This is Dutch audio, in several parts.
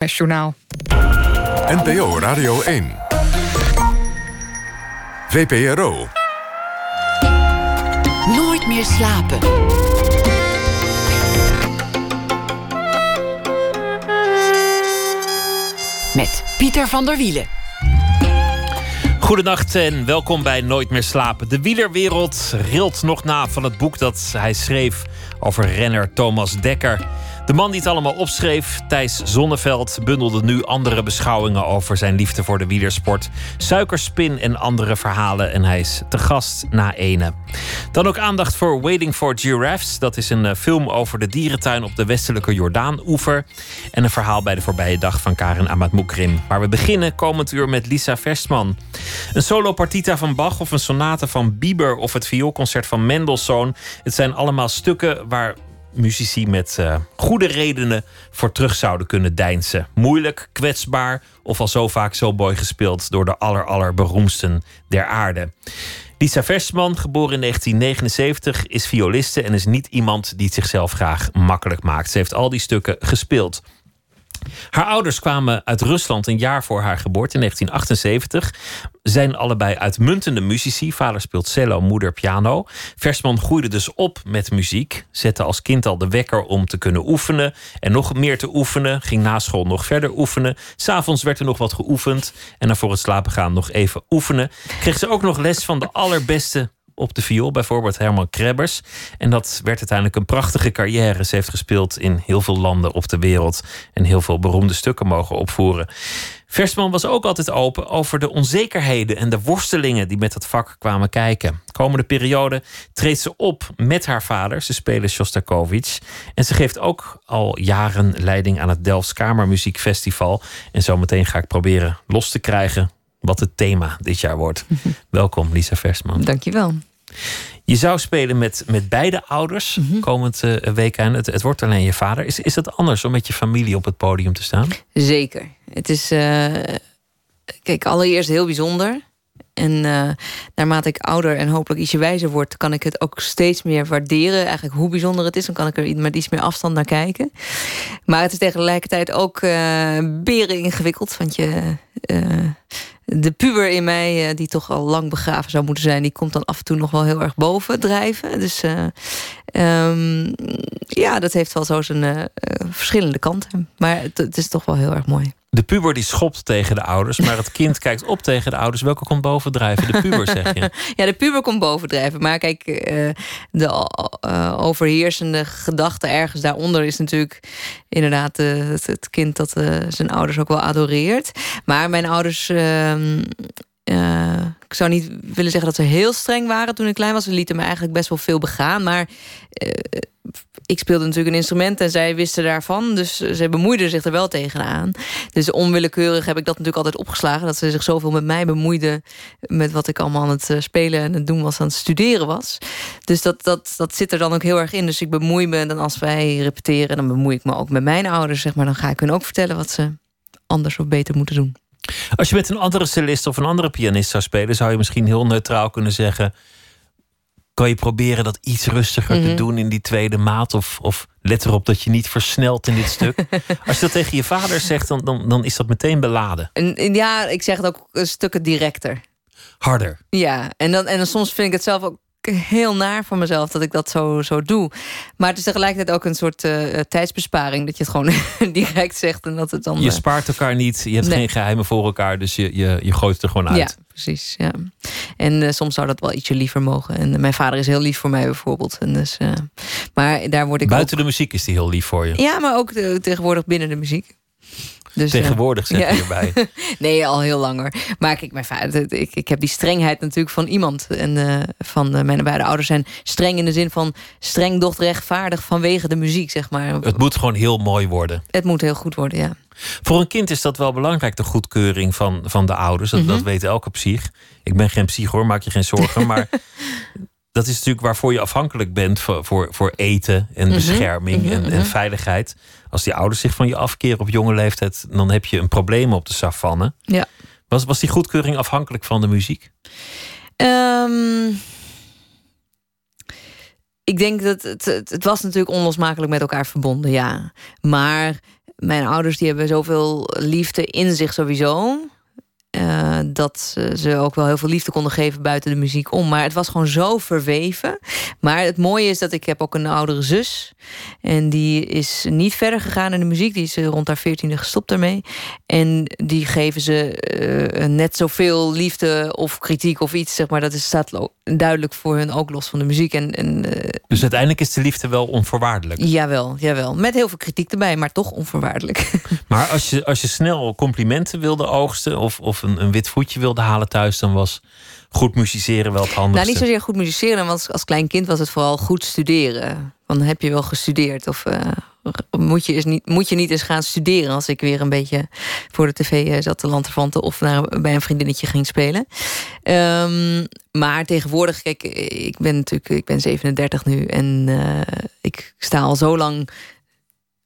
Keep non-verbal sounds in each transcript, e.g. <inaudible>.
NOS Journaal. NPO Radio 1. VPRO. Nooit meer slapen. Met Pieter van der Wielen. Goedenacht en welkom bij Nooit meer slapen. De wielerwereld rilt nog na van het boek dat hij schreef over renner Thomas Dekker. De man die het allemaal opschreef, Thijs Zonneveld, bundelde nu andere beschouwingen over zijn liefde voor de wielersport, suikerspin en andere verhalen. En hij is te gast na ene. Dan ook aandacht voor Waiting for Giraffes. Dat is een eh, film over de dierentuin op de westelijke Jordaan-oever. En een verhaal bij de voorbije dag van Karen Amat Moukrim. Maar we beginnen komend uur met Lisa Verstman. Een solo partita van Bach of een sonate van Bieber of het vioolconcert van Mendelssohn. Het zijn allemaal stukken waar muzici met uh, goede redenen voor terug zouden kunnen deinsen. Moeilijk, kwetsbaar of al zo vaak zo mooi gespeeld door de aller, allerberoemdsten der aarde. Lisa Versman, geboren in 1979, is violiste en is niet iemand die het zichzelf graag makkelijk maakt. Ze heeft al die stukken gespeeld. Haar ouders kwamen uit Rusland een jaar voor haar geboorte in 1978. Zijn allebei uitmuntende muzici. Vader speelt cello, moeder piano. Versman groeide dus op met muziek. Zette als kind al de wekker om te kunnen oefenen. En nog meer te oefenen. Ging na school nog verder oefenen. S'avonds werd er nog wat geoefend. En dan voor het slapen gaan nog even oefenen. Kreeg ze ook nog les van de allerbeste op de viool, bijvoorbeeld Herman Krebbers. En dat werd uiteindelijk een prachtige carrière. Ze heeft gespeeld in heel veel landen op de wereld en heel veel beroemde stukken mogen opvoeren. Versman was ook altijd open over de onzekerheden en de worstelingen die met dat vak kwamen kijken. Komende periode treedt ze op met haar vader. Ze spelen Shostakovich. En ze geeft ook al jaren leiding aan het Delfts Kamermuziekfestival. En zometeen ga ik proberen los te krijgen wat het thema dit jaar wordt. <laughs> Welkom, Lisa Versman. Dankjewel. Je zou spelen met, met beide ouders Mhm. komend uh, weekend. Het, het wordt alleen je vader. Is, is het anders om met je familie op het podium te staan? Zeker. Het is, uh, kijk, allereerst heel bijzonder. En uh, naarmate ik ouder en hopelijk ietsje wijzer word, kan ik het ook steeds meer waarderen. Eigenlijk hoe bijzonder het is. Dan kan ik er met iets meer afstand naar kijken. Maar het is tegelijkertijd ook uh, beren ingewikkeld. Want je. Uh, de puber in mij, die toch al lang begraven zou moeten zijn, die komt dan af en toe nog wel heel erg boven drijven. Dus um, ja, dat heeft wel zo zijn verschillende kanten. Maar het, het, is toch wel heel erg mooi. De puber die schopt tegen de ouders, maar het kind <laughs> kijkt op tegen de ouders. Welke komt bovendrijven? De puber, zeg je? <laughs> ja, de puber komt bovendrijven. Maar kijk, de overheersende gedachte ergens daaronder is natuurlijk inderdaad het, het, kind dat zijn ouders ook wel adoreert. Maar mijn ouders. Uh, ik zou niet willen zeggen dat ze heel streng waren toen ik klein was. Ze lieten me eigenlijk best wel veel begaan. Maar uh, ik speelde natuurlijk een instrument en zij wisten daarvan. Dus ze bemoeiden zich er wel tegenaan. Dus onwillekeurig heb ik dat natuurlijk altijd opgeslagen. Dat ze zich zoveel met mij bemoeiden. Met wat ik allemaal aan het eh, spelen en het doen was, aan het studeren was. Dus dat, dat, dat zit er dan ook heel erg in. Dus ik bemoei me. Dan als wij repeteren, dan bemoei ik me ook met mijn ouders. Zeg maar. Dan ga ik hun ook vertellen wat ze anders of beter moeten doen. Als je met een andere cellist of een andere pianist zou spelen, zou je misschien heel neutraal kunnen zeggen: kan je proberen dat iets rustiger mm -hmm. te doen in die tweede maat? Of, of let erop dat je niet versnelt in dit stuk. <laughs> Als je dat tegen je vader zegt, dan, dan, dan is dat meteen beladen. En, ja, ik zeg het ook stukken directer. Harder. Ja, en dan, en dan soms vind ik het zelf ook heel naar voor mezelf dat ik dat zo, zo doe. Maar het is tegelijkertijd ook een soort uh, tijdsbesparing. Dat je het gewoon <laughs> direct zegt en dat het dan. Je spaart elkaar niet, je hebt nee. geen geheimen voor elkaar, dus je, je, je gooit het er gewoon uit. Ja, precies. Ja. En uh, soms zou dat wel ietsje liever mogen. En mijn vader is heel lief voor mij bijvoorbeeld. En dus, maar daar word ik. Buiten ook... de muziek is die heel lief voor je. Ja, maar ook de, tegenwoordig binnen de muziek. Dus, Tegenwoordig zeg je ja. hierbij. <laughs> nee, al heel langer. Maar kijk, mijn vader, ik, ik heb die strengheid natuurlijk van iemand. En uh, van uh, mijn beide ouders zijn streng in de zin van streng, doch rechtvaardig vanwege de muziek, zeg maar. Het moet gewoon heel mooi worden. Het moet heel goed worden, ja. Voor een kind is dat wel belangrijk, de goedkeuring van, van de ouders. Dat, mm -hmm. dat weet elke psych. Ik ben geen psych hoor, maak je geen zorgen. <laughs> maar dat is natuurlijk waarvoor je afhankelijk bent voor, voor, voor eten en Mhm. bescherming mm -hmm. en, en, veiligheid. Als die ouders zich van je afkeren op jonge leeftijd, dan heb je een probleem op de savanne. Ja. Was, was die goedkeuring afhankelijk van de muziek? Um, ik denk dat het, het, het was natuurlijk onlosmakelijk met elkaar verbonden, ja. Maar mijn ouders die hebben zoveel liefde in zich sowieso. Uh, dat ze ook wel heel veel liefde konden geven buiten de muziek om. Maar het was gewoon zo verweven. Maar het mooie is dat ik heb ook een oudere zus. En die is niet verder gegaan in de muziek. Die is eh, rond haar veertiende gestopt daarmee. En die geven ze uh, net zoveel liefde of kritiek of iets. Zeg maar. Dat is, staat duidelijk voor hun ook los van de muziek. En, en, uh, dus uiteindelijk is de liefde wel onvoorwaardelijk? Jawel, jawel. Met heel veel kritiek erbij, maar toch onvoorwaardelijk. <laughs> Maar als je, als je snel complimenten wilde oogsten... of, of een, wit voetje wilde halen thuis... dan was goed musiceren wel het handigste. Nou, niet zozeer goed musiceren. Want als klein kind was het vooral goed studeren. Dan heb je wel gestudeerd. Of uh, moet, je eens niet, moet je niet eens gaan studeren... als ik weer een beetje voor de tv eh, zat te lanterfanten... of naar, bij een vriendinnetje ging spelen. Um, maar tegenwoordig, kijk, ik ben natuurlijk ik ben 37 nu... en uh, ik sta al zo lang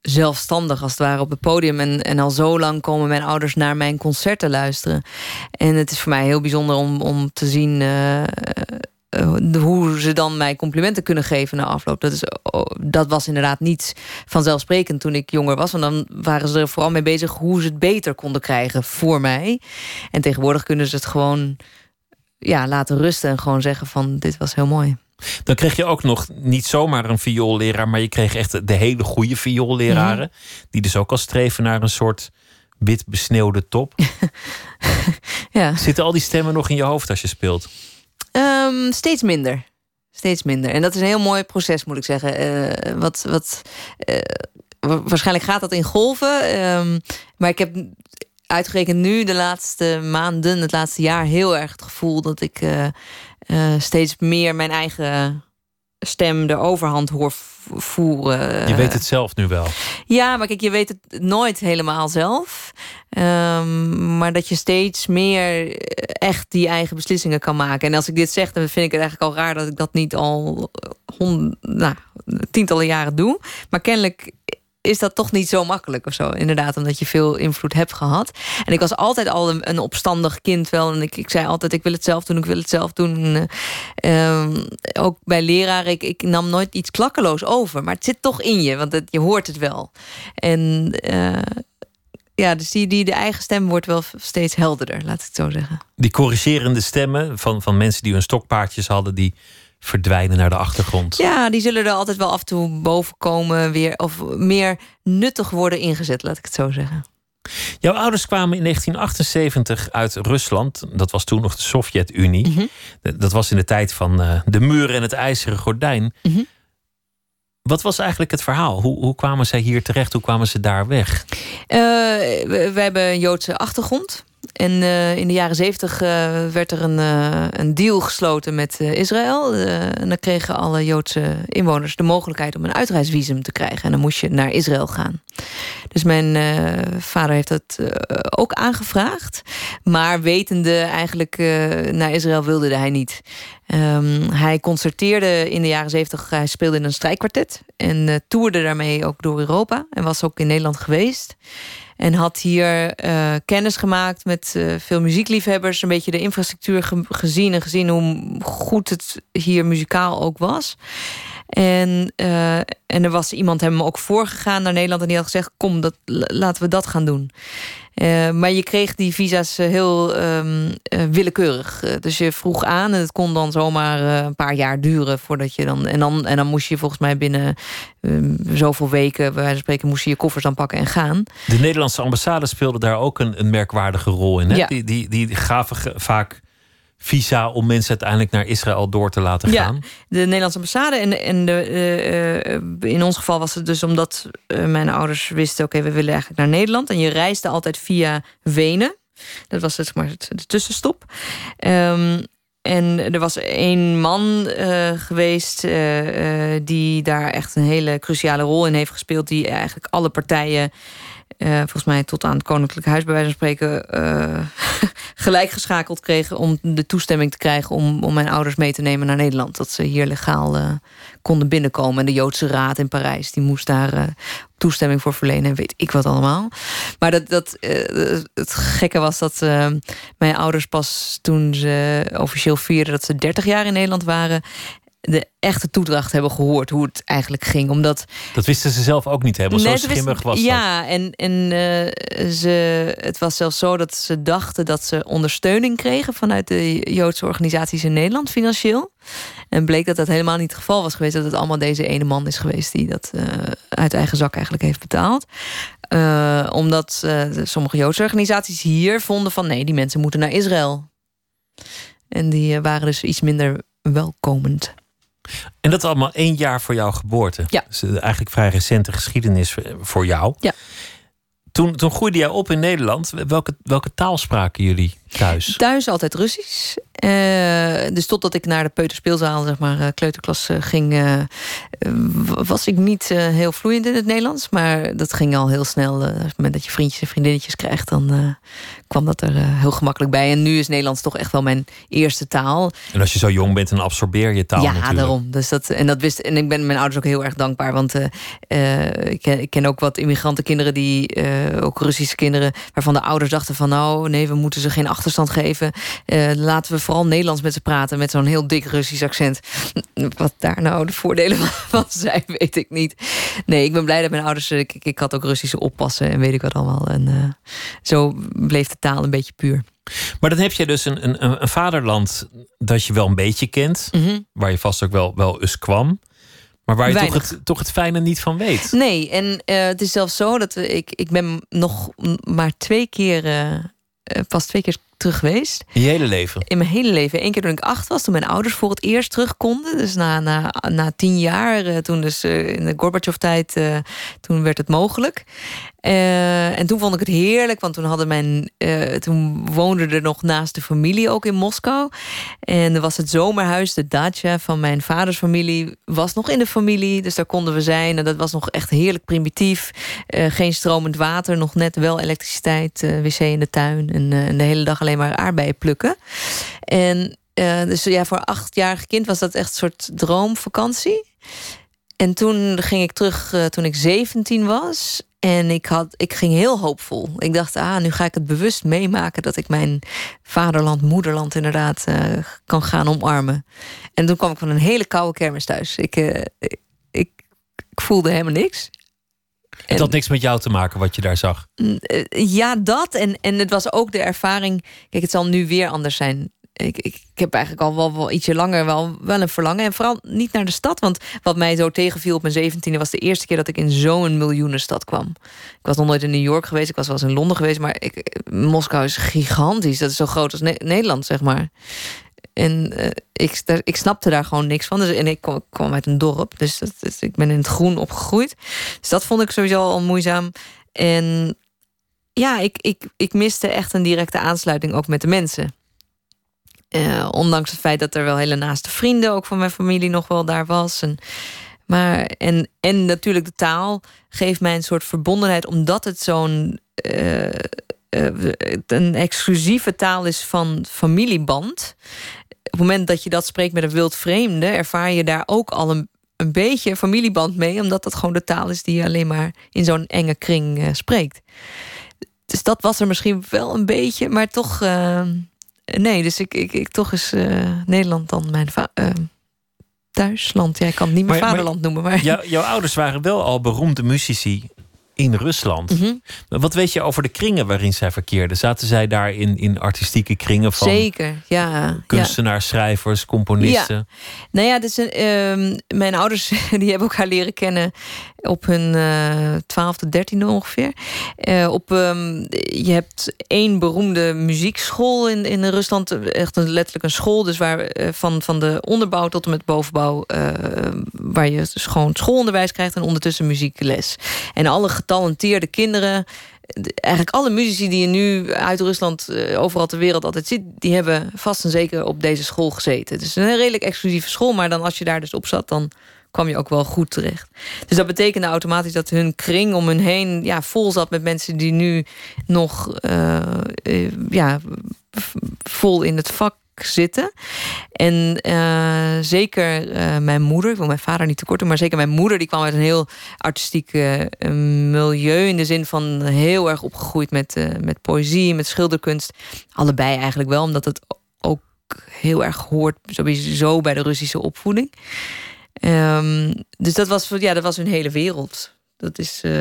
zelfstandig als het ware op het podium. En, en al zo lang komen mijn ouders naar mijn concerten luisteren. En het is voor mij heel bijzonder om, om te zien uh, uh, hoe ze dan mij complimenten kunnen geven na afloop. Dat, is, dat was inderdaad niet vanzelfsprekend toen ik jonger was. Want dan waren ze er vooral mee bezig hoe ze het beter konden krijgen voor mij. En tegenwoordig kunnen ze het gewoon ja, laten rusten en gewoon zeggen van dit was heel mooi. Dan kreeg je ook nog niet zomaar een vioolleraar, maar je kreeg echt de hele goede vioolleraren. Mhm. Die dus ook al streven naar een soort wit besneeuwde top. <laughs> ja. Zitten al die stemmen nog in je hoofd als je speelt? Um, steeds minder. Steeds minder. En dat is een heel mooi proces, moet ik zeggen. Uh, wat, wat, uh, waarschijnlijk gaat dat in golven. Um, maar ik heb uitgerekend nu de laatste maanden, het laatste jaar, heel erg het gevoel dat ik uh, uh, steeds meer mijn eigen stem de overhand hoor voeren. Je weet het zelf nu wel. Ja, maar kijk, je weet het nooit helemaal zelf. Um, maar dat je steeds meer echt die eigen beslissingen kan maken. En als ik dit zeg, dan vind ik het eigenlijk al raar dat ik dat niet al hond, nou, tientallen jaren doe. Maar kennelijk is dat toch niet zo makkelijk of zo. Inderdaad, omdat je veel invloed hebt gehad. En ik was altijd al een, een opstandig kind wel. En ik, ik zei altijd, ik wil het zelf doen, ik wil het zelf doen. Uh, ook bij leraren, ik, nam nooit iets klakkeloos over. Maar het zit toch in je, want het, je hoort het wel. En uh, ja, dus die, die, de eigen stem wordt wel steeds helderder, laat ik het zo zeggen. Die corrigerende stemmen van, van mensen die hun stokpaardjes hadden... die verdwijnen naar de achtergrond. Ja, die zullen er altijd wel af en toe boven komen weer, of meer nuttig worden ingezet, laat ik het zo zeggen. Jouw ouders kwamen in 1978 uit Rusland. Dat was toen nog de Sovjet-Unie. Mm -hmm. Dat was in de tijd van uh, de muur en het ijzeren gordijn. Mm -hmm. Wat was eigenlijk het verhaal? Hoe, hoe, kwamen zij hier terecht? Hoe kwamen ze daar weg? Uh, we, we, hebben een Joodse achtergrond. En uh, in de jaren zeventig uh, werd er een, uh, een deal gesloten met Israël. en dan kregen alle Joodse inwoners de mogelijkheid om een uitreisvisum te krijgen. En dan moest je naar Israël gaan. Dus mijn vader heeft dat ook aangevraagd. Maar wetende eigenlijk naar Israël wilde hij niet. Um, hij concerteerde in de jaren zeventig. Hij speelde in een strijkkwartet. En toerde daarmee ook door Europa. En was ook in Nederland geweest. En had hier uh, kennis gemaakt met uh, veel muziekliefhebbers. Een beetje de infrastructuur ge gezien en gezien hoe goed het hier muzikaal ook was. En, uh, en er was iemand hem ook voorgegaan naar Nederland en die had gezegd: Kom, dat, laten we dat gaan doen. Uh, maar je kreeg die visa's heel um, uh, willekeurig. dus je vroeg aan en het kon dan zomaar een paar jaar duren voordat je dan. En dan, en dan moest je volgens mij binnen um, zoveel weken, bij wijze van spreken, moest je je koffers dan pakken en gaan. De Nederlandse ambassade speelde daar ook een, een merkwaardige rol in. Hè? Ja. Die, die, die gaven vaak visa om mensen uiteindelijk naar Israël door te laten gaan? Ja, de Nederlandse ambassade. En, en de, uh, in ons geval was het dus omdat uh, mijn ouders wisten... oké, okay, we willen eigenlijk naar Nederland. En je reisde altijd via Wenen. Dat was zeg maar, de tussenstop. Um, en er was één man uh, geweest uh, uh, die daar echt een hele cruciale rol in heeft gespeeld. Die eigenlijk alle partijen uh, volgens mij tot aan het Koninklijk Huis, bij wijze van spreken, uh, <laughs> gelijk geschakeld kregen om de toestemming te krijgen om, om mijn ouders mee te nemen naar Nederland. Dat ze hier legaal uh, konden binnenkomen. En de Joodse Raad in Parijs, die moest daar toestemming voor verlenen en weet ik wat allemaal. Maar dat, dat, het gekke was dat mijn ouders pas toen ze officieel vierden dat ze 30 jaar in Nederland waren de echte toedracht hebben gehoord hoe het eigenlijk ging. Omdat, dat wisten ze zelf ook niet hebben. Zo schimmig was ja, dat. Ja, en, en uh, ze, het was zelfs zo dat ze dachten dat ze ondersteuning kregen vanuit de Joodse organisaties in Nederland financieel. En bleek dat dat helemaal niet het geval was geweest. Dat het allemaal deze ene man is geweest die dat uh, uit eigen zak eigenlijk heeft betaald. Uh, omdat sommige Joodse organisaties hier vonden van nee, die mensen moeten naar Israël. En die waren dus iets minder welkomend. En dat allemaal één jaar voor jouw geboorte. Ja. Dus eigenlijk vrij recente geschiedenis voor jou. Ja. Toen, toen groeide jij op in Nederland. Welke, welke taal spraken jullie thuis? Thuis altijd Russisch. Uh, dus totdat ik naar de peuterspeelzaal, zeg maar, kleuterklas ging, uh, was ik niet uh, heel vloeiend in het Nederlands. Maar dat ging al heel snel. op het moment dat je vriendjes en vriendinnetjes krijgt, dan kwam dat er heel gemakkelijk bij. En nu is Nederlands toch echt wel mijn eerste taal. En als je zo jong bent, dan absorbeer je taal ja, natuurlijk. daarom. Dus dat, en, dat wist, en ik ben mijn ouders ook heel erg dankbaar. Want ik ken, ik, ken, ook wat immigrantenkinderen, die, ook Russische kinderen... waarvan de ouders dachten van nou, nee, we moeten ze geen achterstand geven. laten we vooral Nederlands met ze praten met zo'n heel dik Russisch accent. <laughs> Wat daar nou de voordelen <laughs> van zijn, weet ik niet. Nee, ik ben blij dat mijn ouders. Ik, ik had ook Russische oppassen en weet ik wat allemaal. En uh, zo bleef de taal een beetje puur. Maar dan heb je dus een, een, een vaderland dat je wel een beetje kent, mm -hmm. waar je vast ook wel, wel eens kwam. Maar waar je toch het, toch het fijne niet van weet. Nee, en uh, het is zelfs zo dat ik, ik ben nog maar twee keer, uh, pas twee keer terug geweest. In je hele leven? In mijn hele leven. Eén keer toen ik acht was, toen mijn ouders voor het eerst terug konden. Dus na, na, na tien jaar, uh, toen dus uh, in de Gorbachev-tijd, uh, toen werd het mogelijk. En toen vond ik het heerlijk, want toen hadden mijn, toen woonde er nog naast de familie ook in Moskou. En er was het zomerhuis, de dacha van mijn vaders familie, was nog in de familie. Dus daar konden we zijn. En dat was nog echt heerlijk primitief. geen stromend water, nog net wel elektriciteit, wc in de tuin. En, de hele dag alleen maar aardbeien plukken. En dus ja, voor een achtjarig kind was dat echt een soort droomvakantie. En toen ging ik terug uh, toen ik 17 was. En ik, had, ik ging heel hoopvol. Ik dacht, ah, nu ga ik het bewust meemaken dat ik mijn vaderland, moederland inderdaad uh, kan gaan omarmen. En toen kwam ik van een hele koude kermis thuis. Ik, ik, ik, ik voelde helemaal niks. Het had niks met jou te maken wat je daar zag. Ja, dat. En, en het was ook de ervaring. Kijk, het zal nu weer anders zijn. Ik, ik, heb eigenlijk al wel, ietsje langer wel, wel een verlangen. En vooral niet naar de stad. Want wat mij zo tegenviel op mijn zeventiende... was de eerste keer dat ik in zo'n miljoenenstad kwam. Ik was nog nooit in New York geweest. Ik was wel eens in Londen geweest. Maar ik, Moskou is gigantisch. Dat is zo groot als ne Nederland, zeg maar. En uh, ik, ik snapte daar gewoon niks van. Dus, en ik kwam, uit een dorp. Dus, dus ik ben in het groen opgegroeid. Dus dat vond ik sowieso al moeizaam. En ja, ik, ik, ik miste echt een directe aansluiting ook met de mensen. Uh, ondanks het feit dat er wel hele naaste vrienden... ook van mijn familie nog wel daar was. En, maar, en, en natuurlijk de taal geeft mij een soort verbondenheid... omdat het zo'n... Uh, een exclusieve taal is van familieband. Op het moment dat je dat spreekt met een wild vreemde, ervaar je daar ook al een, een beetje familieband mee, omdat dat gewoon de taal is die je alleen maar in zo'n enge kring spreekt. Dus dat was er misschien wel een beetje, maar toch. Uh, nee, dus ik, ik, ik toch is uh, Nederland dan mijn thuisland. Jij ja, kan het niet maar, vaderland maar, noemen. Maar... Jou, jouw ouders waren wel al beroemde muzici in Rusland. Mm -hmm. Wat weet je over de kringen waarin zij verkeerden? Zaten zij daar in, in artistieke kringen van Zeker, ja. kunstenaars, ja. schrijvers, componisten? Ja. Nou ja, dus, uh, mijn ouders <laughs> die hebben elkaar leren kennen op hun uh, twaalfde, dertiende ongeveer. Uh, op, um, je hebt één beroemde muziekschool in, in Rusland. Echt een, letterlijk een school. Dus waar uh, van, van de onderbouw tot en met bovenbouw... waar je dus gewoon schoolonderwijs krijgt en ondertussen muziekles. En alle getalenteerde kinderen... Eigenlijk alle muzici die je nu uit Rusland overal ter wereld altijd ziet... die hebben vast en zeker op deze school gezeten. Het is een redelijk exclusieve school, maar dan als je daar dus op zat... dan kwam je ook wel goed terecht. Dus dat betekende automatisch dat hun kring om hun heen ja, vol zat met mensen die nu nog uh, uh, ja, vol in het vak zitten. En uh, zeker mijn moeder, ik wil mijn vader niet tekort doen, maar zeker mijn moeder, die kwam uit een heel artistiek milieu. In de zin van heel erg opgegroeid met, met poëzie, met schilderkunst. Allebei eigenlijk wel, omdat het ook heel erg hoort sowieso bij de Russische opvoeding. Ehm, dus dat was, ja, dat was hun hele wereld. Dat is uh,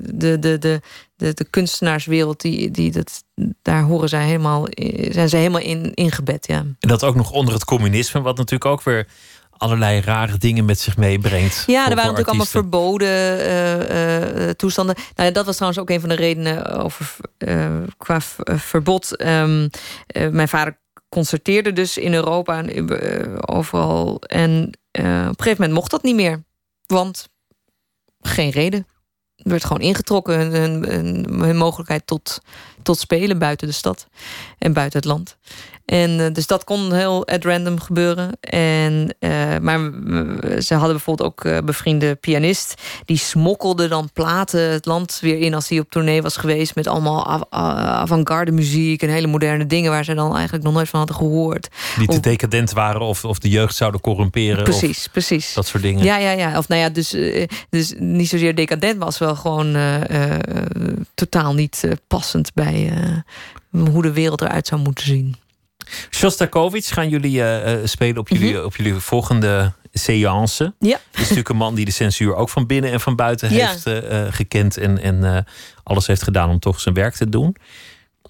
de, de, de, de, de kunstenaarswereld, die, die, dat, daar horen zij helemaal, zijn ze helemaal in ingebed. Ja. En dat ook nog onder het communisme, wat natuurlijk ook weer allerlei rare dingen met zich meebrengt. Ja, er waren natuurlijk allemaal verboden uh, uh, toestanden. Nou, dat was trouwens ook een van de redenen over, uh, qua verbod. Um, mijn vader concerteerde dus in Europa en overal. En op een gegeven moment mocht dat niet meer. Want geen reden. Er werd gewoon ingetrokken hun, hun mogelijkheid tot, tot spelen buiten de stad en buiten het land. En uh, dus dat kon heel at random gebeuren. En, uh, maar ze hadden bijvoorbeeld ook uh, bevriende pianist. Die smokkelde dan platen het land weer in als hij op tournee was geweest. Met allemaal av avant-garde muziek en hele moderne dingen waar ze dan eigenlijk nog nooit van hadden gehoord. Die te decadent waren of, of de jeugd zouden corrumperen. Precies, precies. Dat soort dingen. Ja, ja, ja. Of nou ja, dus, dus niet zozeer decadent, was wel gewoon totaal niet passend bij hoe de wereld eruit zou moeten zien. Shostakovich gaan jullie uh, spelen op jullie, mhm. op jullie volgende seance. Ja. <laughs> Is natuurlijk een man die de censuur ook van binnen en van buiten heeft uh, gekend. En, en alles heeft gedaan om toch zijn werk te doen.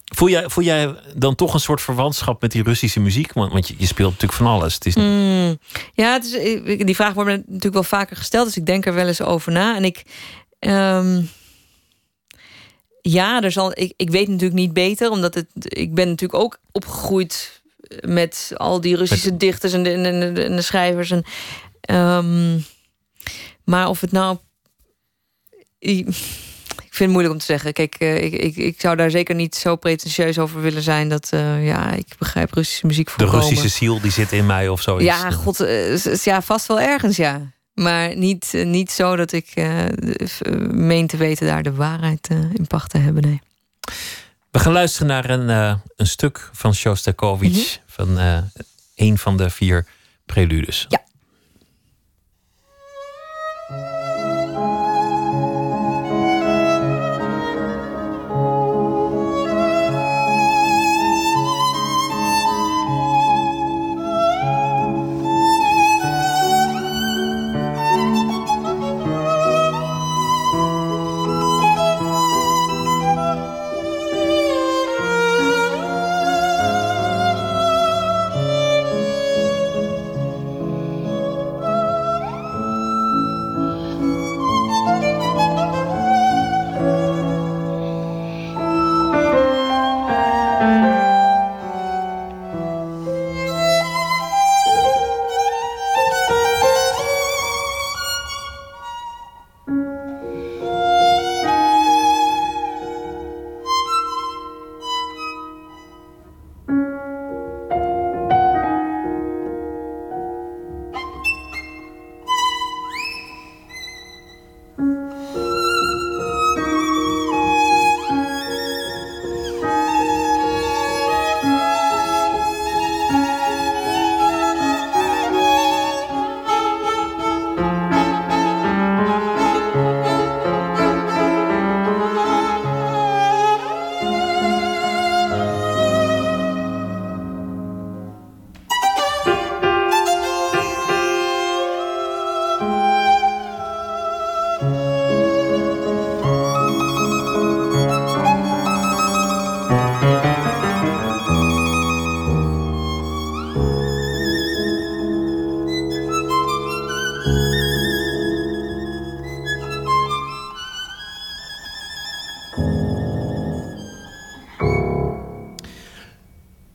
Voel jij, voel jij dan toch een soort verwantschap met die Russische muziek? Want, want je, je, speelt natuurlijk van alles. Het is... Mm, ja, het is, die vraag wordt me natuurlijk wel vaker gesteld. Dus ik denk er wel eens over na. En ik... Um ja, er zal, ik, ik weet natuurlijk niet beter, omdat het, ik ben natuurlijk ook opgegroeid met al die Russische dichters en de, en de, de, schrijvers. En, um, maar of het nou. Ik, vind het moeilijk om te zeggen. Kijk, uh, ik, ik, ik zou daar zeker niet zo pretentieus over willen zijn dat uh, ja, ik begrijp Russische muziek voor. De Russische ziel die zit in mij of zo. Ja, god, ja, vast wel ergens, ja. Maar niet, eh, niet zo dat ik uh, meen te weten daar de waarheid uh, in pacht te hebben. Nee. We gaan luisteren naar een, een stuk van Shostakovich. Mm Van een van de vier preludes. Ja.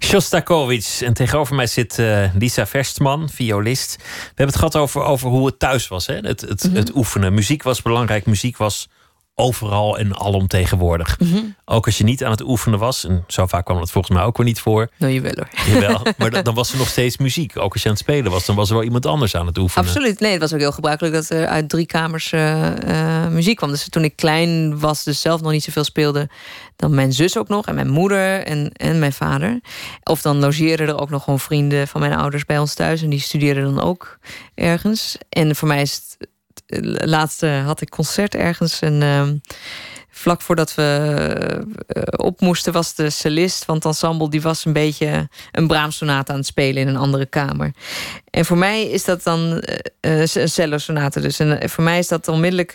Shostakovich. En tegenover mij zit uh, Lisa Verstman, violist. We hebben het gehad over, over hoe het thuis was. Hè? Het, het, mm -hmm. het oefenen. Muziek was belangrijk. Muziek was overal en alomtegenwoordig. Mm -hmm. Ook als je niet aan het oefenen was. En zo vaak kwam dat volgens mij ook weer niet voor. Nou, jawel hoor. Jawel, maar <laughs> dan, dan was er nog steeds muziek. Ook als je aan het spelen was, dan was er wel iemand anders aan het oefenen. Absoluut. Nee, het was ook heel gebruikelijk dat er uit drie kamers uh, uh, muziek kwam. Dus toen ik klein was, dus zelf nog niet zoveel speelde... dan mijn zus ook nog en mijn moeder en, en mijn vader. Of dan logeerden er ook nog gewoon vrienden van mijn ouders bij ons thuis... en die studeerden dan ook ergens. En voor mij is het laatste had ik concert ergens. En uh, vlak voordat we op moesten, was de cellist van het ensemble... die was een beetje een Brahms-sonate aan het spelen in een andere kamer. En voor mij is dat dan een cello-sonate dus. En voor mij is dat onmiddellijk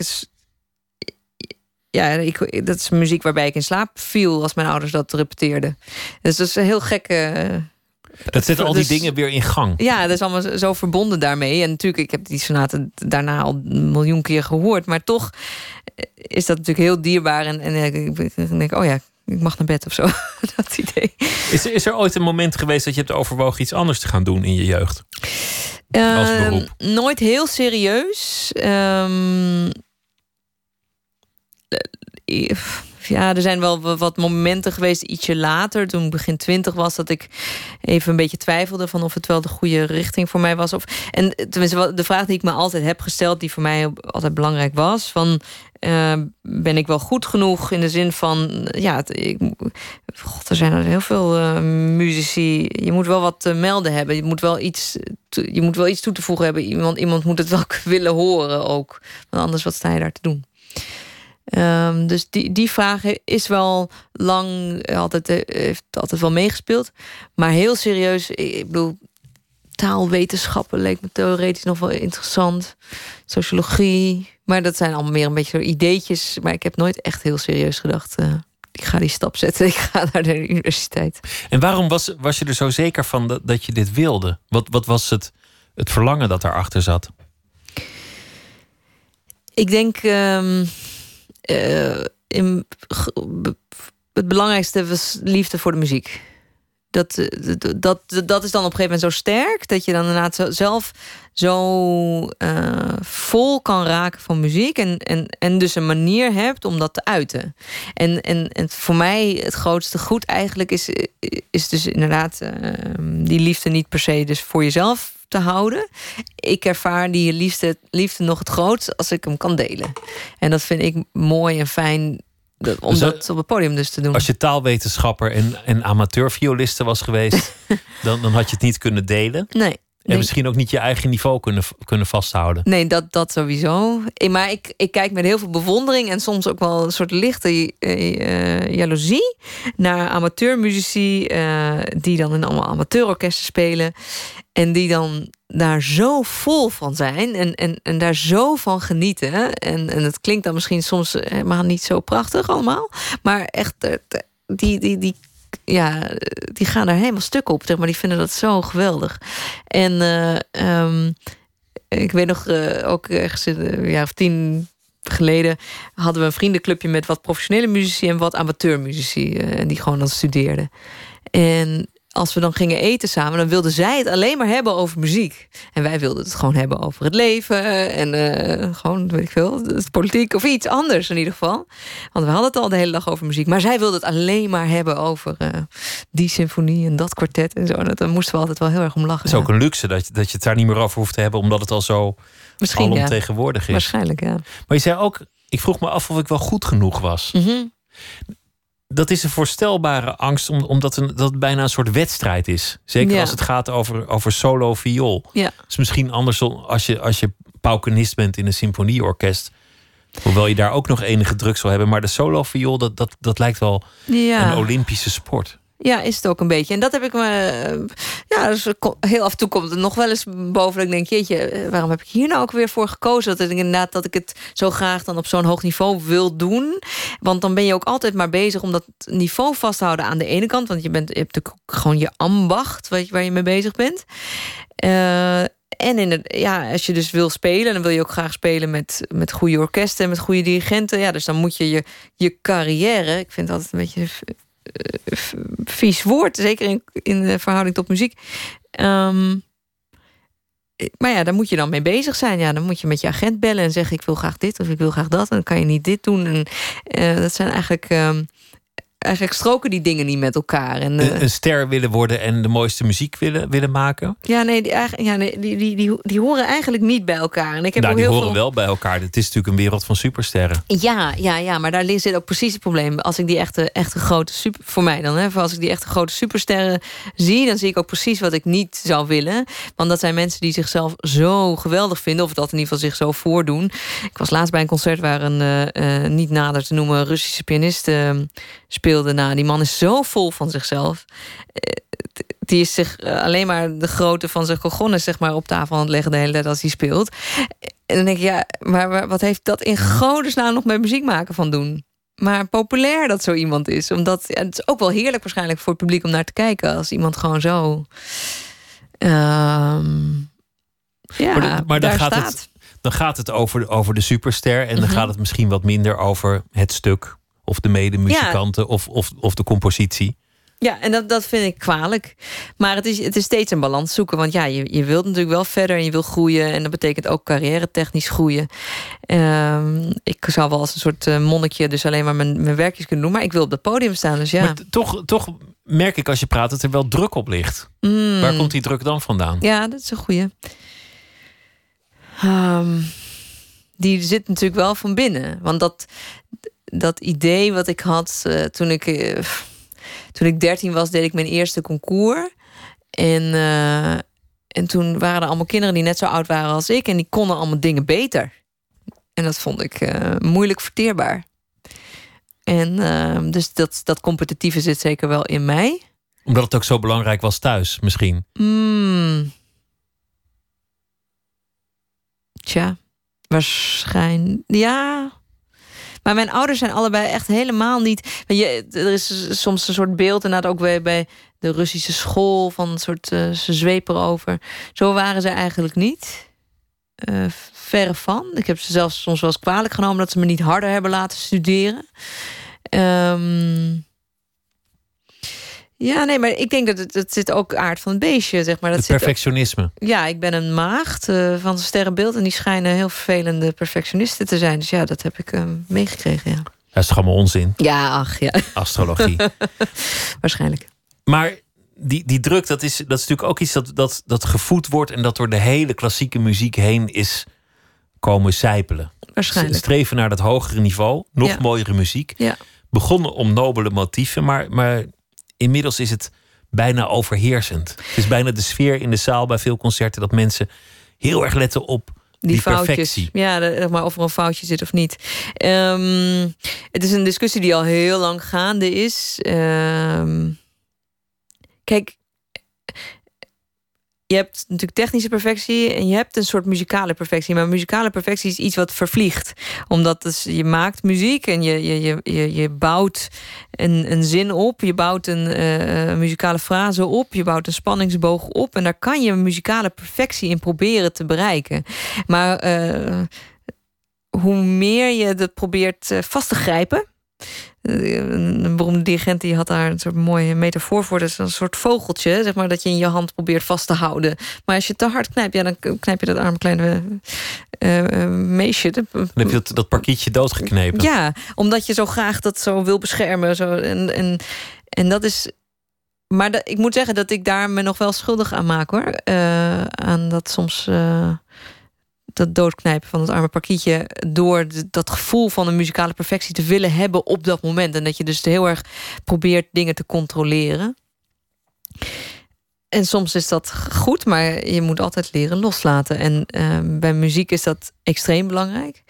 ja, dat is muziek waarbij ik in slaap viel als mijn ouders dat repeteerden. Dus dat is een heel gekke. Dat zet al die dus- dingen weer in gang. Ja, dat is allemaal zo verbonden daarmee. En natuurlijk, ik heb die sonaten daarna al een miljoen keer gehoord. Maar toch is dat natuurlijk heel dierbaar. En, en ik denk, oh ja, ik mag naar bed of zo. <laughs> dat idee. Is, is er ooit een moment geweest dat je hebt overwogen iets anders te gaan doen in je jeugd? Uh, nooit heel serieus. Um, ja, er zijn wel wat momenten geweest, ietsje later, toen ik begin twintig was, dat ik even een beetje twijfelde van of het wel de goede richting voor mij was. Of, en tenminste, de vraag die ik me altijd heb gesteld, die voor mij altijd belangrijk was, van uh, ben ik wel goed genoeg in de zin van, ja, ik, God, er zijn er heel veel uh, muzici. Je moet wel wat te melden hebben. Je moet wel iets, je moet wel iets toe te voegen hebben. Iemand, iemand moet het wel <laughs> willen horen ook. Want anders, wat sta je daar te doen? Um, dus die, die vraag is wel lang altijd, eh, heeft altijd wel meegespeeld. Maar heel serieus, ik bedoel, taalwetenschappen leek me theoretisch nog wel interessant. Sociologie. Maar dat zijn allemaal meer een beetje ideetjes. Maar ik heb nooit echt heel serieus gedacht. Uh, ik ga die stap zetten. <laughs> Ik ga naar de universiteit. En waarom was, was je er zo zeker van dat, dat je dit wilde? Wat, wat was het, het verlangen dat daarachter zat? Ik denk. Um, in, het belangrijkste was liefde voor de muziek. Dat, dat, dat, dat is dan op een gegeven moment zo sterk dat je dan inderdaad zelf zo uh, vol kan raken van muziek. En, en, en dus een manier hebt om dat te uiten. En, en, en voor mij het grootste goed eigenlijk is, is dus inderdaad uh, die liefde niet per se dus voor jezelf te houden. Ik ervaar die liefde, liefde nog het grootst als ik hem kan delen. En dat vind ik mooi en fijn om dus dat, op het podium dus te doen. Als je taalwetenschapper en, en amateurvioliste was geweest, <laughs> dan, dan had je het niet kunnen delen. Nee. En misschien ook niet je eigen niveau kunnen, kunnen vasthouden. Nee, dat, dat sowieso. Maar ik, ik kijk met heel veel bewondering en soms ook wel een soort lichte uh, jaloezie naar amateurmuzici uh, die dan in allemaal amateurorkesten spelen. En die dan daar zo vol van zijn en, en, en daar zo van genieten. En, en het klinkt dan misschien soms helemaal niet zo prachtig allemaal. Maar echt, die, die, die ja, die gaan daar helemaal stuk op. Zeg maar die vinden dat zo geweldig. En uh, ik weet nog, uh, ook ergens een jaar of tien geleden hadden we een vriendenclubje met wat professionele muzici en wat amateurmuzici. en die gewoon dan studeerden. En als we dan gingen eten samen, dan wilden zij het alleen maar hebben over muziek. En wij wilden het gewoon hebben over het leven en uh, gewoon, weet ik veel, politiek of iets anders in ieder geval. Want we hadden het al de hele dag over muziek. Maar zij wilden het alleen maar hebben over uh, die symfonie en dat kwartet en zo. En daar moesten we altijd wel heel erg om lachen. Het is ook een luxe dat je, dat je het daar niet meer over hoeft te hebben, omdat het al zo Misschien, alomtegenwoordig is. Waarschijnlijk, ja. Maar je zei ook, ik vroeg me af of ik wel goed genoeg was. Mm dat is een voorstelbare angst, omdat het, dat het bijna een soort wedstrijd is. Zeker als het gaat over, over solo viool. Ja. Het is misschien anders als je, als je paukenist bent in een symfonieorkest. Hoewel je daar ook nog enige druk zal hebben. Maar de solo viool, dat, dat, dat lijkt wel een Olympische sport. Ja, is het ook een beetje. En dat heb ik me. Eh, ja, dus heel af en toe komt het nog wel eens boven. Dat ik denk, jeetje, eh, waarom heb ik hier nou ook weer voor gekozen? Dat ik inderdaad dat ik het zo graag dan op zo'n hoog niveau wil doen. Want dan ben je ook altijd maar bezig om dat niveau vast te houden aan de ene kant. Want je, bent, je hebt natuurlijk gewoon je ambacht waar je mee bezig bent. Uh, en in het, ja, als je dus wil spelen, dan wil je ook graag spelen met, met goede orkesten en met goede dirigenten. Ja, dus dan moet je je, je carrière. Ik vind het altijd een beetje vies woord, zeker in, in de verhouding tot muziek. Um, maar ja, daar moet je dan mee bezig zijn. Ja, dan moet je met je agent bellen en zeggen: Ik wil graag dit of ik wil graag dat. En dan kan je niet dit doen. En, uh, dat zijn eigenlijk. Um, eigenlijk stroken die dingen niet met elkaar. En, een, een, ster willen worden en de mooiste muziek willen, willen maken? Ja, nee, die, ja, nee die, die, die, die horen eigenlijk niet bij elkaar. En ik heb nou, ook die heel horen wel bij elkaar. Het is natuurlijk een wereld van supersterren. Ja, ja, ja, maar daar zit ook precies het probleem. Als ik die echte, echte grote super, voor mij dan, hè, als ik die echte grote supersterren zie, dan zie ik ook precies wat ik niet zou willen. Want dat zijn mensen die zichzelf zo geweldig vinden, of dat in ieder geval zich zo voordoen. Ik was laatst bij een concert waar een uh, niet nader te noemen Russische pianist uh, Nou, die man is zo vol van zichzelf. die is zich alleen maar de grootte van zijn gogonnes zeg maar, op tafel aan het leggen de hele tijd als hij speelt. En dan denk ik, ja, maar wat heeft dat in godesnaam nog met muziek maken van doen? Maar populair dat zo iemand is. Omdat ja, het is ook wel heerlijk waarschijnlijk voor het publiek om naar te kijken. Als iemand gewoon zo. Um, ja, maar, maar dan, gaat staat. Het, dan gaat het over, over de superster. En dan Mhm. gaat het misschien wat minder over het stuk. Of de medemuzikanten. Of, of, of de compositie. Ja, en dat, dat vind ik kwalijk. Maar het is, het is steeds een balans zoeken. Want ja, je, je wilt natuurlijk wel verder en je wil groeien. En dat betekent ook carrière technisch groeien. Ehm, ik zou wel als een soort eh, monnikje dus alleen maar mijn, mijn werkjes kunnen doen. Maar ik wil op het podium staan, dus ja. Maar toch, toch merk ik als je praat dat er wel druk op ligt. Mm. Waar komt die druk dan vandaan? Ja, dat is een goeie. Ehm, die zit natuurlijk wel van binnen. Want dat, dat idee wat ik had eh, toen ik... eh, toen ik 13 was, deed ik mijn eerste concours. En, eh, en toen waren er allemaal kinderen die net zo oud waren als ik. En die konden allemaal dingen beter. En dat vond ik moeilijk verteerbaar. En dus dat, dat competitieve zit zeker wel in mij. Omdat het ook zo belangrijk was thuis, misschien. Hmm. Tja, waarschijnlijk. Ja. Maar mijn ouders zijn allebei echt helemaal niet. Je, er is soms een soort beeld, inderdaad ook bij, bij de Russische school, van een soort uh, ze zwepen over. Zo waren ze eigenlijk niet. Uh, verre van. Ik heb ze zelfs soms wel eens kwalijk genomen dat ze me niet harder hebben laten studeren. Um, ja, nee, maar ik denk dat het, zit ook aard van het beestje, zeg maar. Dat het zit perfectionisme. Ook, ja, ik ben een maagd uh, van sterrenbeeld... en die schijnen heel vervelende perfectionisten te zijn. Dus ja, dat heb ik uh, meegekregen, ja. Dat is toch allemaal onzin? Ja, ach, ja. <laughs> Astrologie. <laughs> Waarschijnlijk. Maar die, die druk, dat is, dat is natuurlijk ook iets dat, dat, dat gevoed wordt... en dat door de hele klassieke muziek heen is komen zijpelen. Waarschijnlijk. Streven naar dat hogere niveau, nog Ja. mooiere muziek. Ja. Begonnen om nobele motieven, maar, maar inmiddels is het bijna overheersend. Het is bijna de sfeer in de zaal bij veel concerten dat mensen heel erg letten op die, die foutjes. perfectie. Ja, zeg maar of er een foutje zit of niet. Ehm, het is een discussie die al heel lang gaande is. Ehm, kijk, je hebt natuurlijk technische perfectie en je hebt een soort muzikale perfectie. Maar muzikale perfectie is iets wat vervliegt. Omdat dus je maakt muziek en je, je, je, je, bouwt een, een zin op. Je bouwt een eh, muzikale frase op. Je bouwt een spanningsboog op. En daar kan je muzikale perfectie in proberen te bereiken. Maar eh, hoe meer je dat probeert eh, vast te grijpen. Een beroemde dirigent die had daar een soort mooie metafoor voor. Dat is een soort vogeltje, zeg maar, dat je in je hand probeert vast te houden. Maar als je te hard knijpt, ja, dan knijp je dat arme kleine eh, eh, meisje. Dan heb je dat, dat parkietje doodgeknepen. Ja, omdat je zo graag dat zo wil beschermen. Zo, en, en, en dat is. Maar dat, ik moet zeggen dat ik daar me nog wel schuldig aan maak hoor. Eh, aan dat soms. Dat doodknijpen van het arme parkietje. door dat gevoel van een muzikale perfectie te willen hebben op dat moment. En dat je dus heel erg probeert dingen te controleren. En soms is dat goed, maar je moet altijd leren loslaten. En eh, bij muziek is dat extreem belangrijk.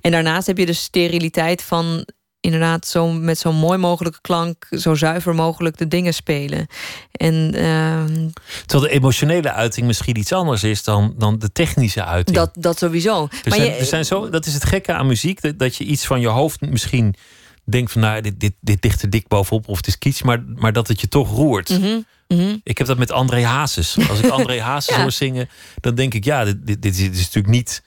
En daarnaast heb je de steriliteit van inderdaad zo, met zo'n mooi mogelijke klank, zo zuiver mogelijk de dingen spelen. En ehm, Terwijl de emotionele uiting misschien iets anders is dan, dan de technische uiting. dat, dat sowieso. er maar zijn, je- er zijn zo, dat is het gekke aan muziek, dat, dat je iets van je hoofd misschien denkt van nou, dit, dit, dit ligt er dik bovenop of het is kitsch, maar, maar dat het je toch roert. Mhm, mhm. Ik heb dat met André Hazes. Als ik André Hazes <laughs> Ja. hoor zingen, dan denk ik, ja, dit, dit, dit is natuurlijk niet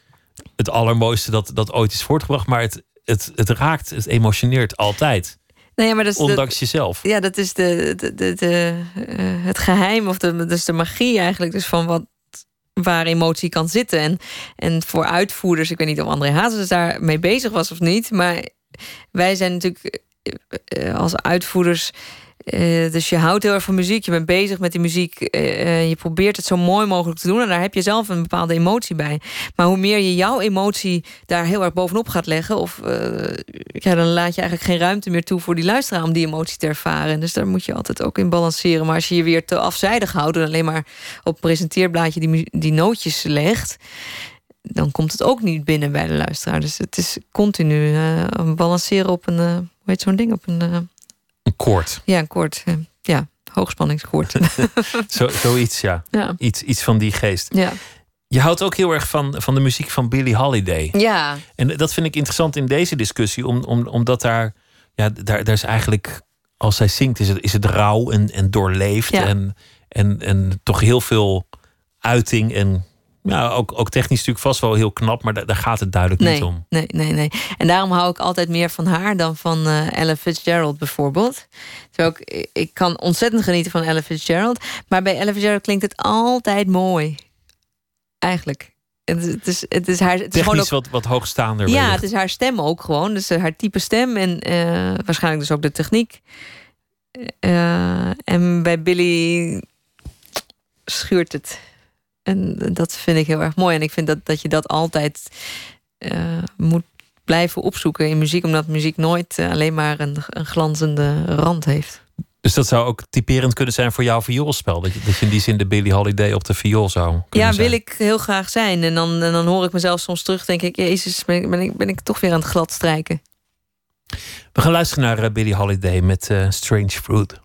het allermooiste dat, dat ooit is voortgebracht, maar het, het, het raakt, het emotioneert altijd. Nee, maar dat is de- Ondanks jezelf. Ja, dat is de, de, de, de, eh, het geheim of de, dus de magie eigenlijk. Dus van wat waar emotie kan zitten. En, en voor uitvoerders, ik weet niet of André Hazes daar mee bezig was of niet, maar wij zijn natuurlijk eh, als uitvoerders uh, dus je houdt heel erg van muziek, je bent bezig met die muziek, uh, je probeert het zo mooi mogelijk te doen en daar heb je zelf een bepaalde emotie bij. Maar hoe meer je jouw emotie daar heel erg bovenop gaat leggen, of ja, dan laat je eigenlijk geen ruimte meer toe voor die luisteraar om die emotie te ervaren. Dus daar moet je altijd ook in balanceren. Maar als je je weer te afzijdig houdt en alleen maar op een presenteerblaadje die, die nootjes legt, dan komt het ook niet binnen bij de luisteraar. Dus het is continu balanceren op een, hoe heet zo'n ding, op een een koord. Ja, een koord. Eh, ja, hoogspanningskoord. <laughs> Zo, zoiets, ja. ja. Iets, iets van die geest. Ja. Je houdt ook heel erg van, van de muziek van Billie Holiday. Ja. En dat vind ik interessant in deze discussie, om, om, omdat daar, ja, daar, daar is eigenlijk, als zij zingt, is het, is het rauw en, en doorleefd. Ja. En, en, en toch heel veel uiting en ja, ook, ook technisch natuurlijk vast wel heel knap, maar daar, gaat het duidelijk niet om. Nee, nee, nee. En daarom hou ik altijd meer van haar dan van uh, Ella Fitzgerald bijvoorbeeld. Terwijl ik, ik kan ontzettend genieten van Ella Fitzgerald. Maar bij Ella Fitzgerald klinkt het altijd mooi. Eigenlijk. Het is, het is haar. Het is gewoon ook, wat, wat hoogstaander. Ja, het is haar stem ook gewoon. Dus haar type stem en uh, waarschijnlijk dus ook de techniek. Uh, en bij Billy schuurt het. En dat vind ik heel erg mooi. En ik vind dat, dat je dat altijd uh, moet blijven opzoeken in muziek, omdat muziek nooit uh, alleen maar een, een glanzende rand heeft. Dus dat zou ook typerend kunnen zijn voor jouw vioolspel. Dat je, dat je in die zin de Billie Holiday op de viool zou Ja, wil ik heel graag zijn. En dan, en dan hoor ik mezelf soms terug, denk ik... Jezus, ben ik, ben ik, ben ik toch weer aan het glad strijken. We gaan luisteren naar uh, Billie Holiday met uh, Strange Fruit.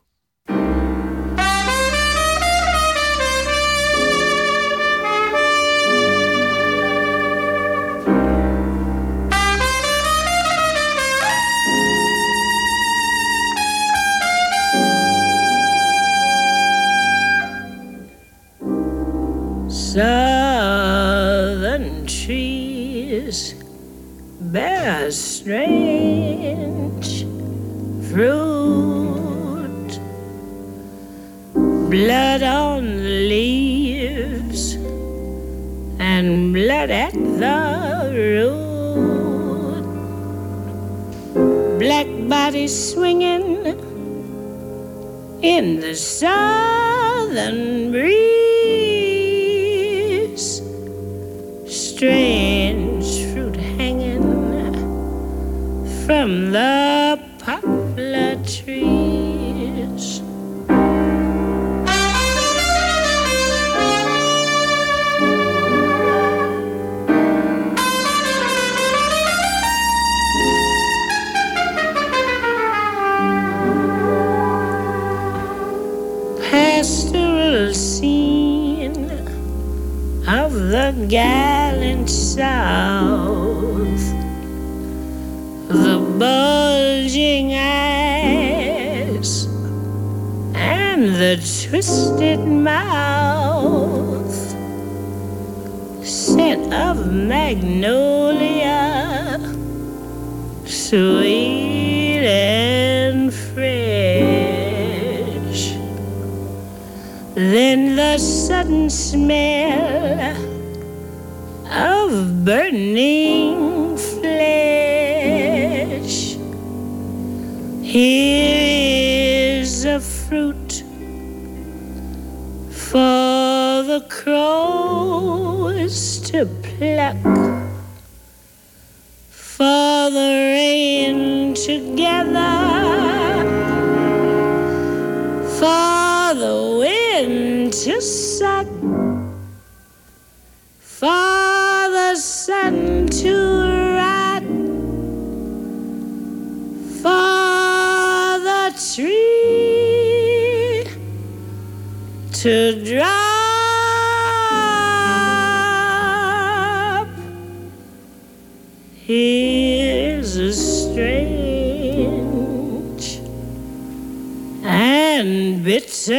Southern trees bear strange fruit, blood on the leaves and blood at the root, black bodies swinging in the southern breeze. Strange fruit hanging from the poplar trees. Gallant south, the bulging eyes and the twisted mouth, scent of magnolia, sweet and fresh. Then the sudden smell of burning flesh. Here is a fruit for the crows to pluck, for the rain together, Billie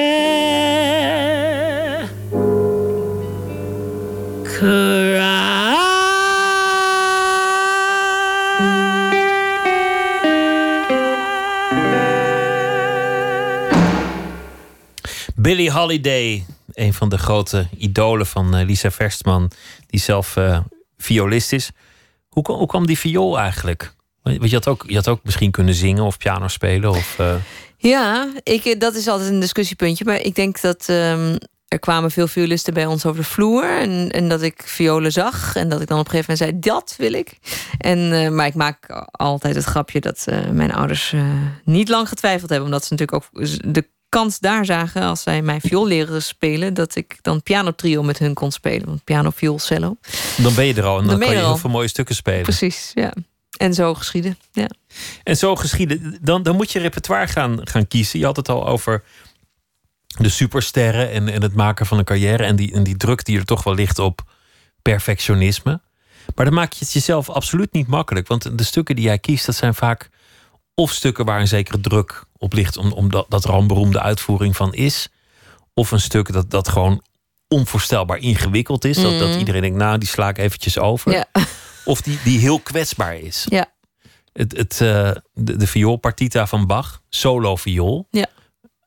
Holiday, een van de grote idolen van uh, Lisa Verstman, die zelf uh, violist is. Hoe, hoe kwam die viool eigenlijk? Want je had ook, je had ook misschien kunnen zingen of piano spelen. Of, uh... Ja, ik, dat is altijd een discussiepuntje. Maar ik denk dat um, er kwamen veel violisten bij ons over de vloer. En, en dat ik violen zag. En dat ik dan op een gegeven moment zei, dat wil ik. En, uh, maar ik maak altijd het grapje dat uh, mijn ouders uh, niet lang getwijfeld hebben. Omdat ze natuurlijk ook de kans daar zagen als zij mij viool leren spelen... dat ik dan pianotrio met hun kon spelen. Want piano, viool, cello. Dan ben je er al en dan, dan kan je heel veel mooie stukken spelen. Precies, ja. En zo geschieden, ja. En zo geschieden, dan, dan moet je repertoire gaan, gaan kiezen. Je had het al over de supersterren en, en het maken van een carrière... En die, en die druk die er toch wel ligt op perfectionisme. Maar dan maak je het jezelf absoluut niet makkelijk. Want de stukken die jij kiest, dat zijn vaak of stukken waar een zekere druk op ligt, omdat dat er al een beroemde uitvoering van is. Of een stuk dat, dat gewoon onvoorstelbaar ingewikkeld is. Dat, dat Mhm. iedereen denkt, nou, die sla ik eventjes over. Ja. Of die, die heel kwetsbaar is. Ja. Het, het, eh, de, de vioolpartita van Bach, solo viool. Ja.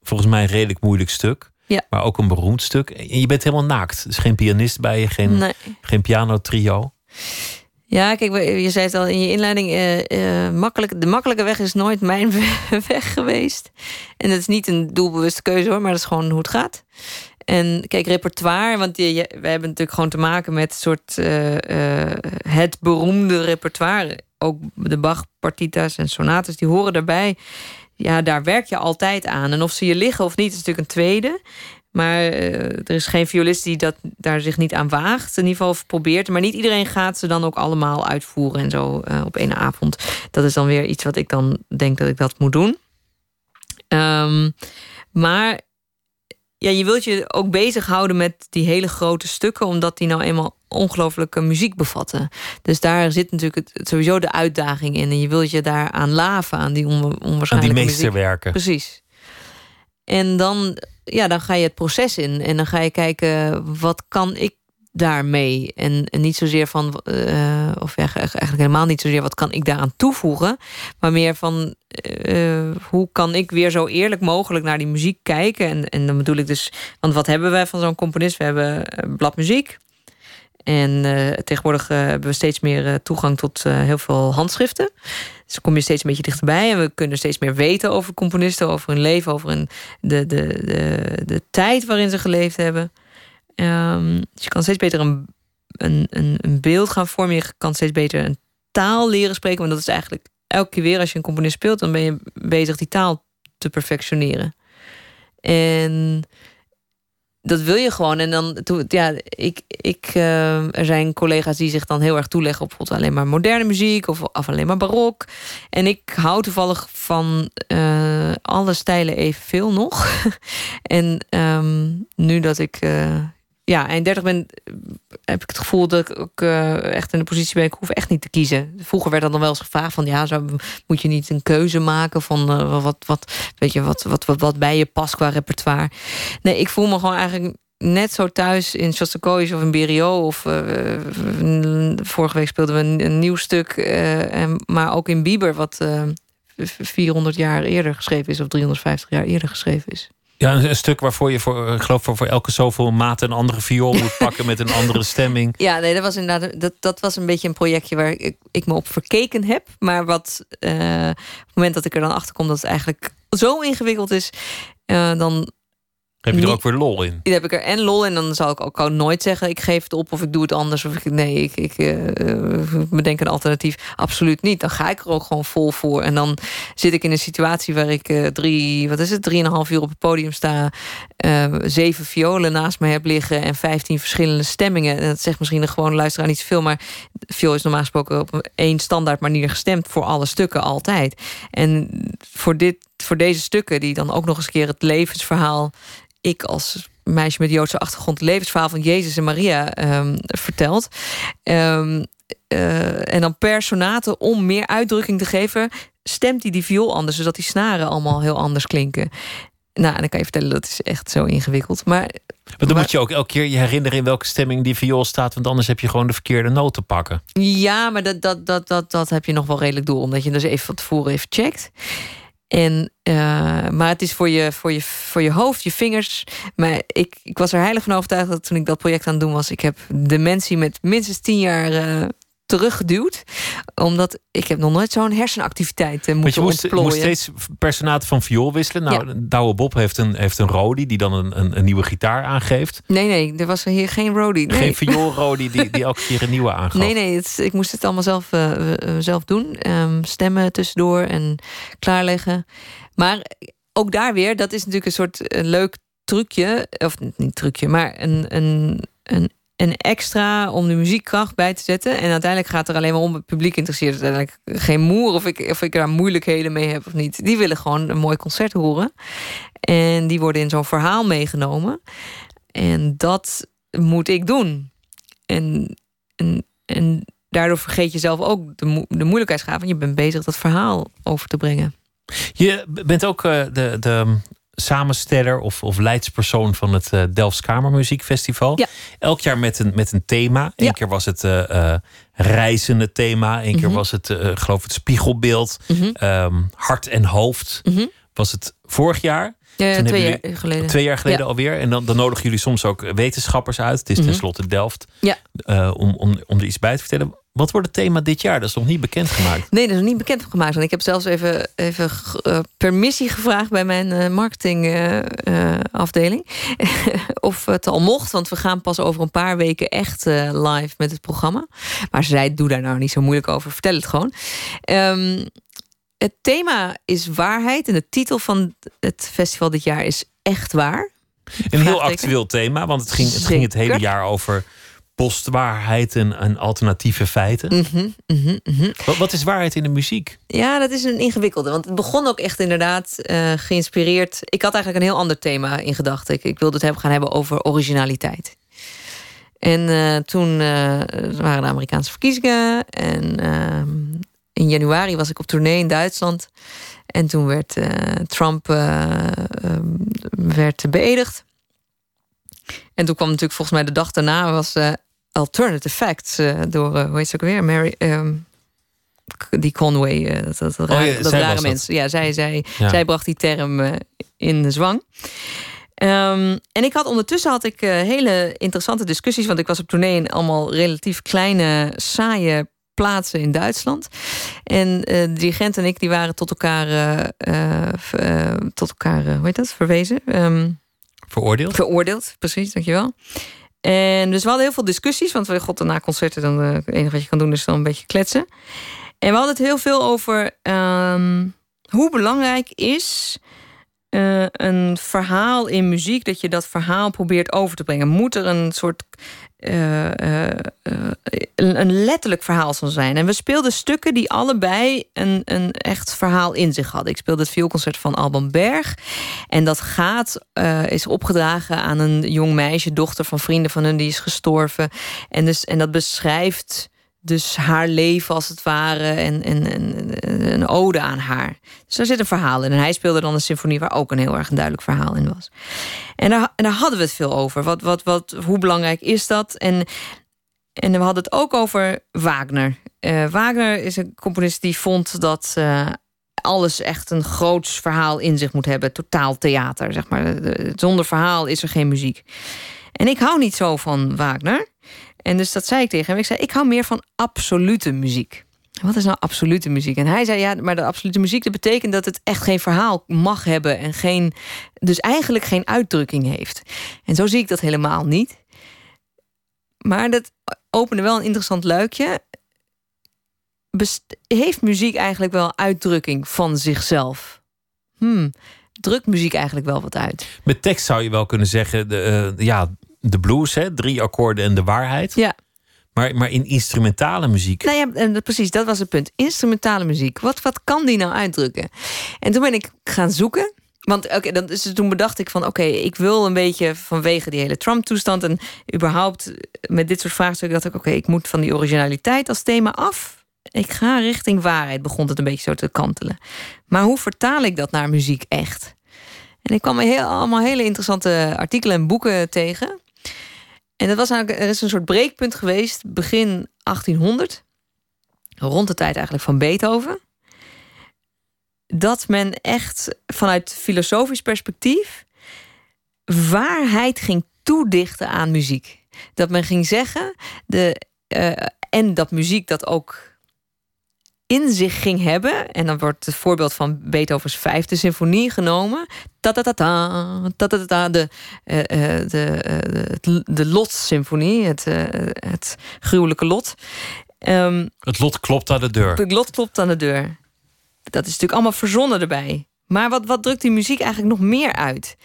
Volgens mij een redelijk moeilijk stuk. Ja. Maar ook een beroemd stuk. En je bent helemaal naakt. Dus geen pianist bij je, geen, Nee. geen pianotrio. Ja, kijk, je zei het al in je inleiding. eh, makkelijk, de makkelijke weg is nooit mijn <laughs> weg geweest. En dat is niet een doelbewuste keuze hoor, maar dat is gewoon hoe het gaat. En kijk, repertoire, want we hebben natuurlijk gewoon te maken met soort eh, eh, het beroemde repertoire. Ook de Bach-partita's en sonates, die horen daarbij. Ja, daar werk je altijd aan. En of ze je liggen of niet, is natuurlijk een tweede. Maar eh, er is geen violist die dat, daar zich niet aan waagt. In ieder geval probeert. Maar niet iedereen gaat ze dan ook allemaal uitvoeren en zo op één avond. Dat is dan weer iets wat ik dan denk dat ik dat moet doen. Ehm, maar ja, je wilt je ook bezighouden met die hele grote stukken, omdat die nou eenmaal ongelooflijke muziek bevatten. Dus daar zit natuurlijk het, sowieso de uitdaging in. En je wilt je daar aan laven, aan die on, Aan die onwaarschijnlijke muziek. meesterwerken. Precies. En dan, ja, dan ga je het proces in en dan ga je kijken wat kan ik daarmee en, niet zozeer van eh, of ja, eigenlijk helemaal niet zozeer wat kan ik daaraan toevoegen, maar meer van eh, hoe kan ik weer zo eerlijk mogelijk naar die muziek kijken en, en dan bedoel ik dus, want wat hebben wij van zo'n componist? We hebben eh, bladmuziek. En tegenwoordig hebben we steeds meer toegang tot heel veel handschriften. Dus kom je steeds een beetje dichterbij. En we kunnen steeds meer weten over componisten, over hun leven, over hun, de, de, de, de tijd waarin ze geleefd hebben. Ehm, dus je kan steeds beter een, een, een, een beeld gaan vormen. Je kan steeds beter een taal leren spreken. Want dat is eigenlijk elke keer weer als je een componist speelt, dan ben je bezig die taal te perfectioneren. En dat wil je gewoon. En dan, ja, ik, ik, eh, er zijn collega's die zich dan heel erg toeleggen op bijvoorbeeld alleen maar moderne muziek of, of alleen maar barok. En ik hou toevallig van eh, alle stijlen evenveel nog. <laughs> en ehm, nu dat ik eh, ja, eind 30 ben, heb ik het gevoel dat ik ook eh, echt in de positie ben. Ik hoef echt niet te kiezen. Vroeger werd dat dan wel eens gevraagd van ja, zou, moet je niet een keuze maken van eh, wat, wat, weet je, wat, wat, wat, bij je past qua repertoire. Nee, ik voel me gewoon eigenlijk net zo thuis in Shostakovich of in Berio. Of eh, vorige week speelden we een, een nieuw stuk. en, maar ook in Bieber, wat eh, 400 jaar eerder geschreven is, of 350 jaar eerder geschreven is. Ja, een, een stuk waarvoor je voor, ik geloof voor, voor elke zoveel maat een andere viool moet <laughs> pakken met een andere stemming. Ja, nee, dat was inderdaad dat, dat was een beetje een projectje waar ik, ik me op verkeken heb. Maar wat eh, op het moment dat ik er dan achter kom dat het eigenlijk zo ingewikkeld is, eh, dan Heb je er Niet- ook weer lol in? Dan heb ik er en lol en dan zal ik ook nooit zeggen ik geef het op of ik doe het anders of ik nee ik, ik eh, bedenk een alternatief. Absoluut niet. Dan ga ik er ook gewoon vol voor. En dan zit ik in een situatie waar ik eh, drie wat is het? Drieënhalf uur op het podium sta eh, zeven violen naast me heb liggen en vijftien verschillende stemmingen. En dat zegt misschien de gewone luisteraar niet zoveel maar viool is normaal gesproken op een één standaard manier gestemd voor alle stukken altijd. En voor dit voor deze stukken die dan ook nog eens een keer het levensverhaal ik als meisje met Joodse achtergrond het levensverhaal van Jezus en Maria ehm, vertelt. Ehm, eh, en dan per sonate, om meer uitdrukking te geven, stemt hij die viool anders, zodat die snaren allemaal heel anders klinken. Nou, en dan kan je vertellen, dat is echt zo ingewikkeld. Maar Maar dan Maar- moet je ook elke keer je herinneren in welke stemming die viool staat. Want anders heb je gewoon de verkeerde noot te pakken. Ja, maar dat, dat, dat, dat, dat heb je nog wel redelijk door, omdat je dus even van tevoren even checkt. En, eh, maar het is voor je, voor, je, voor je hoofd, je vingers. Maar ik, ik was er heilig van overtuigd dat toen ik dat project aan het doen was, ik heb dementie met minstens tien jaar eh, teruggeduwd. Omdat ik heb nog nooit zo'n hersenactiviteit Want moeten je moest, je ontplooien. moest steeds per sonaat van viool wisselen. Nou, Douwe Bob heeft een, heeft een Rodi die dan een, een, een nieuwe gitaar aangeeft. Nee, nee, er was hier geen. Nee. Geen viool Rodi die, <laughs> die elke keer een nieuwe aangaf. Nee, nee, het, ik moest het allemaal zelf, eh, eh, zelf doen. Ehm, stemmen tussendoor en klaarleggen. Maar ook daar weer, dat is natuurlijk een soort eh, leuk trucje. Of niet trucje, maar een, een, een, een extra om de muziekkracht bij te zetten. En uiteindelijk gaat er alleen maar om het publiek interesseert. Uiteindelijk geen moer of ik, of ik daar moeilijkheden mee heb of niet. Die willen gewoon een mooi concert horen. En die worden in zo'n verhaal meegenomen. En dat moet ik doen. En, en, en daardoor vergeet je zelf ook de, mo de. Want je bent bezig dat verhaal over te brengen. Je bent ook uh, de, de samensteller of, of leidspersoon van het uh, Delfts Kamermuziekfestival. Ja. Elk jaar met een, met een thema. Eén Ja. keer was het uh, reizende thema. Eén keer Mhm. was het, geloof het spiegelbeeld. Mhm. Um, hart en hoofd. Mhm. Was het vorig jaar? Ja, Toen twee jaar geleden. Twee jaar geleden alweer. En dan, dan nodigen jullie soms ook wetenschappers uit. Het is Mhm. tenslotte Delft. Ja. Uh, om, om, om er iets bij te vertellen. Wat wordt het thema dit jaar? Dat is nog niet bekendgemaakt. Nee, dat is nog niet bekend gemaakt. Want ik heb zelfs even, even uh, permissie gevraagd bij mijn uh, marketingafdeling. <laughs> of het al mocht, want we gaan pas over een paar weken echt live met het programma. Maar ze zei: Doe daar nou niet zo moeilijk over, vertel het gewoon. Um, het thema is waarheid en de titel van het festival dit jaar is Echt Waar. Een heel actueel thema, want het ging het, ging het hele jaar over postwaarheid en, en alternatieve feiten. Mhm, mhm, mhm. Wat, wat is waarheid in de muziek? Ja, dat is een ingewikkelde. Want het begon ook echt inderdaad eh, geïnspireerd. Ik had eigenlijk een heel ander thema in gedachten. Ik, ik wilde het hebben, gaan hebben over originaliteit. En eh, toen eh, waren de Amerikaanse verkiezingen. En ehm, in januari was ik op tournee in Duitsland. En toen werd eh, Trump ehm, werd beëdigd. En toen kwam natuurlijk volgens mij de dag daarna was eh, Alternative Facts door, hoe heet ze ook weer? Mary, ehm, die Conway, eh, dat, dat, Oh ja, dat rare dat. Ja, zij, zij, Ja. zij bracht die term in de zwang. Ehm, en ik had ondertussen had ik hele interessante discussies, want ik was op tournee in allemaal relatief kleine, saaie plaatsen in Duitsland. En eh, de dirigent en ik die waren tot elkaar, eh, eh, tot elkaar, hoe heet dat, verwezen. Ehm, Veroordeeld? Veroordeeld, precies, dankjewel. En dus we hadden heel veel discussies, want we god na concerten dan het enige wat je kan doen is dan een beetje kletsen. En we hadden het heel veel over ehm, hoe belangrijk is een verhaal in muziek, dat je dat verhaal probeert over te brengen. Moet er een soort eh, eh, eh, een, letterlijk verhaal zal zijn. En we speelden stukken die allebei een, een echt verhaal in zich hadden. Ik speelde het vioolconcert van Alban Berg. En dat gaat, is opgedragen aan een jong meisje, dochter van vrienden van hun, die is gestorven. En, dus, en dat beschrijft dus haar leven als het ware en, en, en een ode aan haar. Dus daar zit een verhaal in. En hij speelde dan een symfonie waar ook een heel erg een duidelijk verhaal in was. En daar, en daar hadden we het veel over. Wat, wat, wat, hoe belangrijk is dat? En, en we hadden het ook over Wagner. Eh, Wagner is een componist die vond dat eh, alles echt een groots verhaal in zich moet hebben. Totaal theater, zeg maar. De- Zonder verhaal is er geen muziek. En ik hou niet zo van Wagner. En dus dat zei ik tegen hem. Ik zei, ik hou meer van absolute muziek. Wat is nou absolute muziek? En hij zei, ja, maar de absolute muziek... dat betekent dat het echt geen verhaal mag hebben... en geen, dus eigenlijk geen uitdrukking heeft. En zo zie ik dat helemaal niet. Maar dat opende wel een interessant luikje. Heeft muziek eigenlijk wel uitdrukking van zichzelf? Hmm, drukt muziek eigenlijk wel wat uit? Met tekst zou je wel kunnen zeggen, de, eh, ja, de blues, hè, drie akkoorden en de waarheid. Ja. Maar, maar in instrumentale muziek. Nou ja, en precies, dat was het punt. Instrumentale muziek. Wat, wat kan die nou uitdrukken? En toen ben ik gaan zoeken. Want oké, dan dus toen bedacht ik van oké, ik wil een beetje vanwege die hele Trump-toestand en überhaupt met dit soort vraagstukken dacht ik oké, ik moet van die originaliteit als thema af. Ik ga richting waarheid, begon het een beetje zo te kantelen. Maar hoe vertaal ik dat naar muziek echt? En ik kwam heel, allemaal hele interessante artikelen en boeken tegen. En dat was eigenlijk, er is een soort breekpunt geweest begin 1800, rond de tijd eigenlijk van Beethoven, dat men echt vanuit filosofisch perspectief waarheid ging toedichten aan muziek. Dat men ging zeggen, de, eh, en dat muziek dat ook in zich ging hebben. En dan wordt het voorbeeld van Beethovens vijfde symfonie genomen. Ta ta ta ta ta ta ta de, uh, de, uh, de Lot-symfonie, het, uh, het gruwelijke lot. Um, het lot klopt aan de deur. Het lot klopt aan de deur. Dat is natuurlijk allemaal verzonnen erbij. Maar wat, wat drukt die muziek eigenlijk nog meer uit?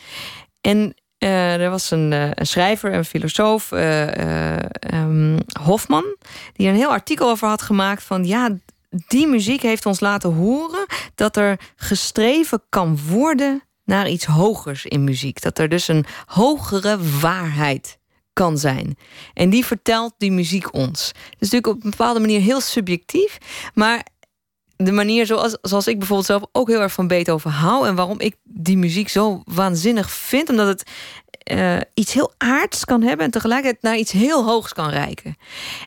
En uh, er was een, uh, een, schrijver, een filosoof, uh, um, Hofman, die een heel artikel over had gemaakt van ja, die muziek heeft ons laten horen dat er gestreven kan worden naar iets hogers in muziek. Dat er dus een hogere waarheid kan zijn. En die vertelt die muziek ons. Dat is natuurlijk op een bepaalde manier heel subjectief, maar de manier zoals, zoals ik bijvoorbeeld zelf ook heel erg van Beethoven hou en waarom ik die muziek zo waanzinnig vind, omdat het uh, iets heel aards kan hebben en tegelijkertijd naar iets heel hoogs kan reiken.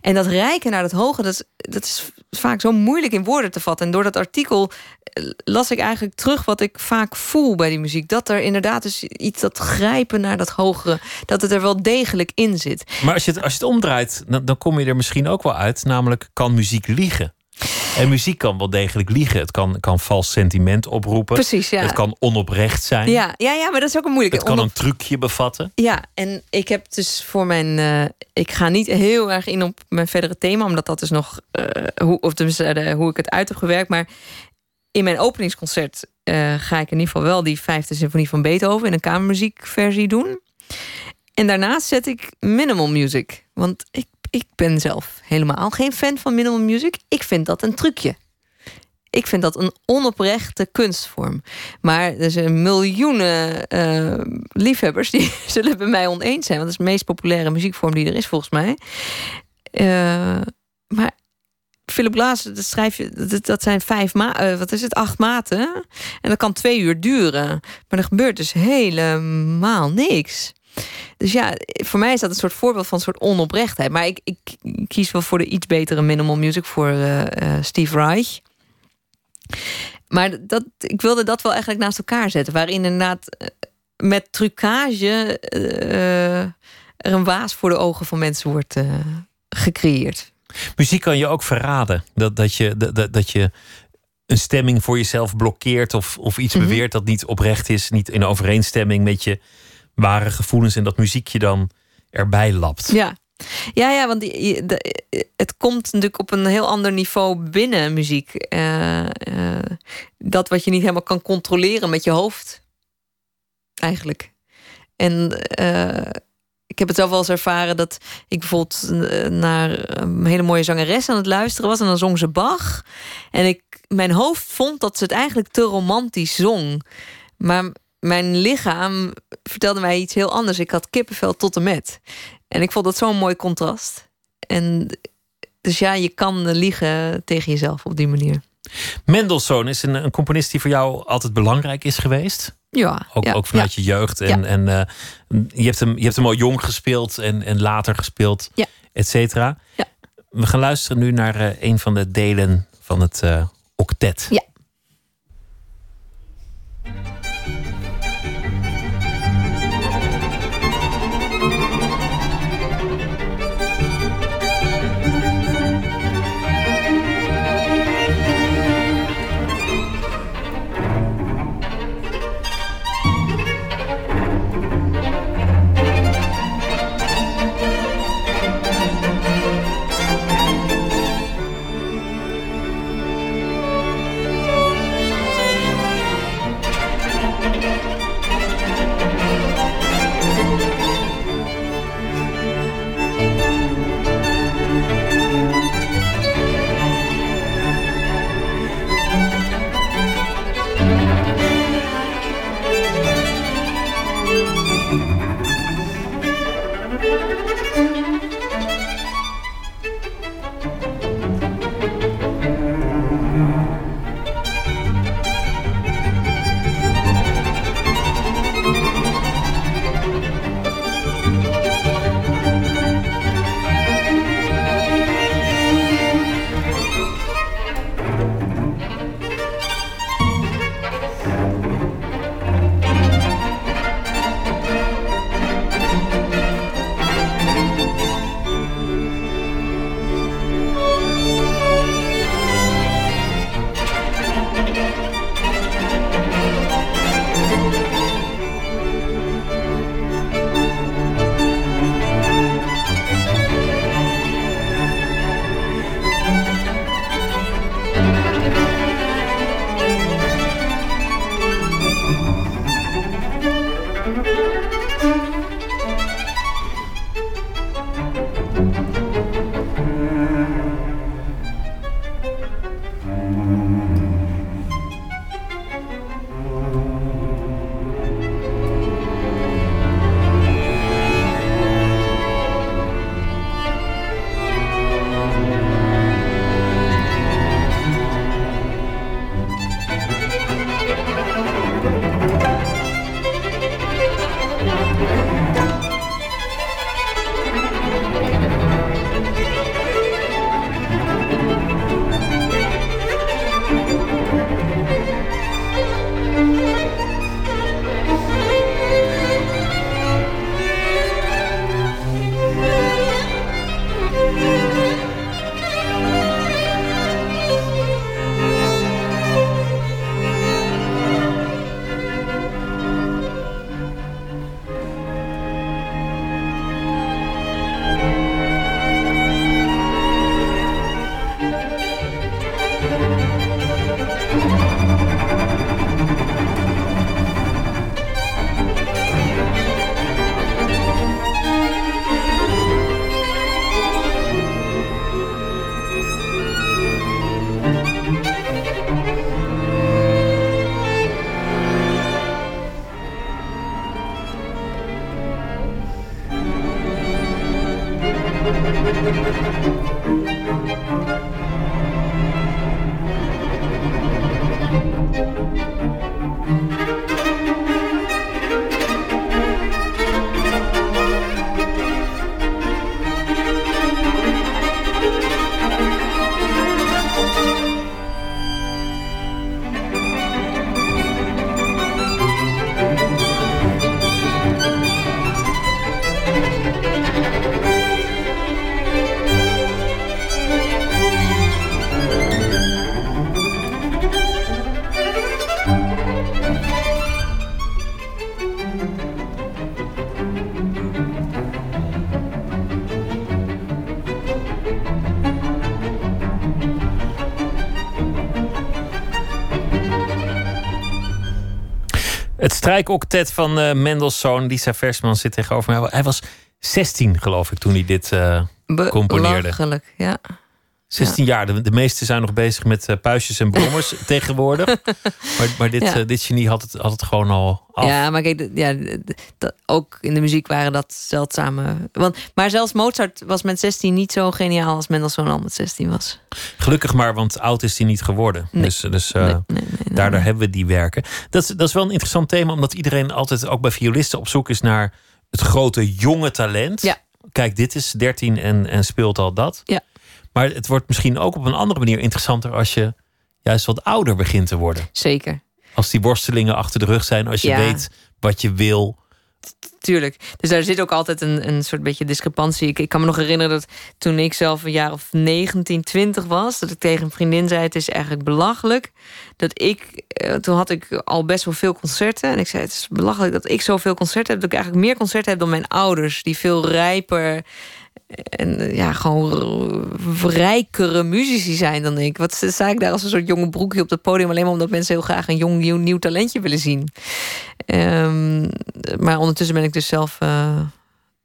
En dat reiken naar dat hoge, dat dat is vaak zo moeilijk in woorden te vatten. En door dat artikel eh, las ik eigenlijk terug wat ik vaak voel bij die muziek. Dat er inderdaad is iets dat grijpen naar dat hogere, dat het er wel degelijk in zit. Maar als je het, als je het omdraait, dan, dan kom je er misschien ook wel uit. Namelijk, kan muziek liegen? En muziek kan wel degelijk liegen. Het kan, kan vals sentiment oproepen. Precies, ja. Het kan onoprecht zijn. Ja, ja, ja maar dat is ook een moeilijke. Het kan een trucje bevatten. Ja, en ik heb dus voor mijn... Uh, ik ga niet heel erg in op mijn verdere thema... omdat dat is nog... Uh, hoe, of tenminste, uh, hoe ik het uit heb gewerkt. Maar in mijn openingsconcert ga ik in ieder geval wel... die vijfde symfonie van Beethoven... in een kamermuziekversie doen. En daarnaast zet ik minimal music. Want ik ik ben zelf helemaal geen fan van minimal music. Ik vind dat een trucje. Ik vind dat een onoprechte kunstvorm. Maar er zijn miljoenen uh, liefhebbers die <laughs> zullen bij mij oneens zijn. Want dat is de meest populaire muziekvorm die er is, volgens mij. Uh, maar Philip Glass, dat schrijf je, dat, zijn vijf ma uh, wat is het, acht maten. En dat kan twee uur duren. Maar er gebeurt dus helemaal niks. Dus ja, voor mij is dat een soort voorbeeld van een soort onoprechtheid. Maar ik, ik kies wel voor de iets betere minimal music voor uh, uh, Steve Reich. Maar dat, ik wilde dat wel eigenlijk naast elkaar zetten. Waarin inderdaad uh, met trucage er een waas voor de ogen van mensen wordt gecreëerd. Muziek kan je ook verraden. Dat, dat, je, dat, dat je een stemming voor jezelf blokkeert of, of iets mhm. beweert dat niet oprecht is, niet in overeenstemming met je ware gevoelens en dat muziekje dan erbij lapt. Ja, ja, ja want die, het komt natuurlijk op een heel ander niveau binnen muziek. Uh, uh, dat wat je niet helemaal kan controleren met je hoofd. Eigenlijk. En uh, ik heb het zelf wel eens ervaren dat ik bijvoorbeeld naar een hele mooie zangeres aan het luisteren was. En dan zong ze Bach. En ik, mijn hoofd vond dat ze het eigenlijk te romantisch zong. Maar mijn lichaam vertelde mij iets heel anders. Ik had kippenvel tot en met. En ik vond dat zo'n mooi contrast. En dus ja, je kan liegen tegen jezelf op die manier. Mendelssohn is een, een componist die voor jou altijd belangrijk is geweest. Ja, ook, ja, ook vanuit ja. je jeugd. En, Ja. en eh, je, hebt hem, je hebt hem al jong gespeeld en, en later gespeeld, Ja. et cetera. We gaan luisteren nu naar eh, een van de delen van het eh, octet. Ja. Het strijkoctet van uh, Mendelssohn, Lisa Versman zit tegenover mij. Hij was 16, geloof ik, toen hij dit uh, componeerde. Ja. 16 jaar. De, de meesten zijn nog bezig met uh, puistjes en brommers <laughs> tegenwoordig. Maar, maar dit, Ja. uh, dit genie had het, had het gewoon al af. Ja, maar kijk, ja, dat, ook in de muziek waren dat zeldzame. Want, maar zelfs Mozart was met 16 niet zo geniaal als Mendelssohn al met 16 was. Gelukkig maar, want oud is hij niet geworden. Nee. Dus, dus uh, Nee, nee, daardoor hebben we die werken. Dat, is- dat is wel een interessant thema, omdat iedereen altijd ook bij violisten op zoek is naar het grote jonge talent. Ja. Kijk, dit is 13 en, en speelt al dat. Ja. Maar het wordt misschien ook op een andere manier interessanter als je juist wat ouder begint te worden. Zeker. Als die worstelingen achter de rug zijn, als je Ja. weet wat je wil. Tuurlijk. Dus daar zit ook altijd een, een soort beetje discrepantie. Ik, ik kan me nog herinneren dat toen ik zelf een jaar of 19, 20 was, dat ik tegen een vriendin zei: Het is eigenlijk belachelijk. Dat ik, eh, toen had ik al best wel veel concerten. En ik zei: Het is belachelijk dat ik zoveel concerten heb. Dat ik eigenlijk meer concerten heb dan mijn ouders, die veel rijper en eh, ja, gewoon rijkere muzici zijn dan ik. Wat sta ik daar als een soort jonge broekje op het podium... alleen maar omdat mensen heel graag een jong nieuw, talentje willen zien. Ehm, maar ondertussen ben ik dus zelf eh,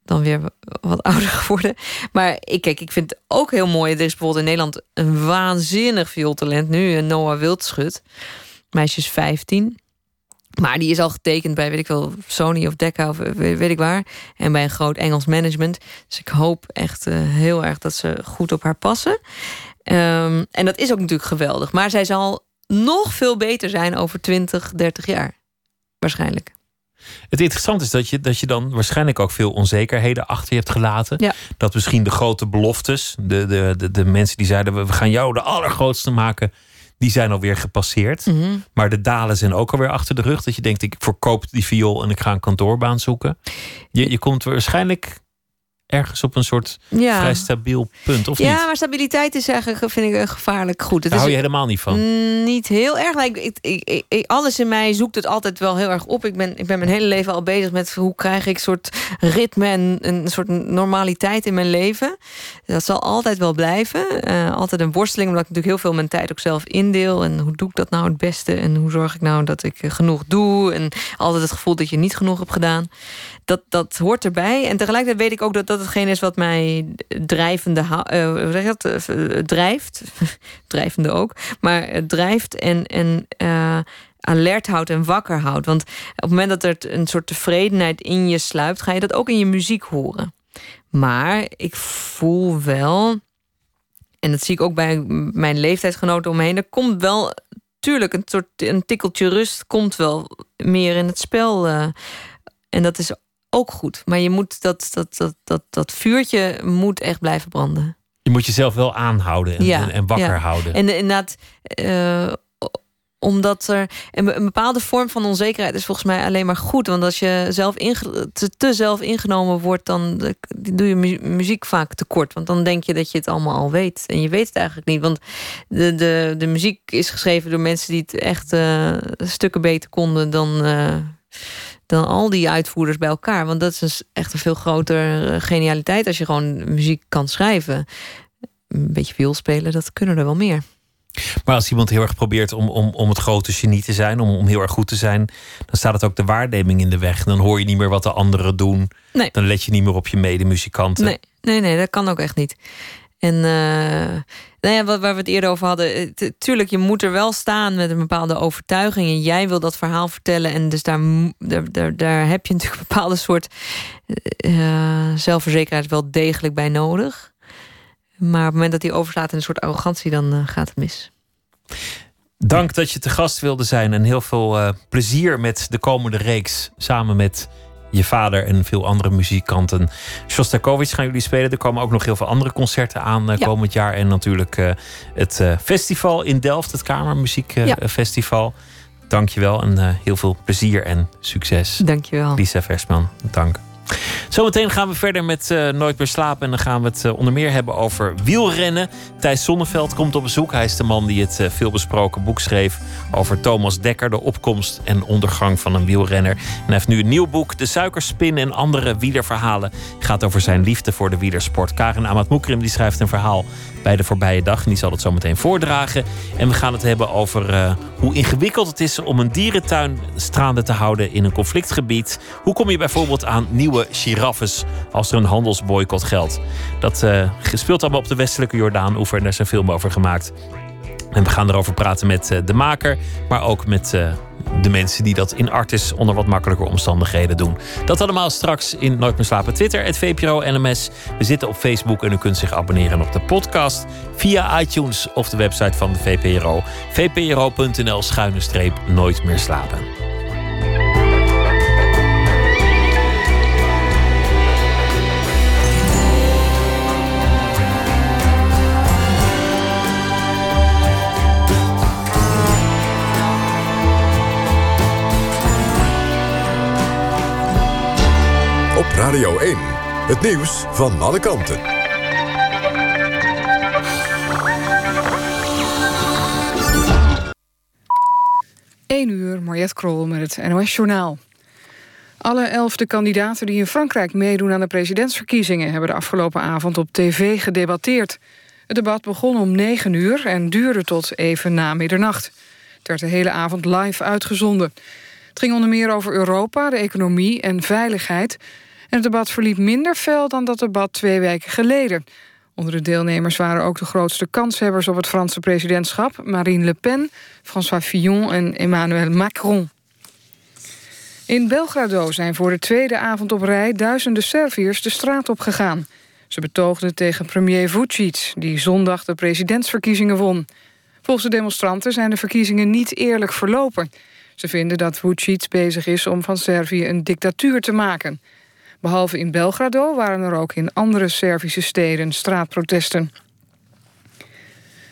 dan weer wat <laughs> ouder geworden. Maar ik, kijk, ik vind het ook heel mooi. Er is bijvoorbeeld in Nederland een waanzinnig viooltalent nu. eh, Noah Wildschut. Meisje is 15. Maar die is al getekend bij, weet ik wel, Sony of Decca of eh, weet, ik waar. En bij een groot Engels management. Dus ik hoop echt eh, heel erg dat ze goed op haar passen. Ehm, en dat is ook natuurlijk geweldig. Maar zij zal nog veel beter zijn over 20, 30 jaar. Waarschijnlijk. Het interessante is dat je, dat je dan waarschijnlijk ook veel onzekerheden achter je hebt gelaten. Ja. Dat misschien de grote beloftes, de, de, de, de mensen die zeiden: we gaan jou de allergrootste maken, die zijn alweer gepasseerd. Mhm. Maar de dalen zijn ook alweer achter de rug. Dat je denkt: ik verkoop die viool en ik ga een kantoorbaan zoeken. Je, je komt waarschijnlijk ergens op een soort Ja. vrij stabiel punt, of ja, niet? maar stabiliteit is eigenlijk, vind ik, een gevaarlijk goed. Het Daar is hou je helemaal niet van. Mm, Niet heel erg. maar Ik, ik, ik, alles in mij zoekt het altijd wel heel erg op. Ik ben, ik ben mijn hele leven al bezig met hoe krijg ik een soort ritme en een soort normaliteit in mijn leven. Dat zal altijd wel blijven. Eh, altijd een worsteling, omdat ik natuurlijk heel veel mijn tijd ook zelf indeel. En hoe doe ik dat nou het beste? En hoe zorg ik nou dat ik eh, genoeg doe? En altijd het gevoel dat je niet genoeg hebt gedaan. Dat, dat hoort erbij. En tegelijkertijd weet ik ook dat dat hetgeen is wat mij drijvende eh, hoe zeg dat? Eh, drijft. <laughs> Drijvende ook. Maar het drijft en, en eh, alert houdt en wakker houdt. Want op het moment dat er een soort tevredenheid in je sluipt, ga je dat ook in je muziek horen. Maar ik voel wel, en dat zie ik ook bij mijn leeftijdsgenoten omheen, er komt wel, tuurlijk, een soort een tikkeltje rust komt wel meer in het spel. eh, en dat is ook goed. Maar je moet dat, dat, dat, dat, dat vuurtje moet echt blijven branden. Je moet jezelf wel aanhouden en, Ja, en, en wakker ja. houden. En inderdaad, eh, omdat er een, een bepaalde vorm van onzekerheid is volgens mij alleen maar goed. Want als je zelf te, te zelf ingenomen wordt, dan eh, doe je mu- muziek vaak tekort. Want dan denk je dat je het allemaal al weet. En je weet het eigenlijk niet. Want de, de, de muziek is geschreven door mensen die het echt eh, stukken beter konden dan. Dan al die uitvoerders bij elkaar. Want dat is dus echt een veel grotere genialiteit als je gewoon muziek kan schrijven. Een beetje viool spelen, dat kunnen er wel meer. Maar als iemand heel erg probeert om, om, om het grote genie te zijn, om, om heel erg goed te zijn, dan staat het ook de waarneming in de weg. Dan hoor je niet meer wat de anderen doen. Nee. Dan let je niet meer op je medemuzikanten. Nee, nee, nee, dat kan ook echt niet. En eh, nou ja, wat, waar we het eerder over hadden. eh, Tuurlijk, je moet er wel staan met een bepaalde overtuiging. En jij wil dat verhaal vertellen. En dus daar, daar, daar, heb je <laughs> natuurlijk een bepaalde soort eh, zelfverzekerheid wel degelijk bij nodig. Maar op het moment dat die overstaat in een soort arrogantie, dan gaat het mis. Dank dat je te gast wilde zijn en heel veel plezier met de komende reeks samen met je vader en veel andere muzikanten. Shostakovich gaan jullie spelen. Er komen ook nog heel veel andere concerten aan eh, Ja. komend jaar. En natuurlijk eh, het eh, festival in Delft, het Kamermuziekfestival. Dank je wel en heel veel plezier en succes. Dankjewel. Lisa Versman, dank. Zometeen gaan we verder met eh, Nooit meer slapen. En dan gaan we het eh, onder meer hebben over wielrennen. Thijs Zonneveld komt op bezoek. Hij is de man die het eh, veelbesproken boek schreef over Thomas Dekker, de opkomst en ondergang van een wielrenner. En hij heeft nu een nieuw boek, De Suikerspin en andere wielerverhalen. Het gaat over zijn liefde voor de wielersport. Karin Amat Moekrim die schrijft een verhaal bij de voorbije dag. En die zal het zo meteen voordragen. En we gaan het hebben over eh, hoe ingewikkeld het is om een dierentuin staande te houden in een conflictgebied. Hoe kom je bijvoorbeeld aan nieuwe giraffes als er een handelsboycott geldt? Dat eh, speelt allemaal op de westelijke Jordaan-oever en daar een film over gemaakt. En we gaan erover praten met eh, de maker, maar ook met eh, de mensen die dat in Artis onder wat makkelijker omstandigheden doen. Dat allemaal straks in Nooit meer slapen. Twitter, het VPRO NMS. We zitten op Facebook en u kunt zich abonneren op de podcast via iTunes of de website van de VPRO. vpro.nl schuine streep Nooit meer slapen. Op Radio 1. Het nieuws van alle kanten. Eén uur, Mariette Krol met het NOS Journaal. Alle elfde kandidaten die in Frankrijk meedoen aan de presidentsverkiezingen... hebben de afgelopen avond op tv gedebatteerd. Het debat begon om negen uur en duurde tot even na middernacht. Het werd de hele avond live uitgezonden. Het ging onder meer over Europa, de economie en veiligheid. Het debat verliep minder fel dan dat debat twee weken geleden. Onder de deelnemers waren ook de grootste kanshebbers op het Franse presidentschap... Marine Le Pen, François Fillon en Emmanuel Macron. In Belgrado zijn voor de tweede avond op rij duizenden Serviërs de straat op gegaan. Ze betoogden tegen premier Vucic, die zondag de presidentsverkiezingen won. Volgens de demonstranten zijn de verkiezingen niet eerlijk verlopen. Ze vinden dat Vucic bezig is om van Servië een dictatuur te maken. Behalve in Belgrado waren er ook in andere Servische steden straatprotesten.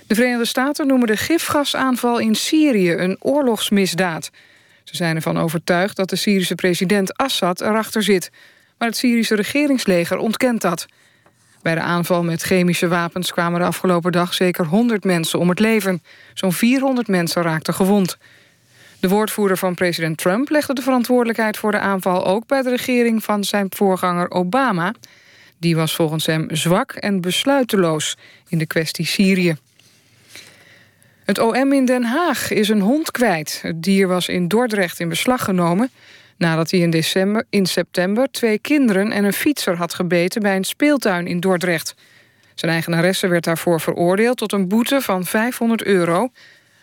De Verenigde Staten noemen de gifgasaanval in Syrië een oorlogsmisdaad. Ze zijn ervan overtuigd dat de Syrische president Assad erachter zit. maar het Syrische regeringsleger ontkent dat. Bij de aanval met chemische wapens kwamen de afgelopen dag zeker 100 mensen om het leven. Zo'n 400 mensen raakten gewond. De woordvoerder van president Trump legde de verantwoordelijkheid voor de aanval ook bij de regering van zijn voorganger Obama. Die was volgens hem zwak en besluiteloos in de kwestie Syrië. Het OM in Den Haag is een hond kwijt. Het dier was in Dordrecht in beslag genomen nadat hij in, december, in september twee kinderen en een fietser had gebeten bij een speeltuin in Dordrecht. Zijn eigenaresse werd daarvoor veroordeeld tot een boete van 500 euro.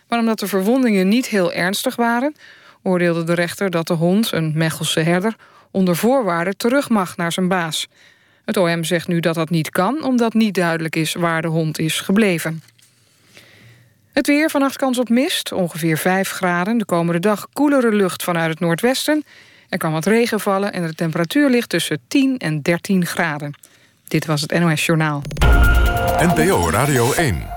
Maar omdat de verwondingen niet heel ernstig waren, oordeelde de rechter dat de hond, een Mechelse herder, onder voorwaarden terug mag naar zijn baas. Het OM zegt nu dat dat niet kan, omdat niet duidelijk is waar de hond is gebleven. Het weer, vannacht kans op mist, ongeveer 5 graden. De komende dag koelere lucht vanuit het noordwesten. Er kan wat regen vallen en de temperatuur ligt tussen 10 en 13 graden. Dit was het NOS Journaal. NPO Radio 1.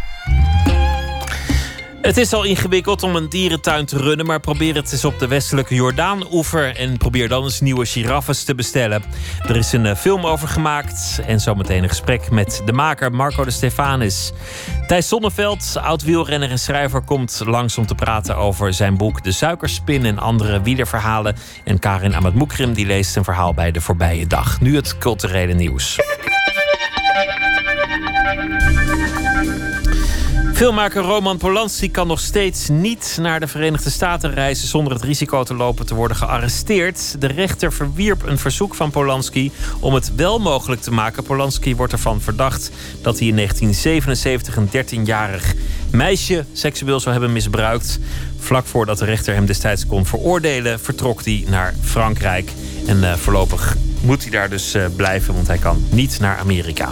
Het is al ingewikkeld om een dierentuin te runnen, maar probeer het eens op de westelijke Jordaan-oever en probeer dan eens nieuwe giraffes te bestellen. Er is een eh, film over gemaakt en zometeen een gesprek met de maker Marco de Stefanis. Thijs Zonneveld, oud-wielrenner en schrijver, komt langs om te praten over zijn boek De Suikerspin en andere wielerverhalen. En Karin Amatmoekrim die leest een verhaal bij de voorbije dag. Nu het culturele nieuws. Filmmaker Roman Polanski kan nog steeds niet naar de Verenigde Staten reizen zonder het risico te lopen te worden gearresteerd. De rechter verwierp een verzoek van Polanski om het wel mogelijk te maken. Polanski wordt ervan verdacht dat hij in 1977 een 13-jarig meisje seksueel zou hebben misbruikt. Vlak voordat de rechter hem destijds kon veroordelen, vertrok hij naar Frankrijk. En uh, voorlopig moet hij daar dus uh, blijven, want hij kan niet naar Amerika.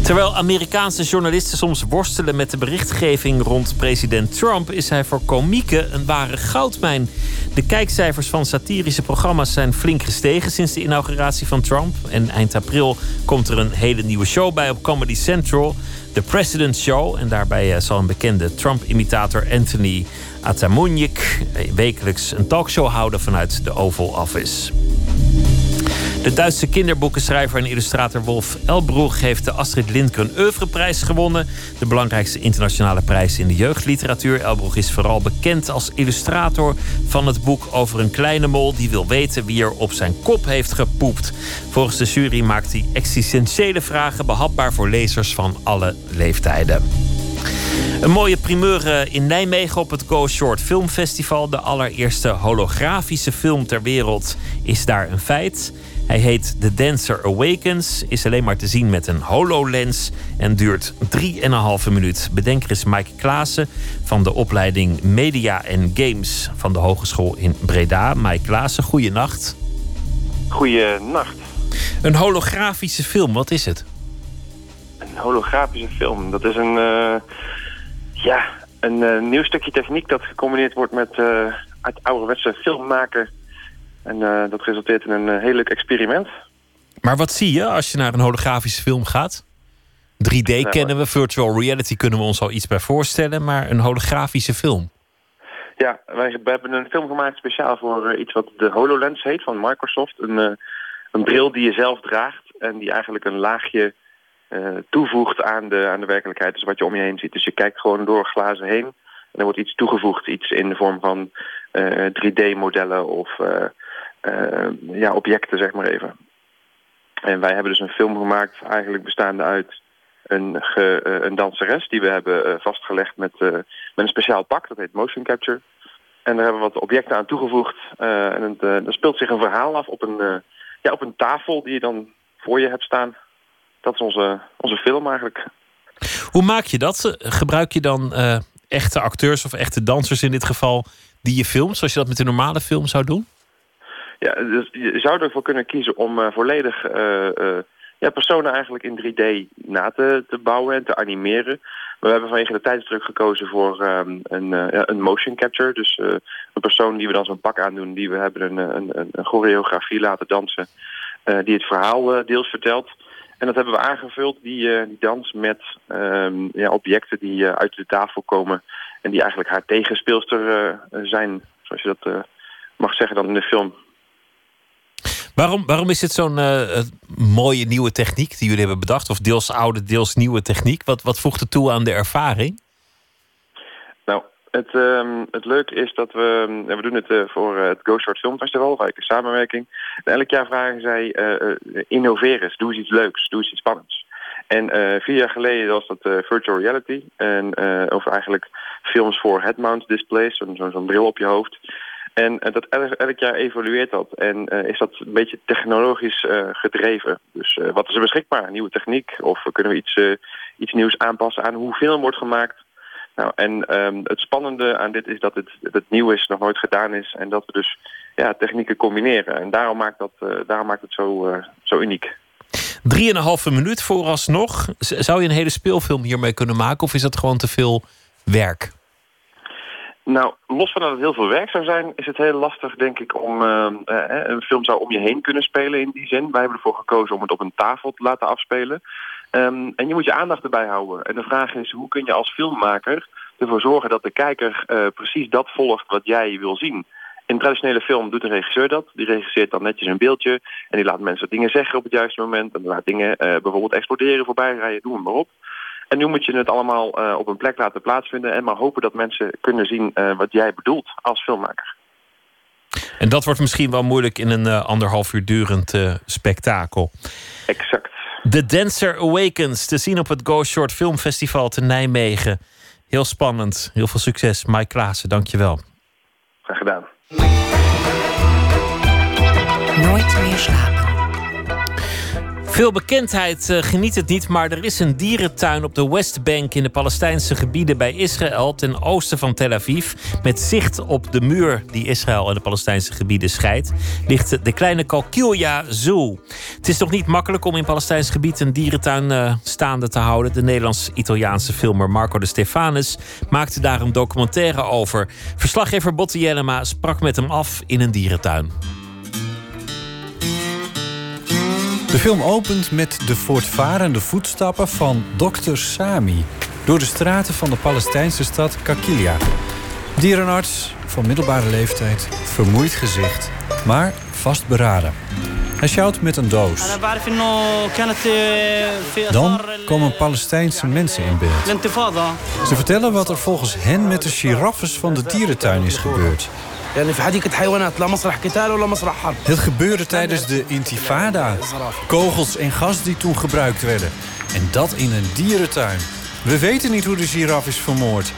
Terwijl Amerikaanse journalisten soms worstelen met de berichtgeving rond president Trump, is hij voor komieken een ware goudmijn. De kijkcijfers van satirische programma's zijn flink gestegen sinds de inauguratie van Trump. En eind april komt er een hele nieuwe show bij op Comedy Central, The President Show. En daarbij zal een bekende Trump-imitator Anthony Atamunjik wekelijks een talkshow houden vanuit de Oval Office. De Duitse kinderboekenschrijver en illustrator Wolf Elbroeg heeft de Astrid Lindgren Oeuvreprijs gewonnen. De belangrijkste internationale prijs in de jeugdliteratuur. Elbroeg is vooral bekend als illustrator van het boek over een kleine mol die wil weten wie er op zijn kop heeft gepoept. Volgens de jury maakt hij existentiële vragen behapbaar voor lezers van alle leeftijden. Een mooie primeur eh, in Nijmegen op het Go Short Film Festival. De allereerste holografische film ter wereld is daar een feit. Hij heet The Dancer Awakens, is alleen maar te zien met een HoloLens en duurt 3,5 minuut. Bedenker is Mike Klaassen van de opleiding Media en Games van de Hogeschool in Breda. Mike Klaassen, goeienacht. Goeienacht. Een holografische film, wat is het? Een holografische film, dat is een, uh, ja, een uh, nieuw stukje techniek dat gecombineerd wordt met uh, het ouderwetse filmmaken en dat resulteert in een heel leuk experiment. Maar wat zie je als je naar een holografische film gaat? 3D nou, kennen we, virtual reality kunnen we ons al iets bij voorstellen, maar een holografische film. Ja, wij hebben een film gemaakt speciaal voor iets wat de HoloLens heet van Microsoft. Een, een bril die je zelf draagt en die eigenlijk een laagje toevoegt aan de, aan de werkelijkheid. Dus wat je om je heen ziet. Dus je kijkt gewoon door glazen heen en er wordt iets toegevoegd. Iets in de vorm van 3D-modellen of uh, ja, objecten, zeg maar even. En wij hebben dus een film gemaakt, eigenlijk bestaande uit een, een danseres die we hebben vastgelegd met, met een speciaal pak, dat heet motion capture. En daar hebben we wat objecten aan toegevoegd. en het, speelt zich een verhaal af op een, ja, op een tafel die je dan voor je hebt staan. Dat is onze, onze film eigenlijk. Hoe maak je dat? Gebruik je dan echte acteurs of echte dansers in dit geval die je filmt, zoals je dat met een normale film zou doen? Ja, dus je zou ervoor kunnen kiezen om uh, volledig uh, uh, ja, personen eigenlijk in 3D na te, te bouwen en te animeren. Maar we hebben vanwege de tijdsdruk gekozen voor um, een, een motion capture. Dus een persoon die we dan zo'n pak aandoen, die we hebben een, een, een choreografie laten dansen. eh, die het verhaal eh, deels vertelt. En dat hebben we aangevuld, die, eh, die dans, met ehm, ja, objecten die eh, uit de tafel komen en die eigenlijk haar tegenspeelster eh, zijn, zoals je dat mag zeggen dan in de film. Waarom, waarom is dit zo'n mooie nieuwe techniek die jullie hebben bedacht? Of deels oude, deels nieuwe techniek? Wat, wat voegt het toe aan de ervaring? Het, ehm, het leuke is dat we... we doen het eh, voor eh, het Go Short Film Festival, waar ik samenwerking. En elk jaar vragen zij, eh, eh, innoveer eens, doe eens iets leuks, doe eens iets spannends. En vier jaar geleden was dat virtual reality. En, eh, of eigenlijk films voor head-mount displays, zo'n zo'n bril op je hoofd. En dat elk, elk jaar evolueert dat. En is dat een beetje technologisch gedreven. Dus wat is er beschikbaar? Nieuwe techniek? Of kunnen we iets, iets nieuws aanpassen aan hoe film wordt gemaakt? Nou, en ehm, het spannende aan dit is dat het, het nieuw is, nog nooit gedaan is. En dat we dus ja, technieken combineren. En daarom maakt, dat, eh, daarom maakt het zo, eh, zo uniek. Drieënhalve minuut vooralsnog. Zou je een hele speelfilm hiermee kunnen maken? Of is dat gewoon te veel werk? Nou, los van dat het heel veel werk zou zijn, is het heel lastig, denk ik, om ehm, eh, een film zou om je heen kunnen spelen in die zin. Wij hebben ervoor gekozen om het op een tafel te laten afspelen. Ehm, en je moet je aandacht erbij houden. En de vraag is, hoe kun je als filmmaker ervoor zorgen dat de kijker eh, precies dat volgt wat jij wil zien? In traditionele film doet een regisseur dat. Die regisseert dan netjes een beeldje en die laat mensen dingen zeggen op het juiste moment. En laat dingen eh, bijvoorbeeld exploderen, voorbij rijden, doe het maar op. En nu moet je het allemaal eh, op een plek laten plaatsvinden en maar hopen dat mensen kunnen zien wat jij bedoelt als filmmaker. En dat wordt misschien wel moeilijk in een anderhalf uur durend spektakel. Exact. The Dancer Awakens, te zien op het Go Short Film Festival te Nijmegen. Heel spannend, heel veel succes. Mike Klaassen, dankjewel. Graag gedaan. Nooit meer slapen. Veel bekendheid eh, geniet het niet, maar er is een dierentuin op de Westbank in de Palestijnse gebieden bij Israël, ten oosten van Tel Aviv. Met zicht op de muur die Israël en de Palestijnse gebieden scheidt, ligt de kleine Kalkilia Zoo. Het is nog niet makkelijk om in Palestijns gebied een dierentuin eh, staande te houden. De Nederlands-Italiaanse filmer Marco de Stefanis maakte daar een documentaire over. Verslaggever Botte Jellema sprak met hem af in een dierentuin. Film opent met de voortvarende voetstappen van Dr. Sami door de straten van de Palestijnse stad Kakilia. Dierenarts van middelbare leeftijd, vermoeid gezicht, maar vastberaden. Hij sjouwt met een doos. Dan komen Palestijnse mensen in beeld. Ze vertellen wat er volgens hen met de giraffes van de dierentuin is gebeurd. Het gebeurde tijdens de intifada. <laughs> Kogels en gas die toen gebruikt werden. En dat in een dierentuin. We weten niet hoe de giraf is vermoord.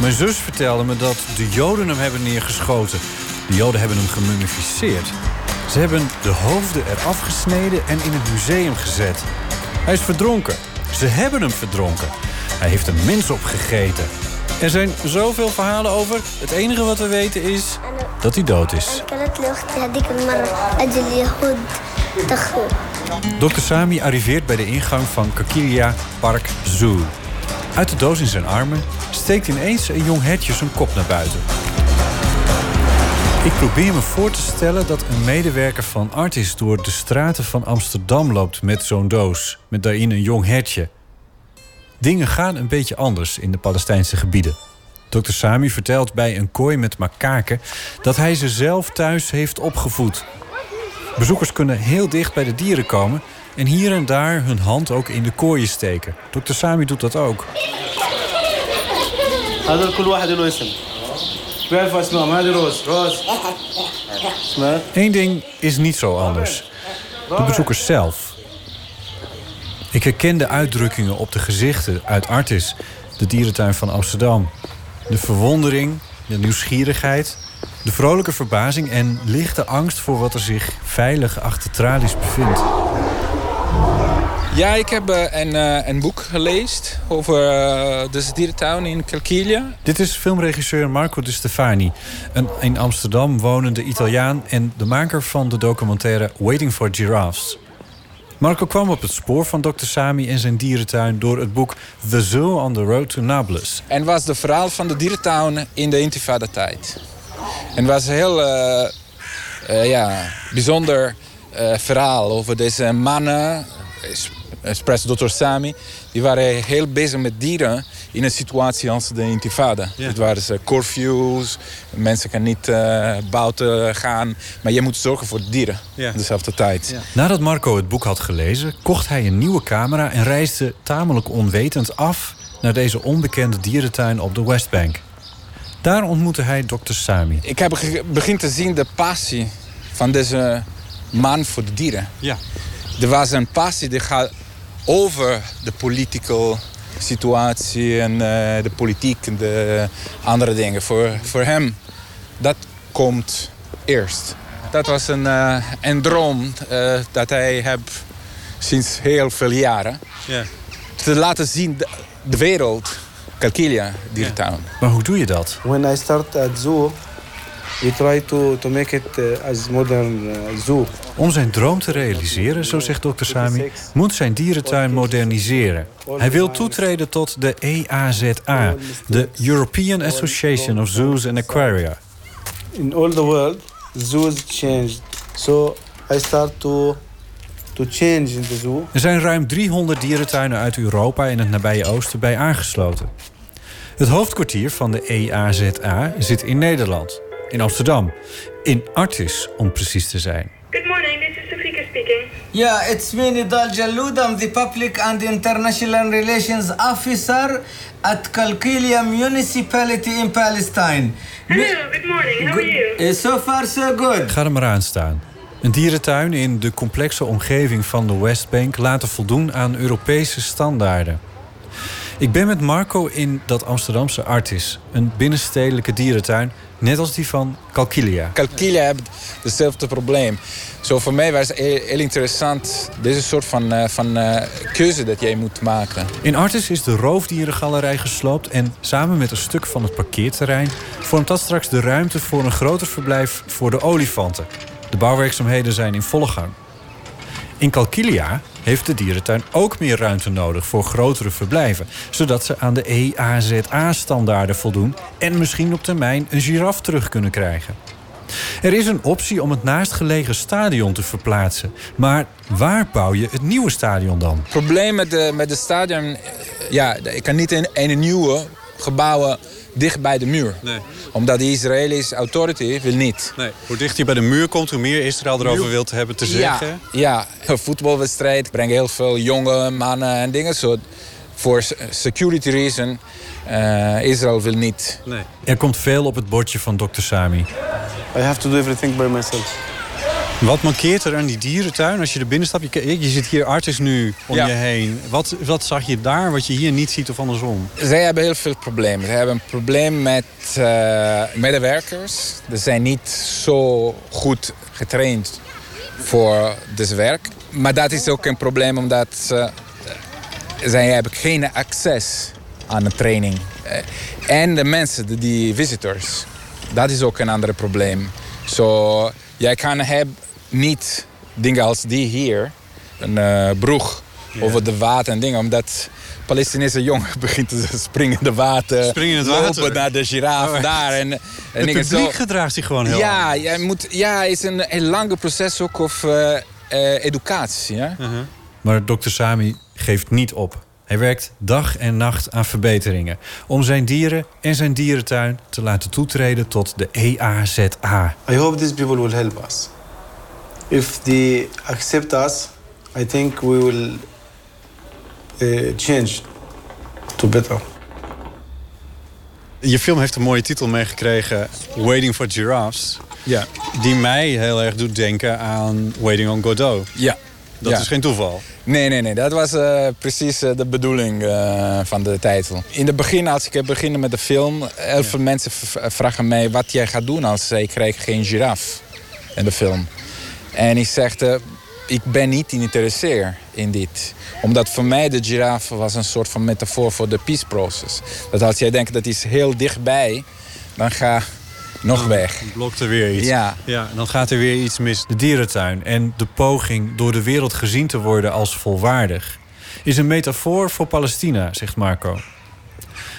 Mijn zus vertelde me dat de Joden hem hebben neergeschoten. De Joden hebben hem gemummificeerd. Ze hebben de hoofden eraf gesneden en in het museum gezet. Hij is verdronken. Ze hebben hem verdronken. Hij heeft een mens opgegeten. Er zijn zoveel verhalen over. Het enige wat we weten is dat hij dood is. Dr. Sami arriveert bij de ingang van Kakilia Park Zoo. Uit de doos in zijn armen steekt ineens een jong hertje zijn kop naar buiten. Ik probeer me voor te stellen dat een medewerker van Artis door de straten van Amsterdam loopt met zo'n doos. Met daarin een jong hertje. Dingen gaan een beetje anders in de Palestijnse gebieden. Dr. Sami vertelt bij een kooi met makaken dat hij ze zelf thuis heeft opgevoed. Bezoekers kunnen heel dicht bij de dieren komen en hier en daar hun hand ook in de kooien steken. Dr. Sami doet dat ook. <laughs> Eén ding is niet zo anders. De bezoekers zelf. Ik herken de uitdrukkingen op de gezichten uit Artis, de dierentuin van Amsterdam. De verwondering, de nieuwsgierigheid, de vrolijke verbazing en lichte angst voor wat er zich veilig achter tralies bevindt. Ja, ik heb eh, een, eh, een boek gelezen over eh, de dierentuin in Calcilia. Dit is filmregisseur Marco De Stefani, een in Amsterdam wonende Italiaan en de maker van de documentaire Waiting for Giraffes. Marco kwam op het spoor van Dr. Sami en zijn dierentuin door het boek The Zoo on the Road to Nablus. En was de verhaal van de dierentuin in de intifada-tijd. En was heel eh, eh, ja, bijzonder eh, verhaal over deze mannen, es- expres Dr. Sami, die waren heel bezig met dieren in een situatie als de intifada. Het waren ze curfews, mensen kunnen niet eh, buiten gaan, maar je moet zorgen voor de dieren Ja. dezelfde tijd. Nadat Marco het boek had gelezen, kocht hij een nieuwe camera en reisde tamelijk onwetend af naar deze onbekende dierentuin op de Westbank. Daar ontmoette hij dokter Sami. Ik heb begin te zien de passie van deze man voor de dieren. Ja. Er was een passie die gaat over de political situatie en eh, de politiek en de andere dingen. Voor, voor hem, dat komt eerst. Dat was een, eh, een droom eh, dat hij heeft sinds heel veel jaren. Ja. Te laten zien de, de wereld, Calquilia, dierentuin. Maar hoe doe je dat? When I start at zoo, we try to, to make it uh, as modern uh, zoo. Om zijn droom te realiseren, zo zegt dokter Sami, moet zijn dierentuin moderniseren. Hij wil toetreden tot de EAZA, de European Association of Zoos and Aquaria. In all the world, zoos changed. So I start to to change in the zoo. Er zijn ruim 300 dierentuinen uit Europa en het nabije oosten bij aangesloten. Het hoofdkwartier van de EAZA zit in Nederland, in Amsterdam. In Artis, om precies te zijn. Good morning, this is Sofika speaking. Yeah, it's me, Nidal Jaloud. I'm the Public and International Relations Officer at Kalkilia Municipality in Palestine. Hello, good morning, how are you? Uh, so far, so good. Ga er maar aan staan. Een dierentuin in de complexe omgeving van de Westbank laten voldoen aan Europese standaarden. Ik ben met Marco in dat Amsterdamse Artis, een binnenstedelijke dierentuin, net als die van Calquilia. Calquilia hebben hetzelfde probleem. Zo voor mij was het heel, heel interessant. Deze soort van, eh, van eh, keuze dat jij moet maken. In Artis is de roofdierengalerij gesloopt en samen met een stuk van het parkeerterrein vormt dat straks de ruimte voor een groter verblijf voor de olifanten. De bouwwerkzaamheden zijn in volle gang. In Calquilia heeft de dierentuin ook meer ruimte nodig voor grotere verblijven, zodat ze aan de EAZA-standaarden voldoen en misschien op termijn een giraf terug kunnen krijgen. Er is een optie om het naastgelegen stadion te verplaatsen. Maar waar bouw je het nieuwe stadion dan? Het probleem met de, met de stadion... Ja, ik kan niet een, een nieuwe gebouwen dicht bij de muur. Nee. Omdat de Israëlische authority wil niet. Nee, hoe dichter je bij de muur komt, hoe meer Israël erover wil te hebben te zeggen. Ja, ja, een voetbalwedstrijd brengt heel veel jonge mannen en dingen. Zo, voor se- security reason, eh, Israël wil niet. Nee. Er komt veel op het bordje van dokter Sami. I have to do everything by myself. Wat mankeert er aan die dierentuin als je er binnen stapt? Je, je zit hier Artis nu om Ja. je heen. Wat, wat zag je daar wat je hier niet ziet of andersom? Zij hebben heel veel problemen. Ze hebben een probleem met eh, medewerkers. Ze zijn niet zo goed getraind voor dit werk. Maar dat is ook een probleem omdat ze, zij hebben geen access aan de training. Eh, En de mensen, de- die visitors, dat is ook een ander probleem. Zo, jij kan hebben niet dingen als die hier, een eh broeg over de water en dingen, omdat Palestijnse jongen <laughs> begint te springen in de water, Springen in het lopen water? naar de giraffe Oh, daar en, <laughs> en Het publiek zo. gedraagt zich gewoon heel Ja, jij moet, ja, het is een heel lange proces ook over eh, educatie. Ja? Maar dokter Sami geeft niet op. Hij werkt dag en nacht aan verbeteringen. Om zijn dieren en zijn dierentuin te laten toetreden tot de E EAZA. I hope these people will help us. If they accept us, I think we will uh, change to better. Je film heeft een mooie titel meegekregen, Waiting for Giraffes. Ja. Die mij heel erg doet denken aan Waiting on Godot. Ja. Dat Ja. is geen toeval. Nee, nee, nee. Dat was eh, precies eh, de bedoeling eh, van de titel. In het begin, als ik begin met de film... heel veel mensen vragen mij wat jij gaat doen als ik krijg geen giraf in de film. En ik zegde, ik ben niet geïnteresseerd in dit. Omdat voor mij de giraffe was een soort van metafoor voor de peace process. Dat als jij denkt dat is heel dichtbij, dan ga nog weg. Blokt er weer iets. Ja. ja, dan gaat er weer iets mis. De dierentuin en de poging door de wereld gezien te worden als volwaardig... is een metafoor voor Palestina, zegt Marco.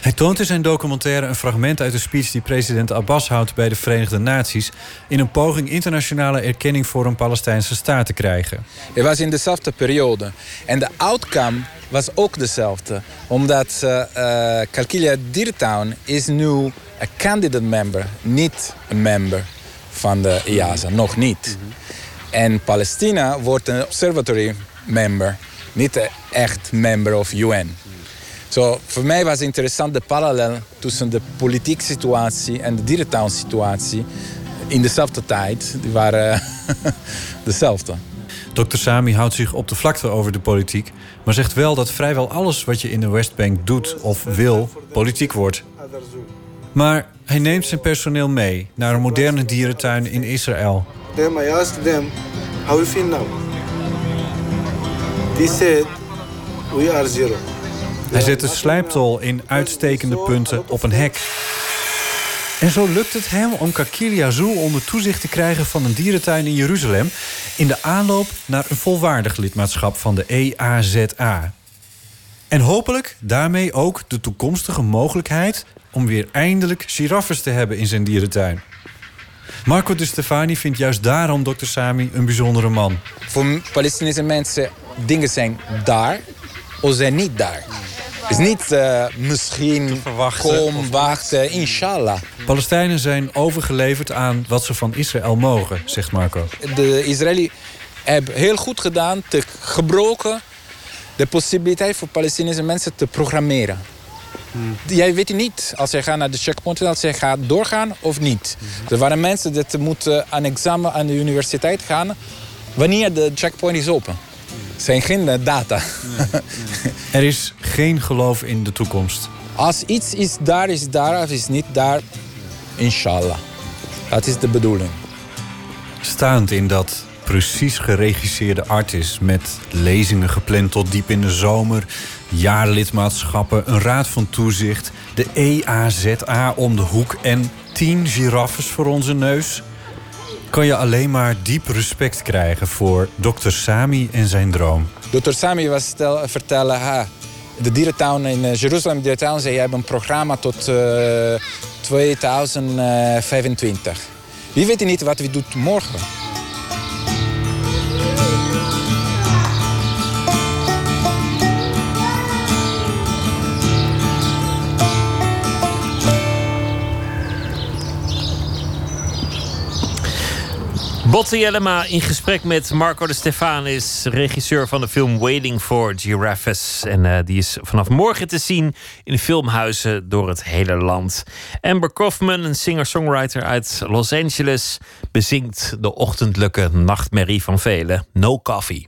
Hij toont in zijn documentaire een fragment uit de speech die president Abbas houdt bij de Verenigde Naties. in een poging internationale erkenning voor een Palestijnse staat te krijgen. Het was in dezelfde periode. En de outcome was ook dezelfde. Omdat uh, uh, Kalkilia Deertown is nu een candidate member, niet een member van de IASA, nog niet. En Palestina wordt een observatory member, niet een echt member of UN. Zo, voor mij was interessant de parallel tussen de politieke situatie en de Deertown situatie in dezelfde tijd. Die waren <laughs> dezelfde. Dr. Sami houdt zich op de vlakte over de politiek, maar zegt wel dat vrijwel alles wat je in de Westbank doet of wil, politiek wordt. Maar hij neemt zijn personeel mee naar een moderne dierentuin in Israël. Them, I asked them, how you feel now? They said, we are zero. Hij zet de slijptol in uitstekende punten op een hek. En zo lukt het hem om Kakilia Zoo onder toezicht te krijgen van een dierentuin in Jeruzalem. in de aanloop naar een volwaardig lidmaatschap van de EAZA. En hopelijk daarmee ook de toekomstige mogelijkheid om weer eindelijk giraffes te hebben in zijn dierentuin. Marco de Stefani vindt juist daarom Dr. Sami een bijzondere man. Voor Palestinese mensen, dingen zijn daar of zijn niet daar. Het is niet uh, misschien kom, wachten, inshallah. Palestijnen zijn overgeleverd aan wat ze van Israël mogen, zegt Marco. De Israëli hebben heel goed gedaan te gebroken de possibiliteit voor Palestinese mensen te programmeren. Hmm. Jij weet niet als je gaat naar de checkpoint, als je gaat doorgaan of niet. Hmm. Er waren mensen die moeten aan examen aan de universiteit gaan wanneer de checkpoint is open. Zijn geen data. <laughs> er is geen geloof in de toekomst. Als iets is daar, is daar. Als is niet daar, inshallah. Dat is de bedoeling. Staand in dat precies geregisseerde artis... met lezingen gepland tot diep in de zomer... jaarlidmaatschappen, een raad van toezicht... de EAZA om de hoek en tien giraffes voor onze neus kan je alleen maar diep respect krijgen voor Dr. Sami en zijn droom. Dr. Sami was stel, vertellen, ha, de dierentuin in uh, Jeruzalem dierentuin zei, hebt een programma tot uh, 2025. Wie weet niet wat we doen morgen. Botte Jellema in gesprek met Marco de Stefanis, regisseur van de film Waiting for Giraffes. En uh, die is vanaf morgen te zien in filmhuizen door het hele land. Amber Kaufman, een singer-songwriter uit Los Angeles, bezingt de ochtendelijke nachtmerrie van velen: No Coffee.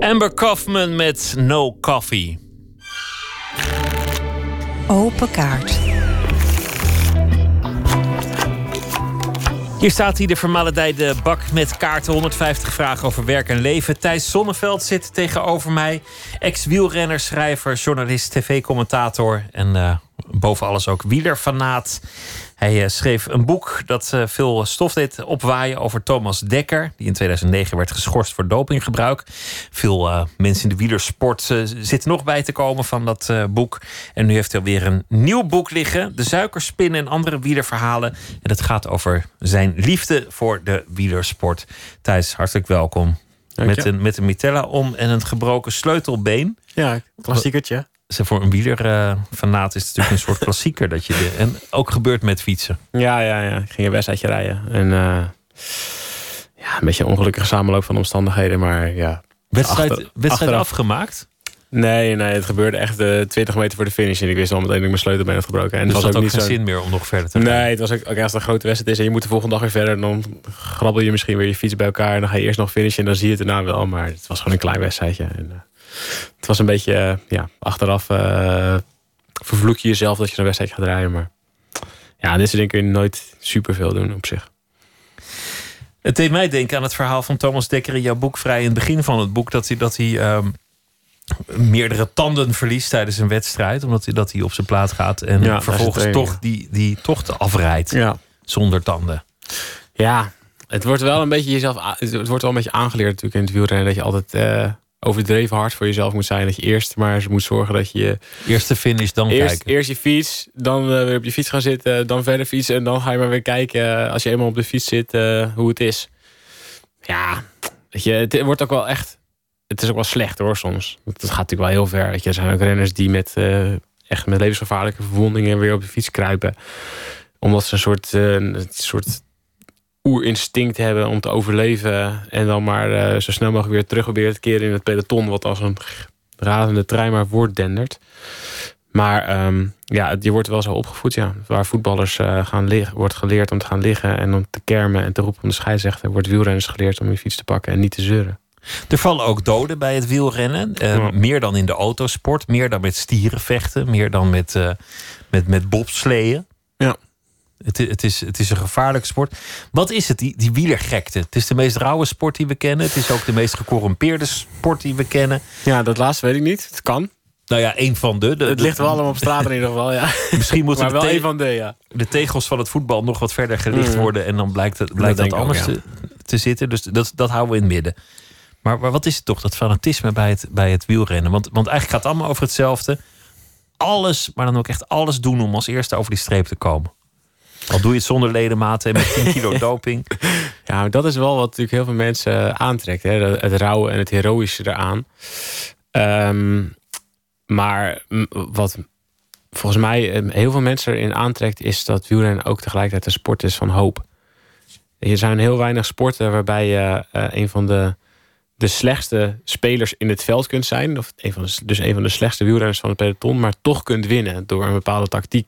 Amber Kaufman met No Coffee. Open kaart. Hier staat hij, de vermaledijde bak met kaarten. 150 vragen over werk en leven. Thijs Zonneveld zit tegenover mij. Ex-wielrenner, schrijver, journalist, tv-commentator... en uh, boven alles ook wielerfanaat. Hij uh, schreef een boek dat uh, veel stof deed opwaaien over Thomas Dekker, die in 2009 werd geschorst voor dopinggebruik. Veel uh, mensen in de wielersport zitten nog bij te komen van dat boek. En nu heeft hij alweer een nieuw boek liggen: De Suikerspinnen en andere wielerverhalen. En dat gaat over zijn liefde voor de wielersport. Thijs, hartelijk welkom. Met een, met een mitella om en een gebroken sleutelbeen. Ja, klassiekertje voor een wielerfanaat uh, is het natuurlijk een soort <laughs> klassieker. Dat je de, en ook gebeurt met fietsen. Ja, ja, ja. Ik ging een wedstrijdje rijden. En uh, ja, een beetje een ongelukkige samenloop van omstandigheden. Maar ja. Wedstrijd, achter, wedstrijd afgemaakt? Nee, nee, het gebeurde echt uh, 20 meter voor de finish. En ik wist al meteen dat ik mijn sleutelbeen had gebroken. En dus het was ook geen zin meer om nog verder te gaan? Nee, het was ook, ook als het een grote wedstrijd is en je moet de volgende dag weer verder. Dan grabbel je misschien weer je fiets bij elkaar. En dan ga je eerst nog finishen en dan zie je het daarna wel. Maar het was gewoon een klein wedstrijdje. En, uh, het was een beetje, uh, ja, achteraf uh, vervloek je jezelf dat je zo'n wedstrijd gaat rijden. Maar ja, dit soort dingen kun je nooit superveel doen op zich. Het deed mij denken aan het verhaal van Thomas Dekker in jouw boek, vrij in het begin van het boek, dat hij, dat hij um, meerdere tanden verliest tijdens een wedstrijd, omdat hij, dat hij op zijn plaat gaat en ja, vervolgens toch die, die tocht afrijdt ja. zonder tanden. Ja, het wordt wel een beetje jezelf, het wordt wel een beetje aangeleerd natuurlijk in het wielrennen dat je altijd uh, overdreven hard voor jezelf moet zijn. Dat je eerst maar moet zorgen dat je... Eerste finish, dan eerst, kijken. Eerst je fiets, dan uh, weer op je fiets gaan zitten, dan verder fietsen. En dan ga je maar weer kijken, uh, als je eenmaal op de fiets zit, uh, hoe het is. Ja, weet je, het wordt ook wel echt... Het is ook wel slecht hoor, soms. Het gaat natuurlijk wel heel ver. Weet je. Er zijn ook renners die met, echt met levensgevaarlijke verwondingen weer op de fiets kruipen. Omdat ze een soort... een soort oerinstinct hebben om te overleven. En dan maar uh, zo snel mogelijk weer terug proberen te keren in het peloton. Wat als een razende trein maar voortdendert. Maar um, ja, je wordt wel zo opgevoed. Ja. Waar voetballers uh, gaan liggen, wordt geleerd om te gaan liggen. En om te kermen en te roepen om de scheidsrechter. Wordt wielrenners geleerd om je fiets te pakken en niet te zeuren. Er vallen ook doden bij het wielrennen. Uh, ja. Meer dan in de autosport. Meer dan met stierenvechten. Meer dan met, uh, met, met bobsleeën. Ja. Het, het, is, het is een gevaarlijke sport. Wat is het, die, die wielergekte? Het is de meest rauwe sport die we kennen. Het is ook de meest gecorrumpeerde sport die we kennen. Ja, dat laatste weet ik niet. Het kan. Nou ja, één van de. de het ligt wel allemaal op straat in ieder geval, ja. Misschien moeten <laughs> maar wel één van de, ja. de tegels van het voetbal nog wat verder gelicht Mm. worden. En dan blijkt, het, blijkt dat, anders ook, ja. te, te zitten. Dus dat, dat houden we in het midden. Maar, maar wat is het toch, dat fanatisme bij het, bij het wielrennen? Want, want eigenlijk gaat het allemaal over hetzelfde. Alles, maar dan ook echt alles doen om als eerste over die streep te komen. Al doe je het zonder ledematen en met 10 kilo <laughs> doping. Ja, dat is wel wat natuurlijk heel veel mensen aantrekt. Hè? Het rauwe en het heroïsche eraan. Ehm, maar wat volgens mij eh, heel veel mensen erin aantrekt... is dat wielrennen ook tegelijkertijd een sport is van hoop. Er zijn heel weinig sporten waarbij je eh, een van de, de slechtste spelers in het veld kunt zijn. Of een van de, dus een van de slechtste wielrenners van het peloton. Maar toch kunt winnen door een bepaalde tactiek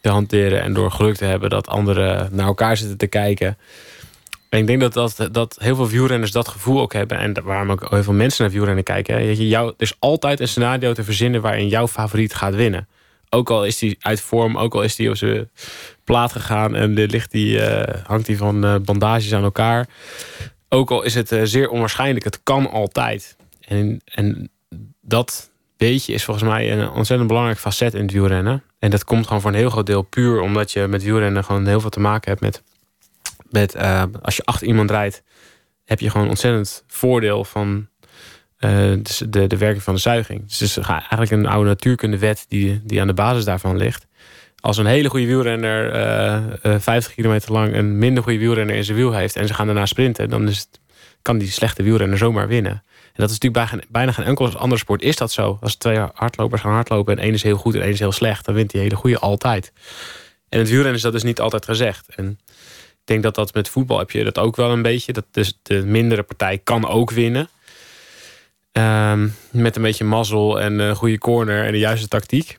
te hanteren. En door geluk te hebben dat anderen naar elkaar zitten te kijken. En ik denk dat, dat, dat heel veel wielrenners dat gevoel ook hebben. En waarom ook heel veel mensen naar wielrennen kijken. hè. Je, jou, er is altijd een scenario te verzinnen waarin jouw favoriet gaat winnen. Ook al is hij uit vorm, ook al is hij op zijn plaat gegaan en ligt die, eh, hangt hij van eh, bandages aan elkaar. Ook al is het eh, zeer onwaarschijnlijk, het kan altijd. En, en dat beetje is volgens mij een ontzettend belangrijk facet in het wielrennen. En dat komt gewoon voor een heel groot deel puur omdat je met wielrennen gewoon heel veel te maken hebt met. met eh, als je achter iemand rijdt, heb je gewoon ontzettend voordeel van eh, de, de, de werking van de zuiging. Dus het is eigenlijk een oude natuurkundewet die, die aan de basis daarvan ligt. Als een hele goede wielrenner eh, eh, 50 kilometer lang een minder goede wielrenner in zijn wiel heeft en ze gaan daarna sprinten, dan is het, kan die slechte wielrenner zomaar winnen. En dat is natuurlijk bijna geen enkele andere sport is dat zo. Als twee hardlopers gaan hardlopen en één is heel goed en één is heel slecht, dan wint die hele goede altijd. En het wielrennen is dat dus niet altijd gezegd. En ik denk dat dat met voetbal heb je dat ook wel een beetje. Dat dus de mindere partij kan ook winnen. Ehm, met een beetje mazzel en een goede corner en de juiste tactiek.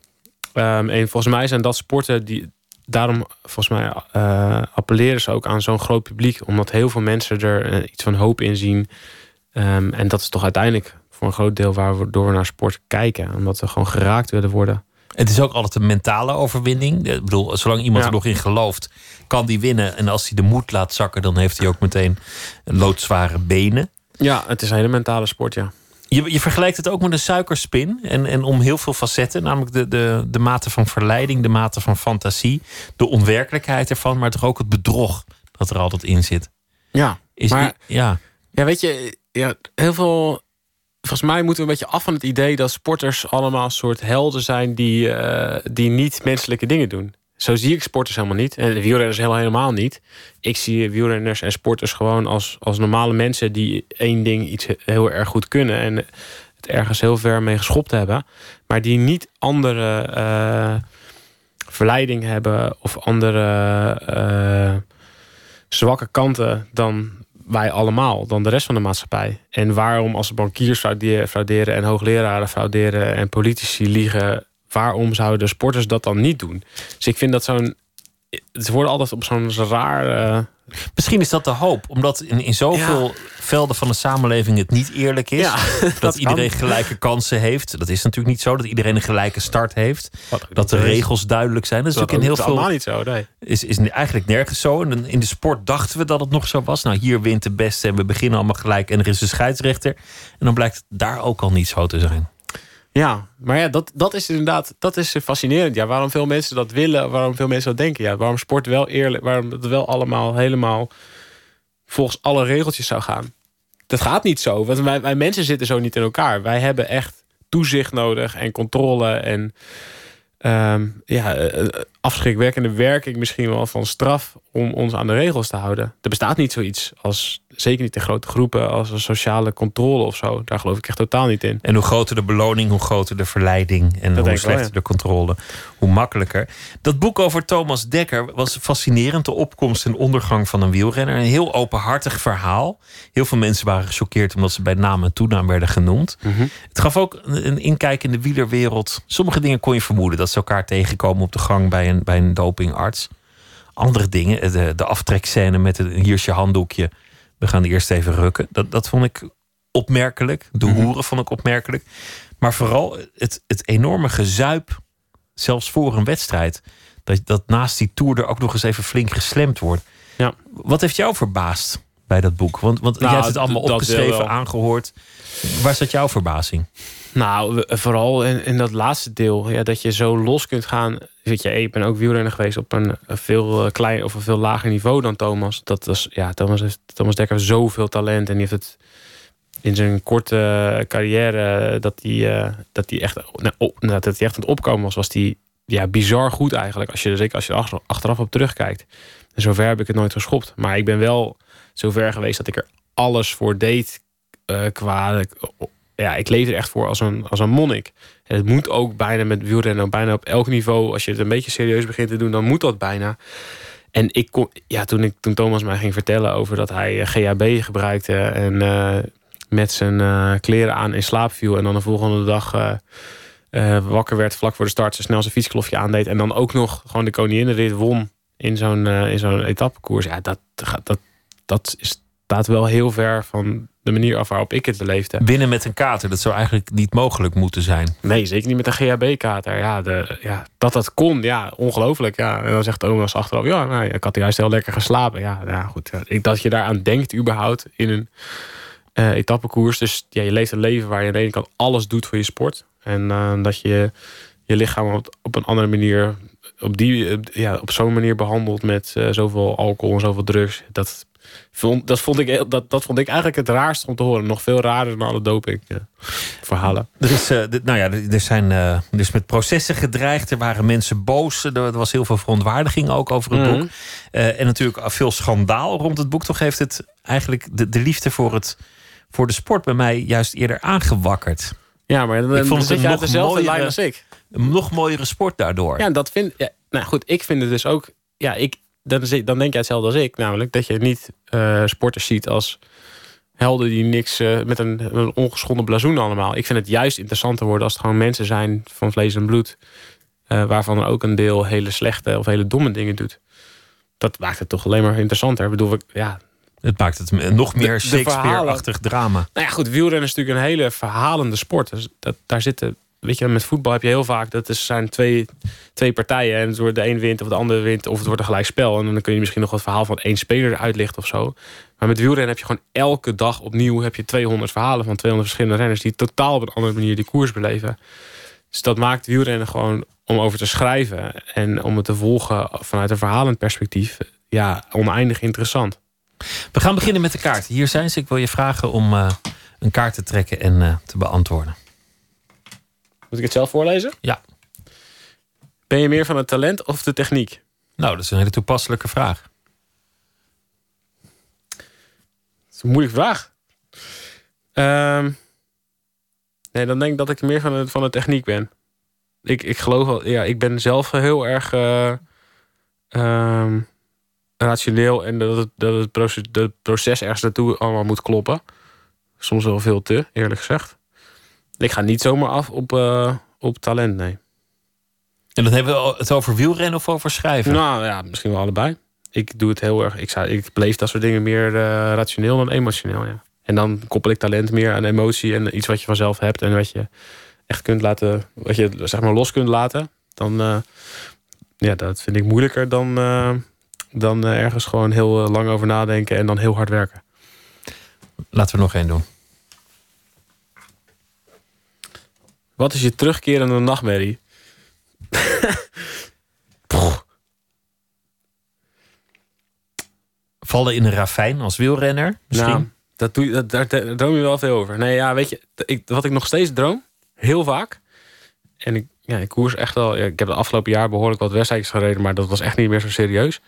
Ehm, en volgens mij zijn dat sporten die. Daarom, volgens mij, eh, appelleren ze ook aan zo'n groot publiek. Omdat heel veel mensen er eh, iets van hoop in zien. Ehm, en dat is toch uiteindelijk voor een groot deel waardoor we naar sport kijken. Omdat we gewoon geraakt willen worden. Het is ook altijd een mentale overwinning. Ik bedoel, zolang iemand Ja. er nog in gelooft, kan die winnen. En als hij de moed laat zakken, dan heeft hij ook meteen loodzware benen. Ja, het is een hele mentale sport, ja. Je, je vergelijkt het ook met een suikerspin. En, en om heel veel facetten. Namelijk de, de, de mate van verleiding, de mate van fantasie. De onwerkelijkheid ervan. Maar toch ook het bedrog dat er altijd in zit. Ja, Is maar ja. Ja, weet je, ja, heel veel. Volgens mij moeten we een beetje af van het idee dat sporters allemaal soort helden zijn die, eh, die niet menselijke dingen doen. Zo zie ik sporters helemaal niet. En wielrenners helemaal niet. Ik zie wielrenners en sporters gewoon als, als normale mensen die één ding iets heel erg goed kunnen. En het ergens heel ver mee geschopt hebben. Maar die niet andere eh, verleiding hebben of andere eh, zwakke kanten dan wij allemaal, dan de rest van de maatschappij. En waarom als bankiers fraude- frauderen en hoogleraren frauderen en politici liegen, waarom zouden sporters dat dan niet doen? Dus ik vind dat zo'n. Ze worden altijd op zo'n raar. eh, Misschien is dat de hoop, omdat in, in zoveel velden van de samenleving het niet eerlijk is. Ja, <laughs> dat, dat iedereen kan. gelijke kansen heeft. Dat is natuurlijk niet zo. Dat iedereen een gelijke start heeft. Dat de is. regels duidelijk zijn. Dat is natuurlijk in heel veel. allemaal niet zo, nee. Is, is eigenlijk nergens zo. En in de sport dachten we dat het nog zo was. Nou, hier wint de beste en we beginnen allemaal gelijk. En er is een scheidsrechter. En dan blijkt het daar ook al niet zo te zijn. Ja, maar ja, dat, dat is inderdaad dat is fascinerend. Ja, waarom veel mensen dat willen, waarom veel mensen dat denken. Ja, waarom sport wel eerlijk, waarom het wel allemaal helemaal volgens alle regeltjes zou gaan. Dat gaat niet zo, want wij, wij mensen zitten zo niet in elkaar. Wij hebben echt toezicht nodig en controle en ehm, ja, eh, eh, afschrikwekkende werking misschien wel van straf om ons aan de regels te houden. Er bestaat niet zoiets als, zeker niet in grote groepen, als een sociale controle of zo. Daar geloof ik echt totaal niet in. En hoe groter de beloning, hoe groter de verleiding. En hoe wel, slechter ja. de controle, hoe makkelijker. Dat boek over Thomas Dekker was fascinerend. De opkomst en ondergang van een wielrenner. Een heel openhartig verhaal. Heel veel mensen waren gechoqueerd omdat ze bij naam en toenaam werden genoemd. Het gaf ook een inkijk in de wielerwereld. Sommige dingen kon je vermoeden. Dat ze elkaar tegenkomen op de gang bij een, bij een dopingarts. Andere dingen, de, de aftrekscène met een hier is je handdoekje. We gaan eerst even rukken. Dat, dat vond ik opmerkelijk. De hoeren vond ik opmerkelijk. Maar vooral het, het enorme gezuip, zelfs voor een wedstrijd. Dat, dat naast die tour er ook nog eens even flink geslemd wordt. Ja. Wat heeft jou verbaasd bij dat boek? Want, want Nou, jij hebt het allemaal opgeschreven, wel. aangehoord. Waar zat jouw verbazing? Nou, we- vooral in, in dat laatste deel. Ja, dat je zo los kunt gaan. Weet je, ik ben ook wielrenner geweest op een, een veel eh, klein of een veel lager niveau dan Thomas. Dat was, ja, Thomas, heeft, Thomas Dekker heeft zoveel talent. En die heeft het in zijn korte carrière dat hij, eh, dat hij echt, nou, op, nou, dat hij echt aan het opkomen was, was hij ja, bizar goed eigenlijk. Als je, zeker als je er achter- achteraf op terugkijkt. En zover heb ik het nooit geschopt. Maar ik ben wel zover geweest dat ik er alles voor deed eh, qua ja, ik leef er echt voor als een, als een monnik. En het moet ook bijna met wielrennen, bijna op elk niveau. Als je het een beetje serieus begint te doen, dan moet dat bijna. En ik kon, ja, toen, ik, toen Thomas mij ging vertellen over dat hij eh, GHB gebruikte en eh, met zijn kleren aan in slaap viel. En dan de volgende dag wakker werd vlak voor de start, zo snel zijn fietsklofje aandeed. En dan ook nog gewoon de koninginnenrit won in zo'n in zo'n etappekoers. Ja, dat, gaat- dat, dat is, staat wel heel ver van de manier af waarop ik het beleefde. Binnen met een kater, dat zou eigenlijk niet mogelijk moeten zijn. Nee, zeker niet met een GHB-kater. Ja, de, ja, dat dat kon, ja, ongelooflijk. Ja. En dan zegt Thomas achteraf, ja, nou, ik had juist heel lekker geslapen. Ja, ja goed. Ik, dat je daaraan denkt überhaupt in een eh etappekoers. Dus ja, je leeft een leven waar je aan de ene kant alles doet voor je sport. En eh, dat je je lichaam op, op een andere manier, op, die, op- ja, op zo'n manier behandelt met eh, zoveel alcohol en zoveel drugs. Dat vond, dat, vond ik, dat, dat vond ik eigenlijk het raarste om te horen. Nog veel raarder dan alle doping eh, verhalen. Er is, de- nou ja, er zijn dus met processen gedreigd. Er waren mensen boos. Er, was heel veel verontwaardiging ook over het Mhm. boek. En natuurlijk veel schandaal rond het boek. Toch heeft het eigenlijk de, de liefde voor, het, voor de sport bij mij juist eerder aangewakkerd. Ja, maar dan, ik vond het zit een je nog dezelfde mooiere, lijn als ik. een nog mooiere sport daardoor. Ja, dat vind ja, Nou goed, ik vind het dus ook. Ja, ik, dan, dan denk jij hetzelfde als ik. Namelijk dat je niet eh, sporters ziet als helden die niks. eh, met een, een ongeschonden blazoen allemaal. Ik vind het juist interessanter worden als het gewoon mensen zijn van vlees en bloed. eh, waarvan er ook een deel hele slechte of hele domme dingen doet. Dat maakt het toch alleen maar interessanter. Ik bedoel, ja, Het maakt het nog meer Shakespeare-achtig drama. Nou ja, goed, wielrennen is natuurlijk een hele verhalende sport. Dus dat, daar zitten, weet je, met voetbal heb je heel vaak, dat is, zijn twee, twee partijen. En het wordt de een wint of de andere wint, of het wordt een gelijk spel. En dan kun je misschien nog wat verhaal van één speler uitlichten of zo. Maar met wielrennen heb je gewoon elke dag opnieuw heb je 200 verhalen van 200 verschillende renners die totaal op een andere manier die koers beleven. Dus dat maakt wielrennen gewoon om over te schrijven en om het te volgen vanuit een verhalend perspectief, ja, oneindig interessant. We gaan beginnen met de kaart. Hier zijn ze. Ik wil je vragen om eh, een kaart te trekken en eh, te beantwoorden. Moet ik het zelf voorlezen? Ja. Ben je meer van het talent of de techniek? Nou, dat is een hele toepasselijke vraag. Dat is een moeilijke vraag. Ehm, nee, dan denk ik dat ik meer van de, van de techniek ben. Ik, ik geloof wel, ja, ik ben zelf heel erg eh, ehm, rationeel en dat het, dat het proces, dat het proces ergens naartoe allemaal moet kloppen. Soms wel veel te, eerlijk gezegd. Ik ga niet zomaar af op, eh, op talent, nee. En dan hebben we het over wielrennen of over schrijven? Nou ja, misschien wel allebei. Ik doe het heel erg. Ik, zou, ik beleef dat soort dingen meer eh, rationeel dan emotioneel. Ja. En dan koppel ik talent meer aan emotie en iets wat je vanzelf hebt en wat je echt kunt laten, wat je zeg maar los kunt laten. Dan, eh, ja, dat vind ik moeilijker dan, dan ergens gewoon heel lang over nadenken en dan heel hard werken. Laten we nog één doen. Wat is je terugkerende nachtmerrie? Vallen in een ravijn als wielrenner misschien? Nou, dat doe je, dat, daar, daar droom je wel veel over. Nee, ja, weet je, ik, wat ik nog steeds droom, heel vaak. En ik, ja, ik koers echt wel. Ja, ik heb de afgelopen jaar behoorlijk wat wedstrijdjes gereden, maar dat was echt niet meer zo serieus.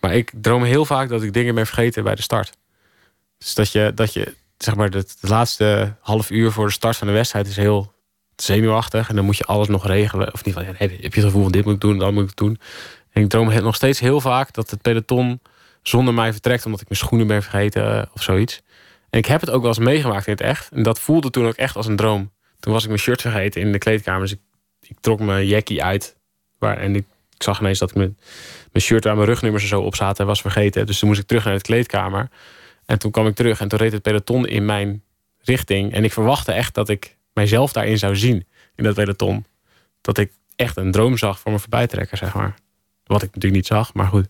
Maar ik droom heel vaak dat ik dingen ben vergeten bij de start. Dus dat je, dat je zeg maar, het de laatste half uur voor de start van de wedstrijd is heel zenuwachtig. En dan moet je alles nog regelen. Of niet van, ja, heb je het gevoel van dit moet ik doen, dat moet ik doen. En ik droom nog steeds heel vaak dat het peloton zonder mij vertrekt, omdat ik mijn schoenen ben vergeten eh, of zoiets. En ik heb het ook wel eens meegemaakt in het echt. En dat voelde toen ook echt als een droom. Toen was ik mijn shirt vergeten in de kleedkamer. Dus ik, trok mijn jackie uit. En ik, zag ineens dat ik mijn, shirt waar mijn rugnummers er zo op zaten was vergeten. Dus toen moest ik terug naar de kleedkamer. En toen kwam ik terug en toen reed het peloton in mijn richting. En ik verwachtte echt dat ik mijzelf daarin zou zien. In dat peloton. Dat ik echt een droom zag voor mijn voorbijtrekker, zeg maar. Wat ik natuurlijk niet zag, maar goed.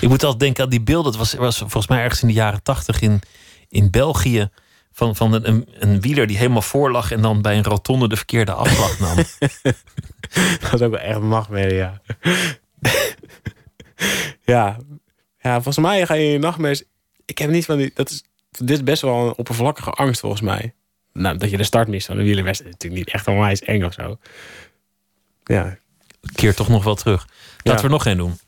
Ik moet altijd denken aan die beelden. Het was, was volgens mij ergens in de jaren tachtig in, in België. Van, van een, een, wieler die helemaal voor lag en dan bij een rotonde de verkeerde afslag nam. <laughs> dat is ook wel echt nachtmerrie, ja. <laughs> ja. Ja, volgens mij ga je in je nachtmerries... Ik heb niet van die... Dat is, dit is best wel een oppervlakkige angst, volgens mij. Nou, dat je de start mist van een wielerwedstrijd... is natuurlijk niet echt onwijs eng of zo. Ja. Keer toch nog wel terug. Laten we er nog één doen.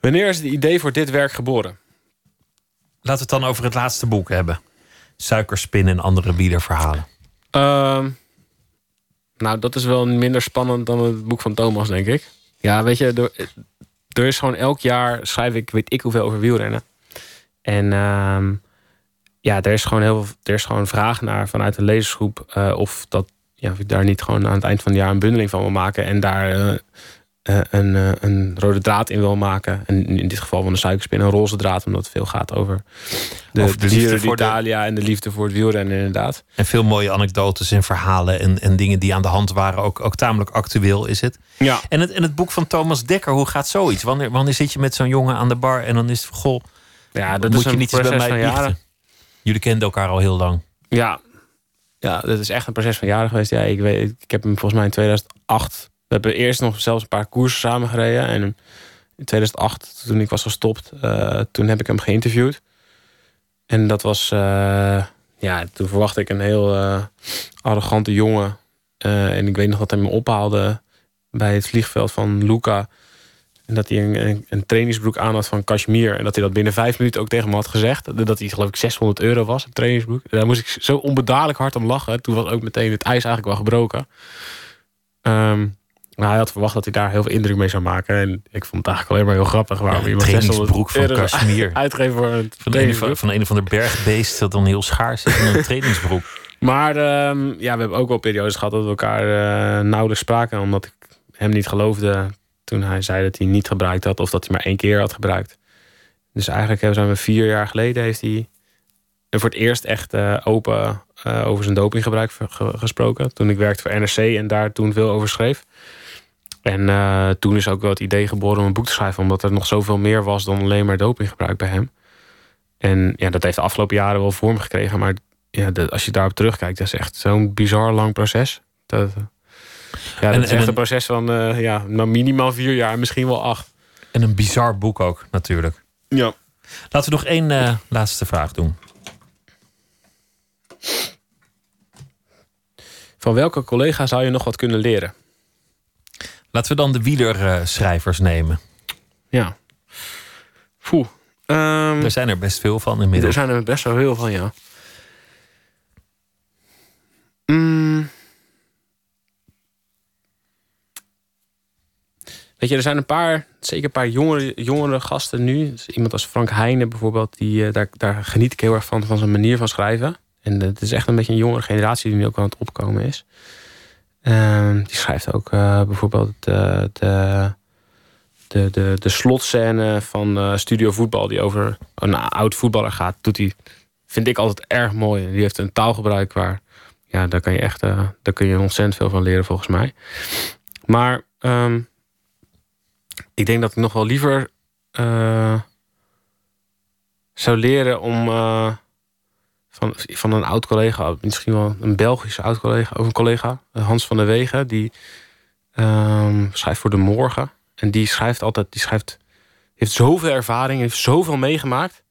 Wanneer is het idee voor dit werk geboren? Laten we het dan over het laatste boek hebben. Suikerspin en andere wielerverhalen. Ehm, nou, dat is wel minder spannend dan het boek van Thomas, denk ik. Ja, weet je, er, er is gewoon elk jaar schrijf ik, weet ik hoeveel over wielrennen. En ehm, ja, er is gewoon heel veel, er is gewoon vraag naar vanuit de lezersgroep eh, of dat ja, of ik daar niet gewoon aan het eind van het jaar een bundeling van wil maken en daar eh, eh, een, een rode draad in wil maken. En in dit geval van de suikerspin een roze draad, omdat het veel gaat over de, Over de de liefde voor de- d'Italia en de liefde voor het wielrennen inderdaad. En veel mooie anekdotes en verhalen en, en dingen die aan de hand waren. Ook, ook tamelijk actueel is het. Ja. En, het. en het boek van Thomas Dekker, hoe gaat zoiets? Wanneer, wanneer zit je met zo'n jongen aan de bar en dan is het... Goh, Ja, dat moet is je een niet eens bij proces mij van jaren. Jullie kenden elkaar al heel lang. Ja. ja, dat is echt een proces van jaren geweest. Ja, ik, weet, ik heb hem volgens mij in 2008... We hebben eerst nog zelfs een paar koersen samen gereden. En in 2008, toen ik was gestopt, eh, toen heb ik hem geïnterviewd. En dat was... eh, ja, toen verwachtte ik een heel eh, arrogante jongen. En ik weet nog dat hij me ophaalde bij het vliegveld van Luca. En dat hij een, een, een trainingsbroek aan had van Kashmir. En dat hij dat binnen vijf minuten ook tegen me had gezegd. Dat hij geloof ik 600 euro was, een trainingsbroek. Daar moest ik zo onbedadelijk hard om lachen. Toen was ook meteen het ijs eigenlijk wel gebroken. Ehm, maar hij had verwacht dat hij daar heel veel indruk mee zou maken. En ik vond het eigenlijk alleen maar heel grappig. Waarom een iemand 600 trainingsbroek van Kashmir. <laughs> Uitgeven voor een Van een, of- trainingsbroek. van een of ander bergbeest dat dan heel schaars is in een <laughs> trainingsbroek. Maar ehm, ja, we hebben ook wel periodes gehad dat we elkaar eh, nauwelijks spraken. Omdat ik hem niet geloofde Toen hij zei dat hij niet gebruikt had of dat hij maar één keer had gebruikt. Dus eigenlijk zijn we vier jaar geleden heeft hij voor het eerst echt eh, open eh, over zijn dopinggebruik ge- gesproken. Toen ik werkte voor NRC en daar toen veel over schreef. En eh, toen is ook wel het idee geboren om een boek te schrijven, omdat er nog zoveel meer was dan alleen maar dopinggebruik bij hem. En ja, dat heeft de afgelopen jaren wel vorm gekregen, maar ja, als je daarop terugkijkt, dat is echt zo'n bizar lang proces. Dat, ja, dat En- is echt een- een proces van eh, ja, nou, minimaal vier jaar, misschien wel acht. En een bizar boek ook, natuurlijk. Ja. Laten we nog één eh, laatste vraag doen. Van welke collega zou je nog wat kunnen leren? Laten we dan de wielerschrijvers nemen. Ja. Poeh. Ehm, er zijn er best veel van inmiddels. Er zijn er best wel heel van, ja. Mm. Weet je, er zijn een paar, zeker een paar jongere, jongere gasten nu. Dus iemand als Frank Heijnen bijvoorbeeld, die, eh, daar, daar geniet ik heel erg van, van zijn manier van schrijven. En het is echt een beetje een jongere generatie die nu ook aan het opkomen is. Ehm, die schrijft ook eh, bijvoorbeeld de, de, de, de, de slotscène van eh, Studio Voetbal, die over een oud voetballer gaat, doet hij, vind ik altijd erg mooi. Die heeft een taalgebruik waar, ja, daar kan je echt, eh, daar kun je ontzettend veel van leren volgens mij. Maar ehm, ik denk dat ik nog wel liever eh, zou leren om eh, van, van een oud collega, misschien wel een Belgische oud collega, of een collega, Hans van der Wegen, die ehm, schrijft voor de morgen. En die schrijft altijd, die schrijft, heeft zoveel ervaring, heeft zoveel meegemaakt.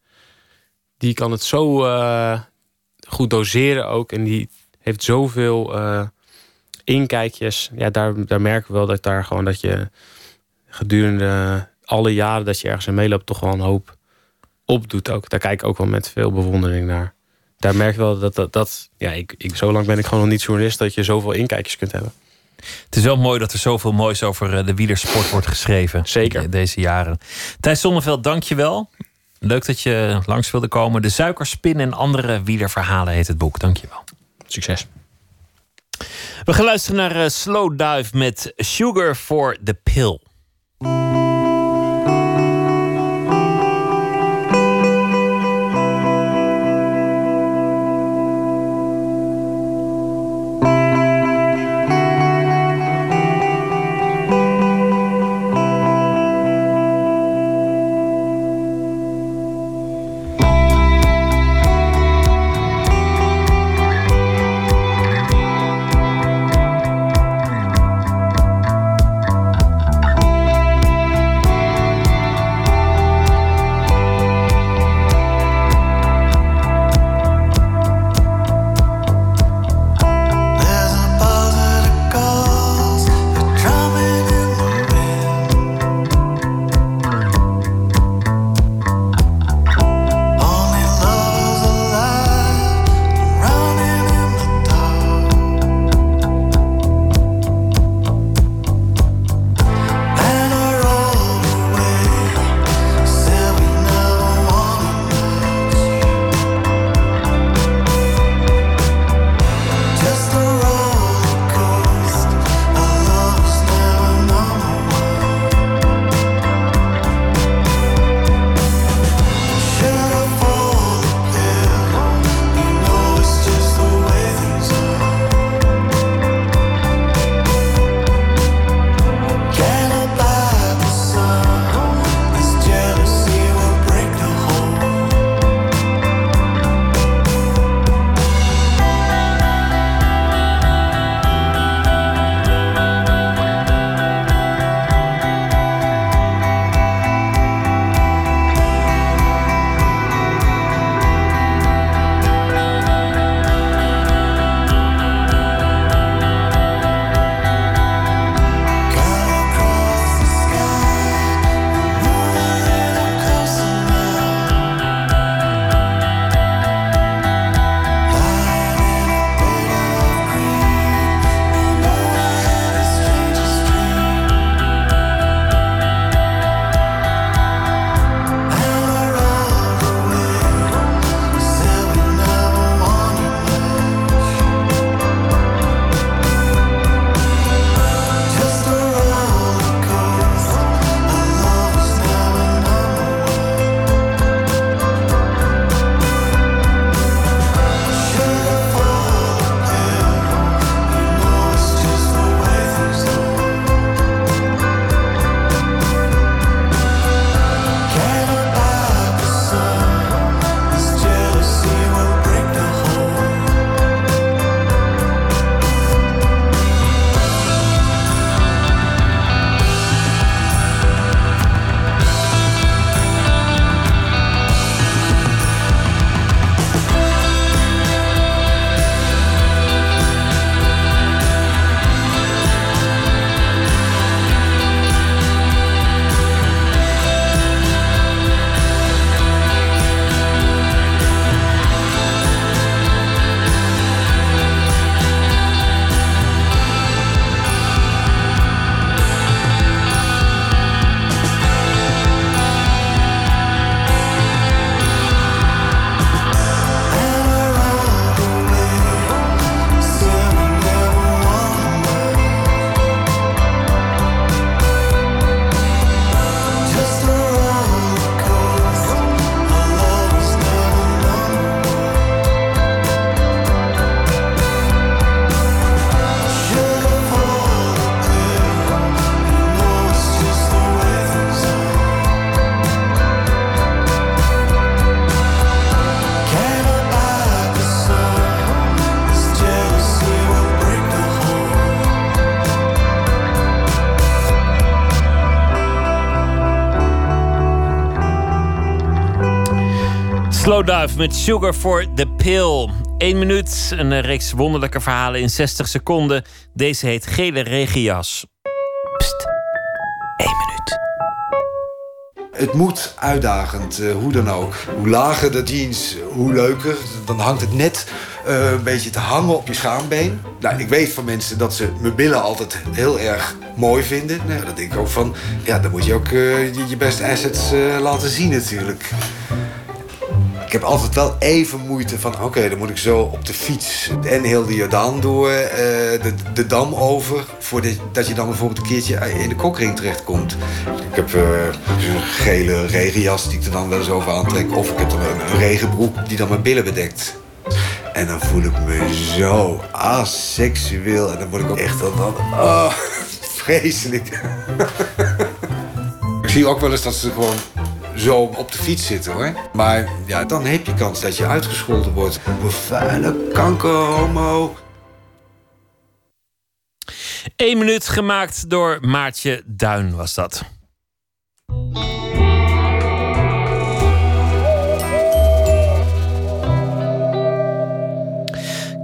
Die kan het zo eh, goed doseren ook. En die heeft zoveel inkijkjes. Ja, daar, daar merken we wel dat daar gewoon dat je gedurende alle jaren dat je ergens in meeloopt, toch wel een hoop opdoet ook. Daar kijk ik ook wel met veel bewondering naar. Daar merk je wel dat, dat, dat ja, ik, ik, zo lang ben ik gewoon nog niet journalist dat je zoveel inkijkjes kunt hebben. Het is wel mooi dat er zoveel moois over eh, de wielersport wordt geschreven. Zeker. Deze jaren. Thijs Zonneveld, dank je wel. Leuk dat je langs wilde komen. De Suikerspin en andere wielerverhalen heet het boek. Dank je wel. Succes. We gaan luisteren naar eh, Slow Dive met Sugar for the Pill. Slowdive met Sugar for the Pill. Eén minuut, een reeks wonderlijke verhalen in 60 seconden. Deze heet Gele Regias. Pst, één minuut. Het moet uitdagend, uh, hoe dan ook. Hoe lager de jeans, hoe leuker. Dan hangt het net uh, een beetje te hangen op je schaambeen. Nou, ik weet van mensen dat ze mijn billen altijd heel erg mooi vinden. Nou, dat denk ik ook van, ja, dan moet je ook uh, je, je beste assets laten zien natuurlijk. Ik heb altijd wel even moeite van... oké, dan moet ik zo op de fiets en heel de Jordaan door... Uh, de, de dam over... voordat dat je dan bijvoorbeeld een keertje in de kokring terechtkomt. Ik heb uh, een gele regenjas die ik er dan wel eens over aantrek... of ik heb dan een, regenbroek die dan mijn billen bedekt. En dan voel ik me zo asexueel. En dan word ik ook echt dan... dan oh, <laughs> vreselijk. <laughs> ik zie ook wel eens dat ze gewoon zo op de fiets zitten hoor. Maar ja, dan heb je kans dat je uitgescholden wordt. Vuile kankerhomo. Eén minuut gemaakt door Maartje Duin was dat.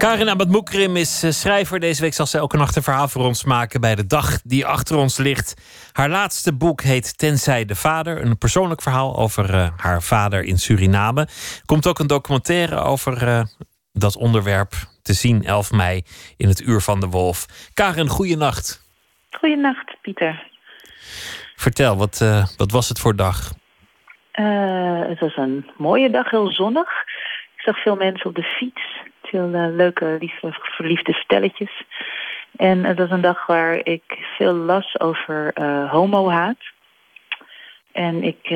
Karin Abad-Moekrim is eh, schrijver. Deze week zal ze elke nacht een verhaal voor ons maken bij de dag die achter ons ligt. Haar laatste boek heet Tenzij de Vader. Een persoonlijk verhaal over uh, haar vader in Suriname. Komt ook een documentaire over uh, dat onderwerp te zien 11 mei in het Uur van de Wolf. Karin, goeienacht. Goeienacht, Pieter. Vertel, wat, uh, wat was het voor dag? het was een mooie dag, heel zonnig. Ik zag veel mensen op de fiets veel uh, leuke, lieve, verliefde stelletjes. En het was een dag waar ik veel las over uh, homohaat. En ik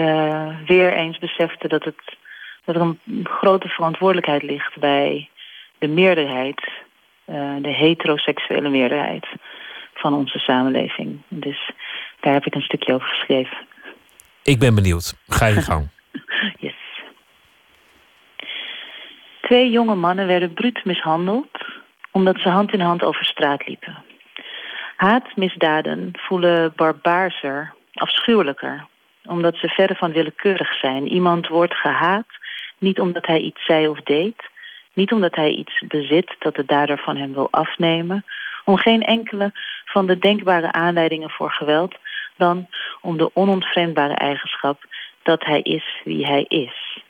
weer eens besefte dat, het, dat er een grote verantwoordelijkheid ligt bij de meerderheid, de heteroseksuele meerderheid van onze samenleving. Dus daar heb ik een stukje over geschreven. Ik ben benieuwd. Ga je gang. Twee jonge mannen werden bruut mishandeld omdat ze hand in hand over straat liepen. Haatmisdaden voelen barbaarser, afschuwelijker, omdat ze verre van willekeurig zijn. Iemand wordt gehaat niet omdat hij iets zei of deed, niet omdat hij iets bezit dat de dader van hem wil afnemen, om geen enkele van de denkbare aanleidingen voor geweld, dan om de onontvreemdbare eigenschap dat hij is wie hij is.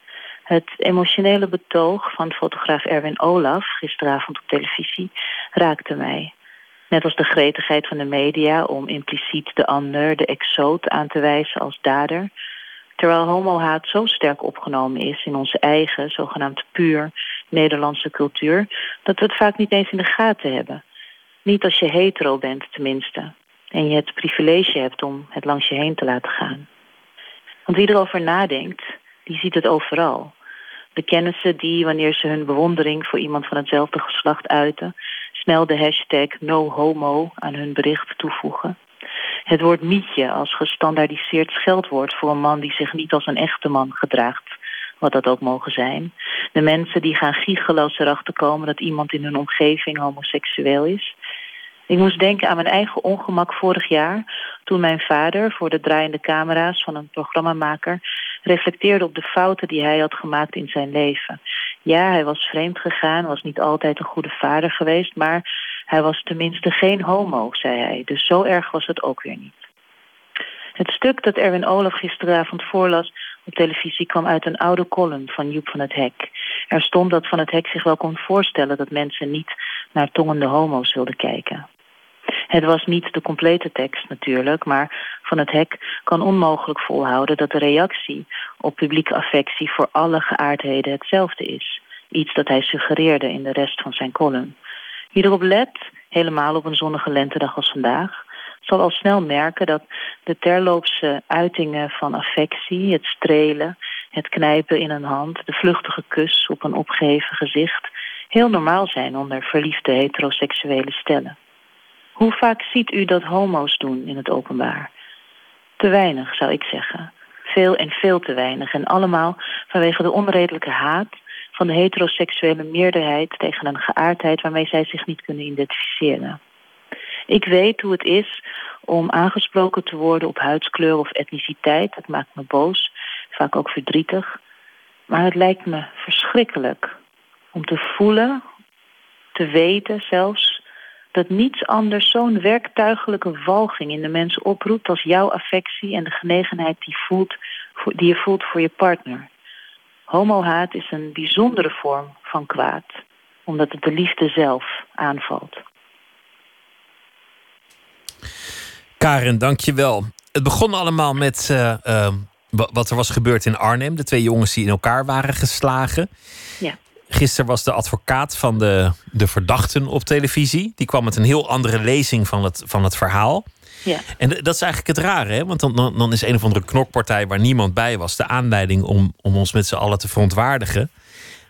Het emotionele betoog van fotograaf Erwin Olaf gisteravond op televisie raakte mij. Net als de gretigheid van de media om impliciet de ander, de exoot, aan te wijzen als dader. Terwijl homohaat zo sterk opgenomen is in onze eigen, zogenaamd puur Nederlandse cultuur, dat we het vaak niet eens in de gaten hebben. Niet als je hetero bent, tenminste. En je het privilege hebt om het langs je heen te laten gaan. Want wie erover nadenkt, die ziet het overal. De kennissen die, wanneer ze hun bewondering voor iemand van hetzelfde geslacht uiten, snel de hashtag NoHomo aan hun bericht toevoegen. Het woord mietje als gestandaardiseerd scheldwoord voor een man die zich niet als een echte man gedraagt, wat dat ook mogen zijn. De mensen die gaan giecheloos erachter komen dat iemand in hun omgeving homoseksueel is. Ik moest denken aan mijn eigen ongemak vorig jaar... toen mijn vader voor de draaiende camera's van een programmamaker... reflecteerde op de fouten die hij had gemaakt in zijn leven. Ja, hij was vreemd gegaan, was niet altijd een goede vader geweest... maar hij was tenminste geen homo, zei hij. Dus zo erg was het ook weer niet. Het stuk dat Erwin Olaf gisteravond voorlas op televisie kwam uit een oude column van Joep van het Hek. Er stond dat Van het Hek zich wel kon voorstellen dat mensen niet naar tongende homo's wilden kijken. Het was niet de complete tekst natuurlijk, maar Van het Hek kan onmogelijk volhouden dat de reactie op publieke affectie voor alle geaardheden hetzelfde is. Iets dat hij suggereerde in de rest van zijn column. Wie erop let, helemaal op een zonnige lentedag als vandaag, zal al snel merken dat de terloopse uitingen van affectie, het strelen, het knijpen in een hand, de vluchtige kus op een opgeheven gezicht, heel normaal zijn onder verliefde heteroseksuele stellen. Hoe vaak ziet u dat homo's doen in het openbaar? Te weinig, zou ik zeggen. Veel en veel te weinig. En allemaal vanwege de onredelijke haat van de heteroseksuele meerderheid tegen een geaardheid waarmee zij zich niet kunnen identificeren. Ik weet hoe het is om aangesproken te worden op huidskleur of etniciteit. Dat maakt me boos, vaak ook verdrietig. Maar het lijkt me verschrikkelijk om te voelen, te weten zelfs, dat niets anders zo'n werktuigelijke walging in de mensen oproept als jouw affectie en de genegenheid die, voelt, die je voelt voor je partner. Homohaat is een bijzondere vorm van kwaad, omdat het de liefde zelf aanvalt. Karen, dank je wel. Het begon allemaal met uh, uh, wat er was gebeurd in Arnhem. De twee jongens die in elkaar waren geslagen. Ja. Gisteren was de advocaat van de, de verdachten op televisie. Die kwam met een heel andere lezing van het, van het verhaal. Ja. En dat is eigenlijk het rare, hè? want dan, dan, is een of andere knokpartij waar niemand bij was de aanleiding om, om ons met z'n allen te verontwaardigen.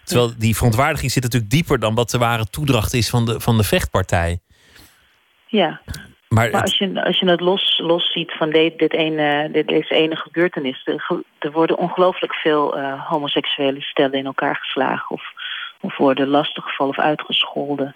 Terwijl die verontwaardiging zit natuurlijk dieper dan wat de ware toedracht is van de, van de vechtpartij. Ja. Maar, Maar als je, als je het los, los ziet van dit, dit ene, dit, deze ene gebeurtenis... Er, ge- er worden ongelooflijk veel eh, homoseksuele stellen in elkaar geslagen... of, of worden lastiggevallen of uitgescholden.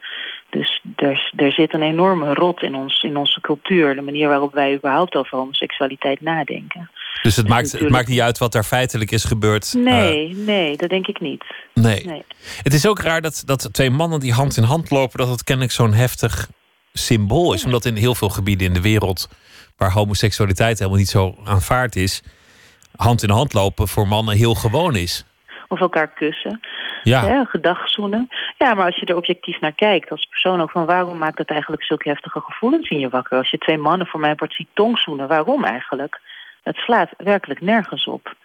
Dus er, er zit een enorme rot in, ons, in onze cultuur... de manier waarop wij überhaupt over homoseksualiteit nadenken. dus het maakt, het maakt niet uit wat daar feitelijk is gebeurd. Nee, nee, dat denk ik niet. Eh, nee. nee. Het is ook raar dat, dat twee mannen die hand in hand lopen, dat het kennelijk zo'n heftig symbool is. Omdat in heel veel gebieden in de wereld waar homoseksualiteit helemaal niet zo aanvaard is, hand in hand lopen voor mannen heel gewoon is. Of elkaar kussen. Ja. Hè, gedagzoenen. Ja, maar als je er objectief naar kijkt als persoon ook van waarom maakt dat eigenlijk zulke heftige gevoelens in je wakker? Als je twee mannen voor mij wordt ziet tongzoenen, waarom eigenlijk? Het slaat werkelijk nergens op.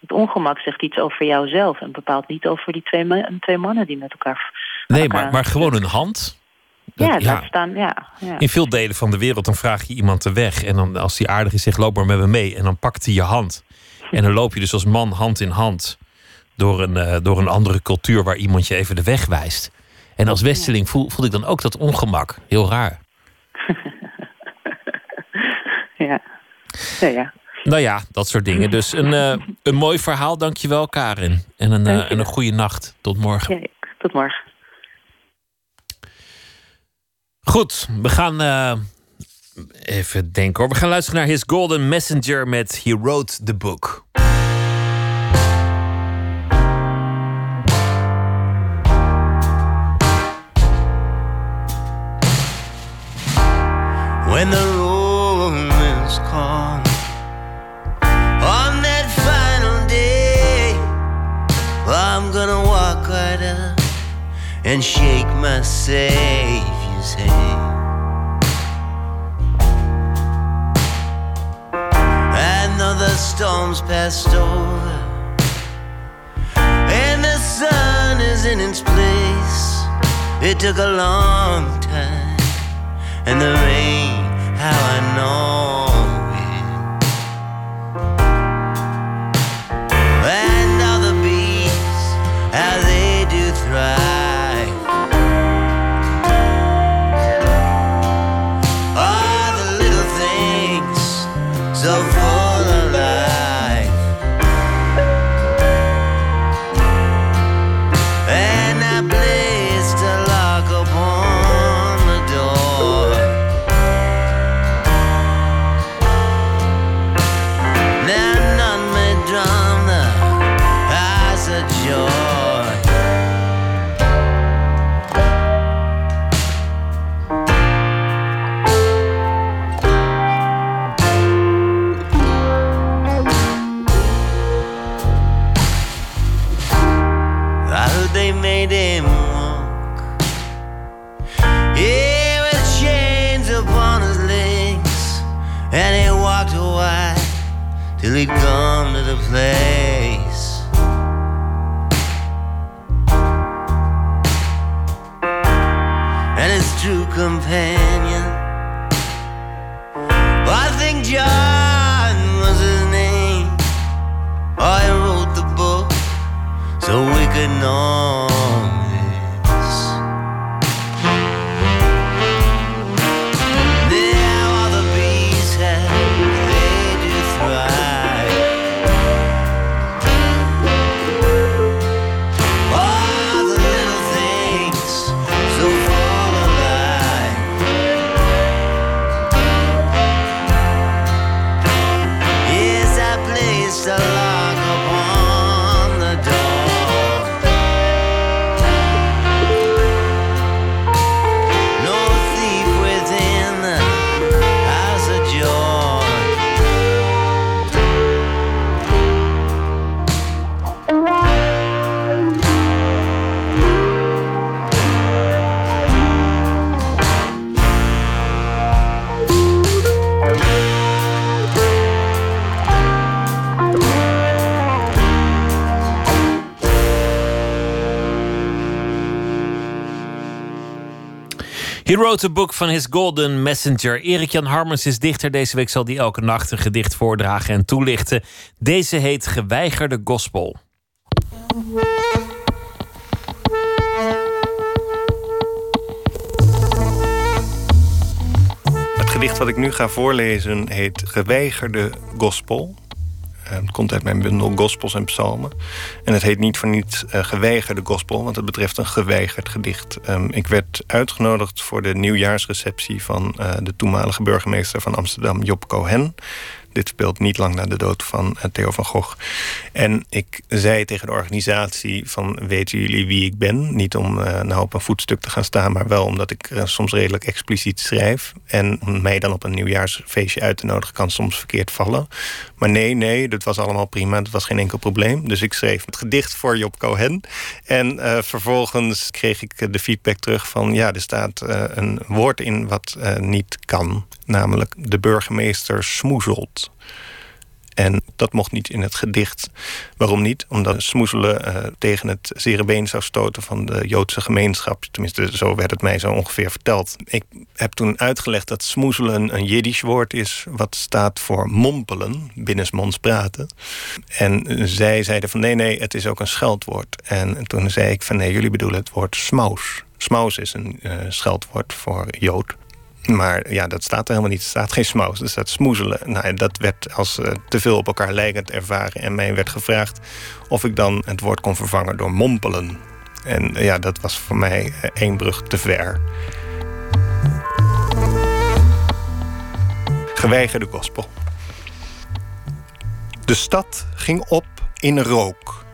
Het ongemak zegt iets over jouzelf en bepaalt niet over die twee, ma- twee mannen die met elkaar. Nee, maar, maar gewoon een hand. Ja, staan. Ja, ja. In veel delen van de wereld dan vraag je iemand de weg. En dan, als die aardig is, zegt loop maar met me mee. En dan pakt hij je hand. En dan loop je dus als man hand in hand door een, eh, door een andere cultuur waar iemand je even de weg wijst. En als Westeling voel, voel ik dan ook dat ongemak. Heel raar. <laughs> ja. Ja, ja. Nou ja, dat soort dingen. Dus een, eh, een mooi verhaal, dankjewel Karin. En een, eh, en een goede nacht. Tot morgen. Tot morgen. Goed, we gaan even denken hoor. We gaan luisteren naar His Golden Messenger met He Wrote the Book. When the romance comes on that final day i'm gonna walk right up and shake my savior's hand. And though the storms passed over and the sun is in its place it took a long time and the rain, how I know wrote a book van his golden messenger. Erik-Jan Harmens is dichter. Deze week zal hij elke nacht een gedicht voordragen en toelichten. Deze heet Geweigerde Gospel. Het gedicht wat ik nu ga voorlezen heet Geweigerde Gospel. Eh, Het komt uit mijn bundel Gospels en Psalmen. En het heet niet voor niets eh, Geweigerde Gospel, want het betreft een geweigerd gedicht. Ehm, ik werd uitgenodigd voor de nieuwjaarsreceptie van eh, de toenmalige burgemeester van Amsterdam, Job Cohen. Dit speelt niet lang na de dood van eh, Theo van Gogh. En ik zei tegen de organisatie van... weten jullie wie ik ben? Niet om eh, nou op een voetstuk te gaan staan... maar wel omdat ik eh, soms redelijk expliciet schrijf. En om mij dan op een nieuwjaarsfeestje uit te nodigen... kan soms verkeerd vallen. Maar nee, nee, dat was allemaal prima. Dat was geen enkel probleem. Dus ik schreef het gedicht voor Job Cohen. En vervolgens kreeg ik de feedback terug van... ja, er staat een woord in wat niet kan. Namelijk de burgemeester smoezelt. En dat mocht niet in het gedicht. Waarom niet? Omdat smoezelen eh, tegen het zere been zou stoten van de Joodse gemeenschap. Tenminste, zo werd het mij zo ongeveer verteld. Ik heb toen uitgelegd dat smoezelen een Jiddisch woord is... wat staat voor mompelen, binnensmonds praten. En zij zeiden van nee, nee, het is ook een scheldwoord. En toen zei ik van nee, jullie bedoelen het woord smaus. Smaus is een eh, scheldwoord voor Jood. Maar ja, dat staat er helemaal niet. Er staat geen smaus, er staat smoezelen. Nou, dat werd als eh, te veel op elkaar lijkend ervaren. En mij werd gevraagd of ik dan het woord kon vervangen door mompelen. En eh, ja, dat was voor mij eh, één brug te ver. Geweigerde gospel. De stad ging op in rook.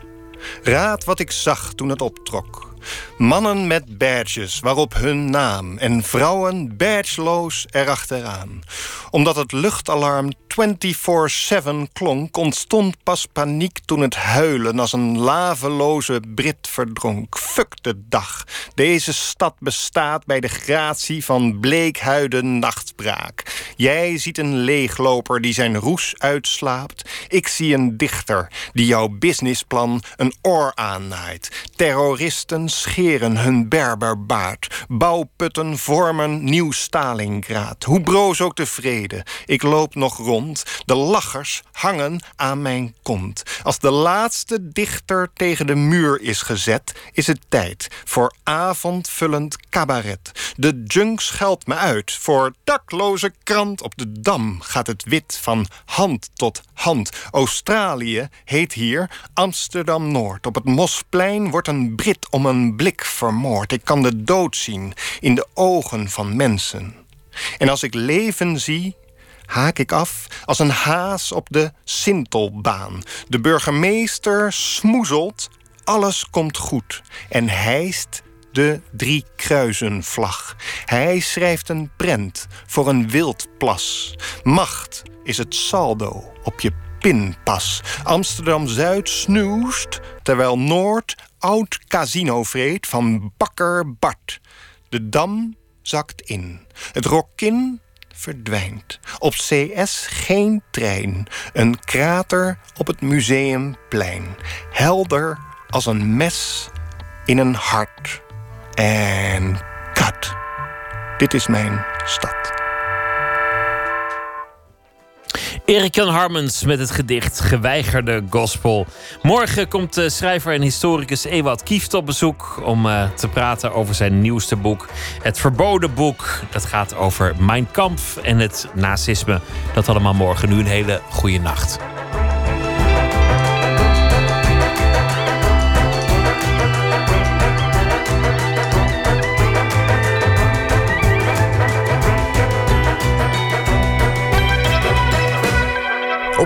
Raad wat ik zag toen het optrok. Mannen met badges waarop hun naam en vrouwen badgeloos erachteraan. Omdat het luchtalarm 24-7 klonk, ontstond pas paniek toen het huilen als een laveloze Brit verdronk. Fuck de dag. Deze stad bestaat bij de gratie van bleekhuiden nachtbraak. Jij ziet een leegloper die zijn roes uitslaapt. Ik zie een dichter die jouw businessplan een oor aannaait. Terroristen scheren hun berberbaard. Bouwputten vormen nieuw Stalingrad. Hoe broos ook de vrede, ik loop nog rond. De lachers hangen aan mijn kont. Als de laatste dichter tegen de muur is gezet, is het tijd voor avondvullend cabaret. De junk scheldt me uit. Voor dakloze krant op de dam gaat het wit van hand tot hand. Australië heet hier Amsterdam Noord. Op het Mosplein wordt een Brit om een blik vermoord. Ik kan de dood zien in de ogen van mensen. En als ik leven zie, haak ik af als een haas op de Sintelbaan. De burgemeester smoezelt, alles komt goed en hijst de drie kruisenvlag. Hij schrijft een prent voor een wildplas. Macht is het saldo op je pinpas. Amsterdam-Zuid snoest, terwijl Noord oud casino vreet van bakker Bart. De dam zakt in. Het rokin verdwijnt. Op CS geen trein. Een krater op het museumplein. Helder als een mes in een hart. En kat. Dit is mijn stad. Erik-Jan Harmens met het gedicht Geweigerde Gospel. Morgen komt de schrijver en historicus Ewout Kieft op bezoek... om eh, te praten over zijn nieuwste boek. Het Verboden Boek. Dat gaat over Mein Kampf en het nazisme. Dat allemaal morgen. Nu een hele goede nacht.